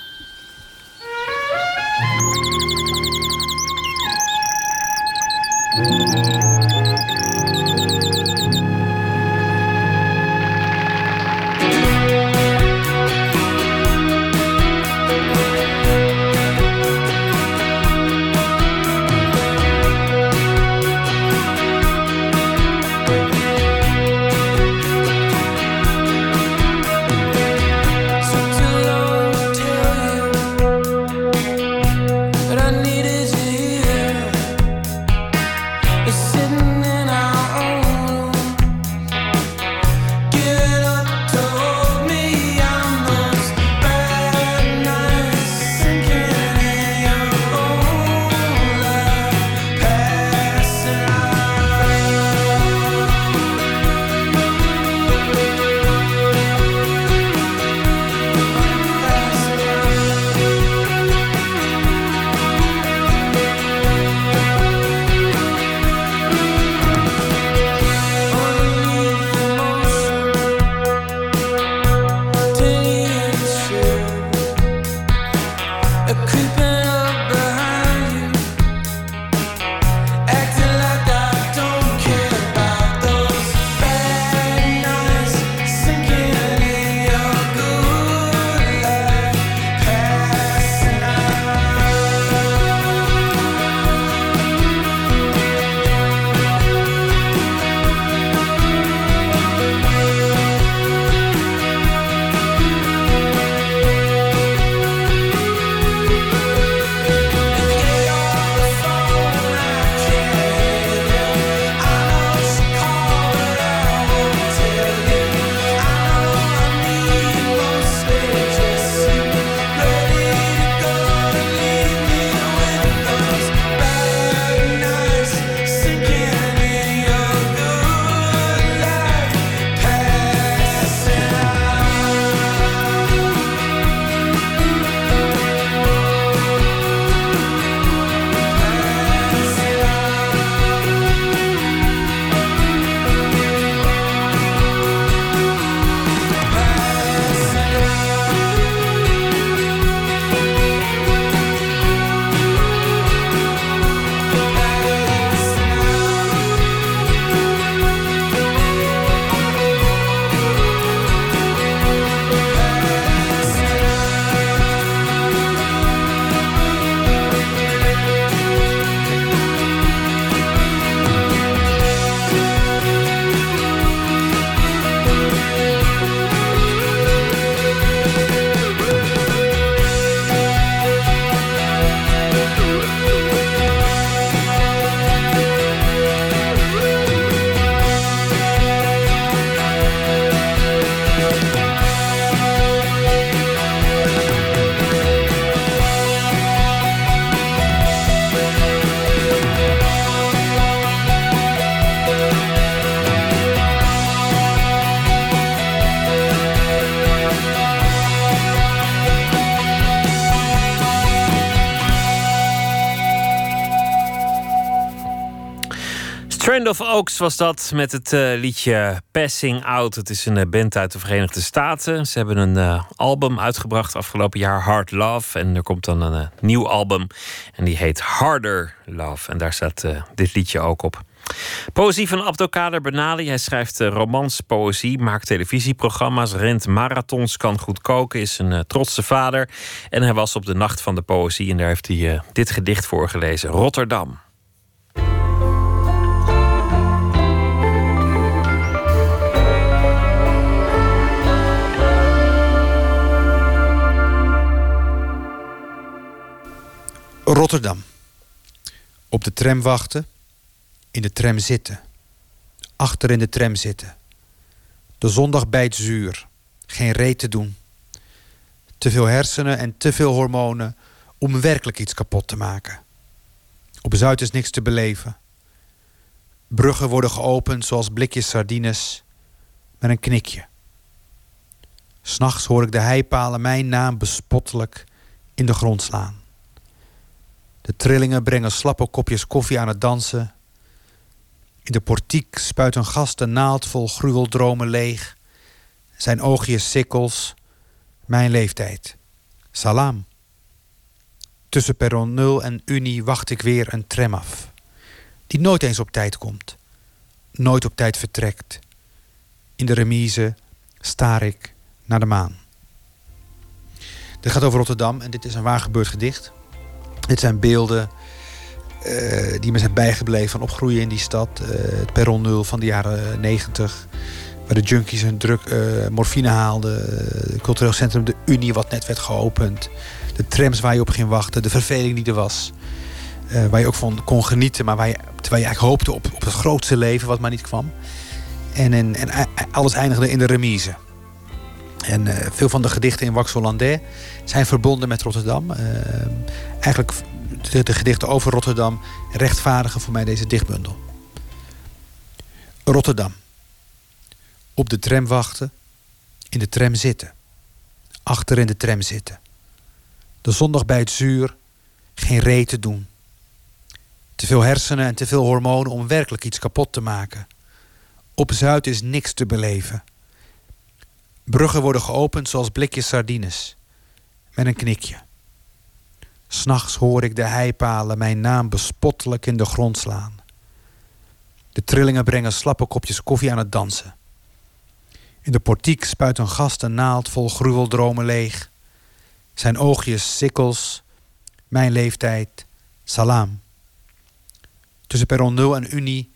[SPEAKER 1] Of Oaks was dat met het eh, liedje Passing Out. Het is een eh, band uit de Verenigde Staten. Ze hebben een eh, album uitgebracht afgelopen jaar, Hard Love. En er komt dan een nieuw album en die heet Harder Love. En daar staat dit liedje ook op. Poëzie van Abdelkader Benali. Hij schrijft romans, poëzie, maakt televisieprogramma's, rent marathons, kan goed koken, is een trotse vader. En hij was op de Nacht van de Poëzie en daar heeft hij dit gedicht voorgelezen: Rotterdam.
[SPEAKER 22] Rotterdam. Op de tram wachten, in de tram zitten. Achter in de tram zitten. De zondag bijt zuur, geen reet te doen. Te veel hersenen en te veel hormonen om werkelijk iets kapot te maken. Op Zuid is niks te beleven. Bruggen worden geopend zoals blikjes sardines met een knikje. S'nachts hoor ik de heipalen mijn naam bespottelijk in de grond slaan. De trillingen brengen slappe kopjes koffie aan het dansen. In de portiek spuit een gast een naald vol gruweldromen leeg. Zijn oogjes sikkels. Mijn leeftijd. Salam. Tussen perron 0 en Unie wacht ik weer een tram af. Die nooit eens op tijd komt. Nooit op tijd vertrekt. In de remise staar ik naar de maan. Dit gaat over Rotterdam en dit is een waar gebeurd gedicht. Dit zijn beelden uh, die me zijn bijgebleven van opgroeien in die stad. Uh, het perron 0 van de jaren 90. Waar de junkies hun druk uh, morfine haalden. Het cultureel centrum De Unie wat net werd geopend. De trams waar je op ging wachten. De verveling die er was. waar je ook van kon genieten. Maar waar je, terwijl je eigenlijk hoopte op, op het grootste leven wat maar niet kwam. En, en alles eindigde in de remise. En veel van de gedichten in Wax Hollandais zijn verbonden met Rotterdam. Uh, eigenlijk de, de, gedichten over Rotterdam rechtvaardigen voor mij deze dichtbundel. Rotterdam. Op de tram wachten, in de tram zitten. Achter in de tram zitten. De zondag bij het zuur, geen reet te doen. Te veel hersenen en te veel hormonen om werkelijk iets kapot te maken. Op Zuid is niks te beleven. Bruggen worden geopend zoals blikjes sardines met een knikje. S'nachts hoor ik de heipalen mijn naam bespottelijk in de grond slaan. De trillingen brengen slappe kopjes koffie aan het dansen. In de portiek spuit een gast een naald vol gruweldromen leeg. Zijn oogjes sikkels, mijn leeftijd, salaam. Tussen perron 0 en Unie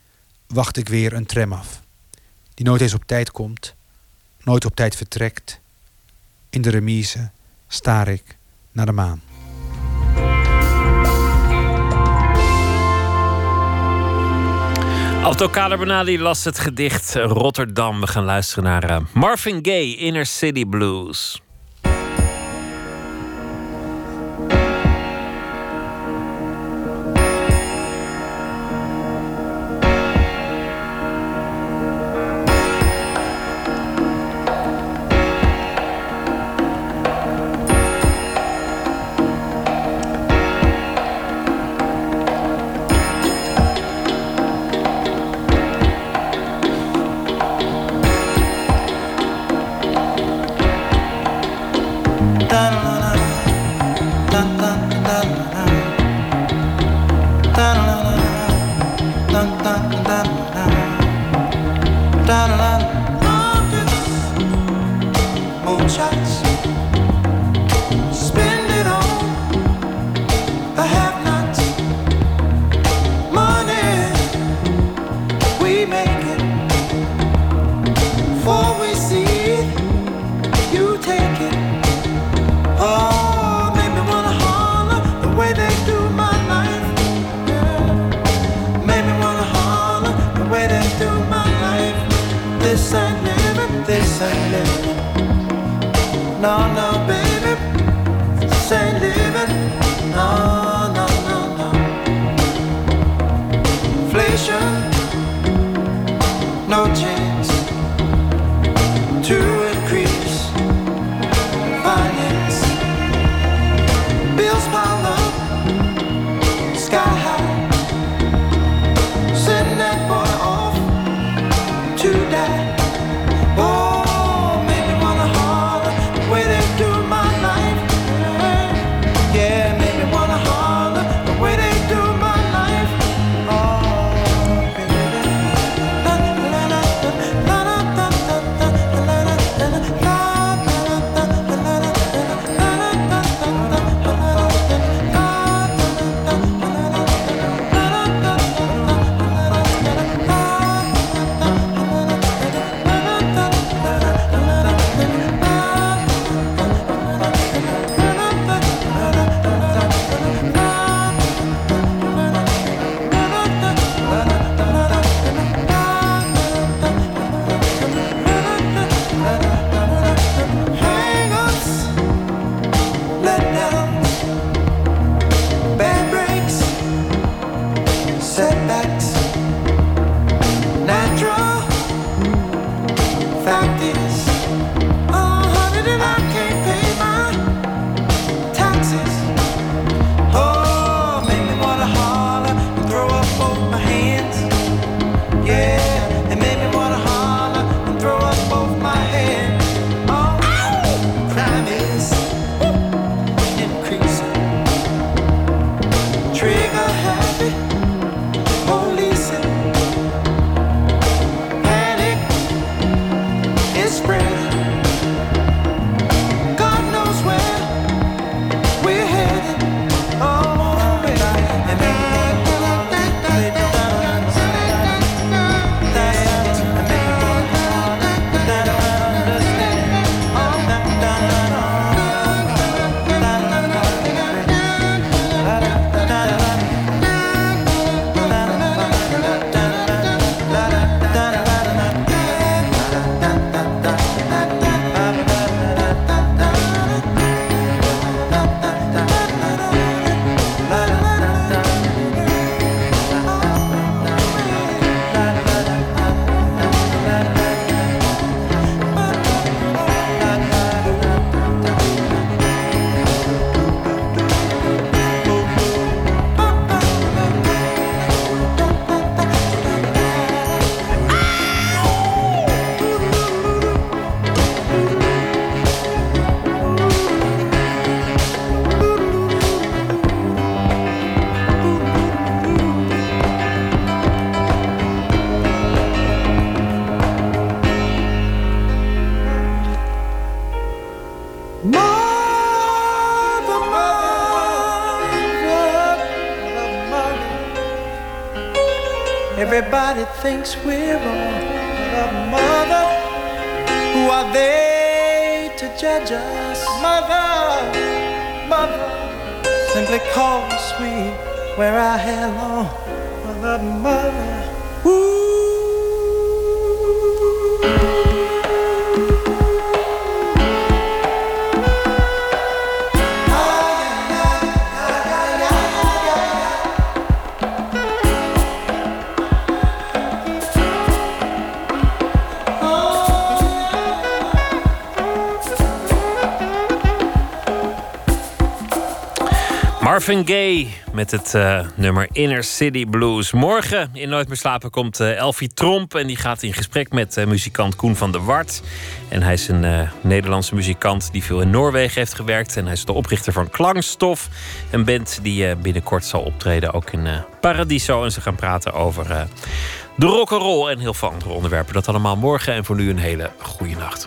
[SPEAKER 22] wacht ik weer een tram af. Die nooit eens op tijd komt, nooit op tijd vertrekt. In de remise staar ik naar de maan.
[SPEAKER 1] Autokader Benali las het gedicht Rotterdam. We gaan luisteren naar eh, Marvin Gaye, Inner City Blues.
[SPEAKER 16] Thinks we're wrong. But mother, who are they to judge us? Mother, mother, simply cause we wear our hair. Mother, mother,
[SPEAKER 1] Marvin Gaye met het uh, nummer Inner City Blues. Morgen in Nooit meer slapen komt uh, Elfie Tromp en die gaat in gesprek met uh, muzikant Koen van der Wart. En hij is een Nederlandse muzikant die veel in Noorwegen heeft gewerkt en hij is de oprichter van Klangstof, een band die binnenkort zal optreden ook in Paradiso en ze gaan praten over de rock'n'roll en heel veel andere onderwerpen. Dat allemaal morgen en voor nu een hele goede nacht.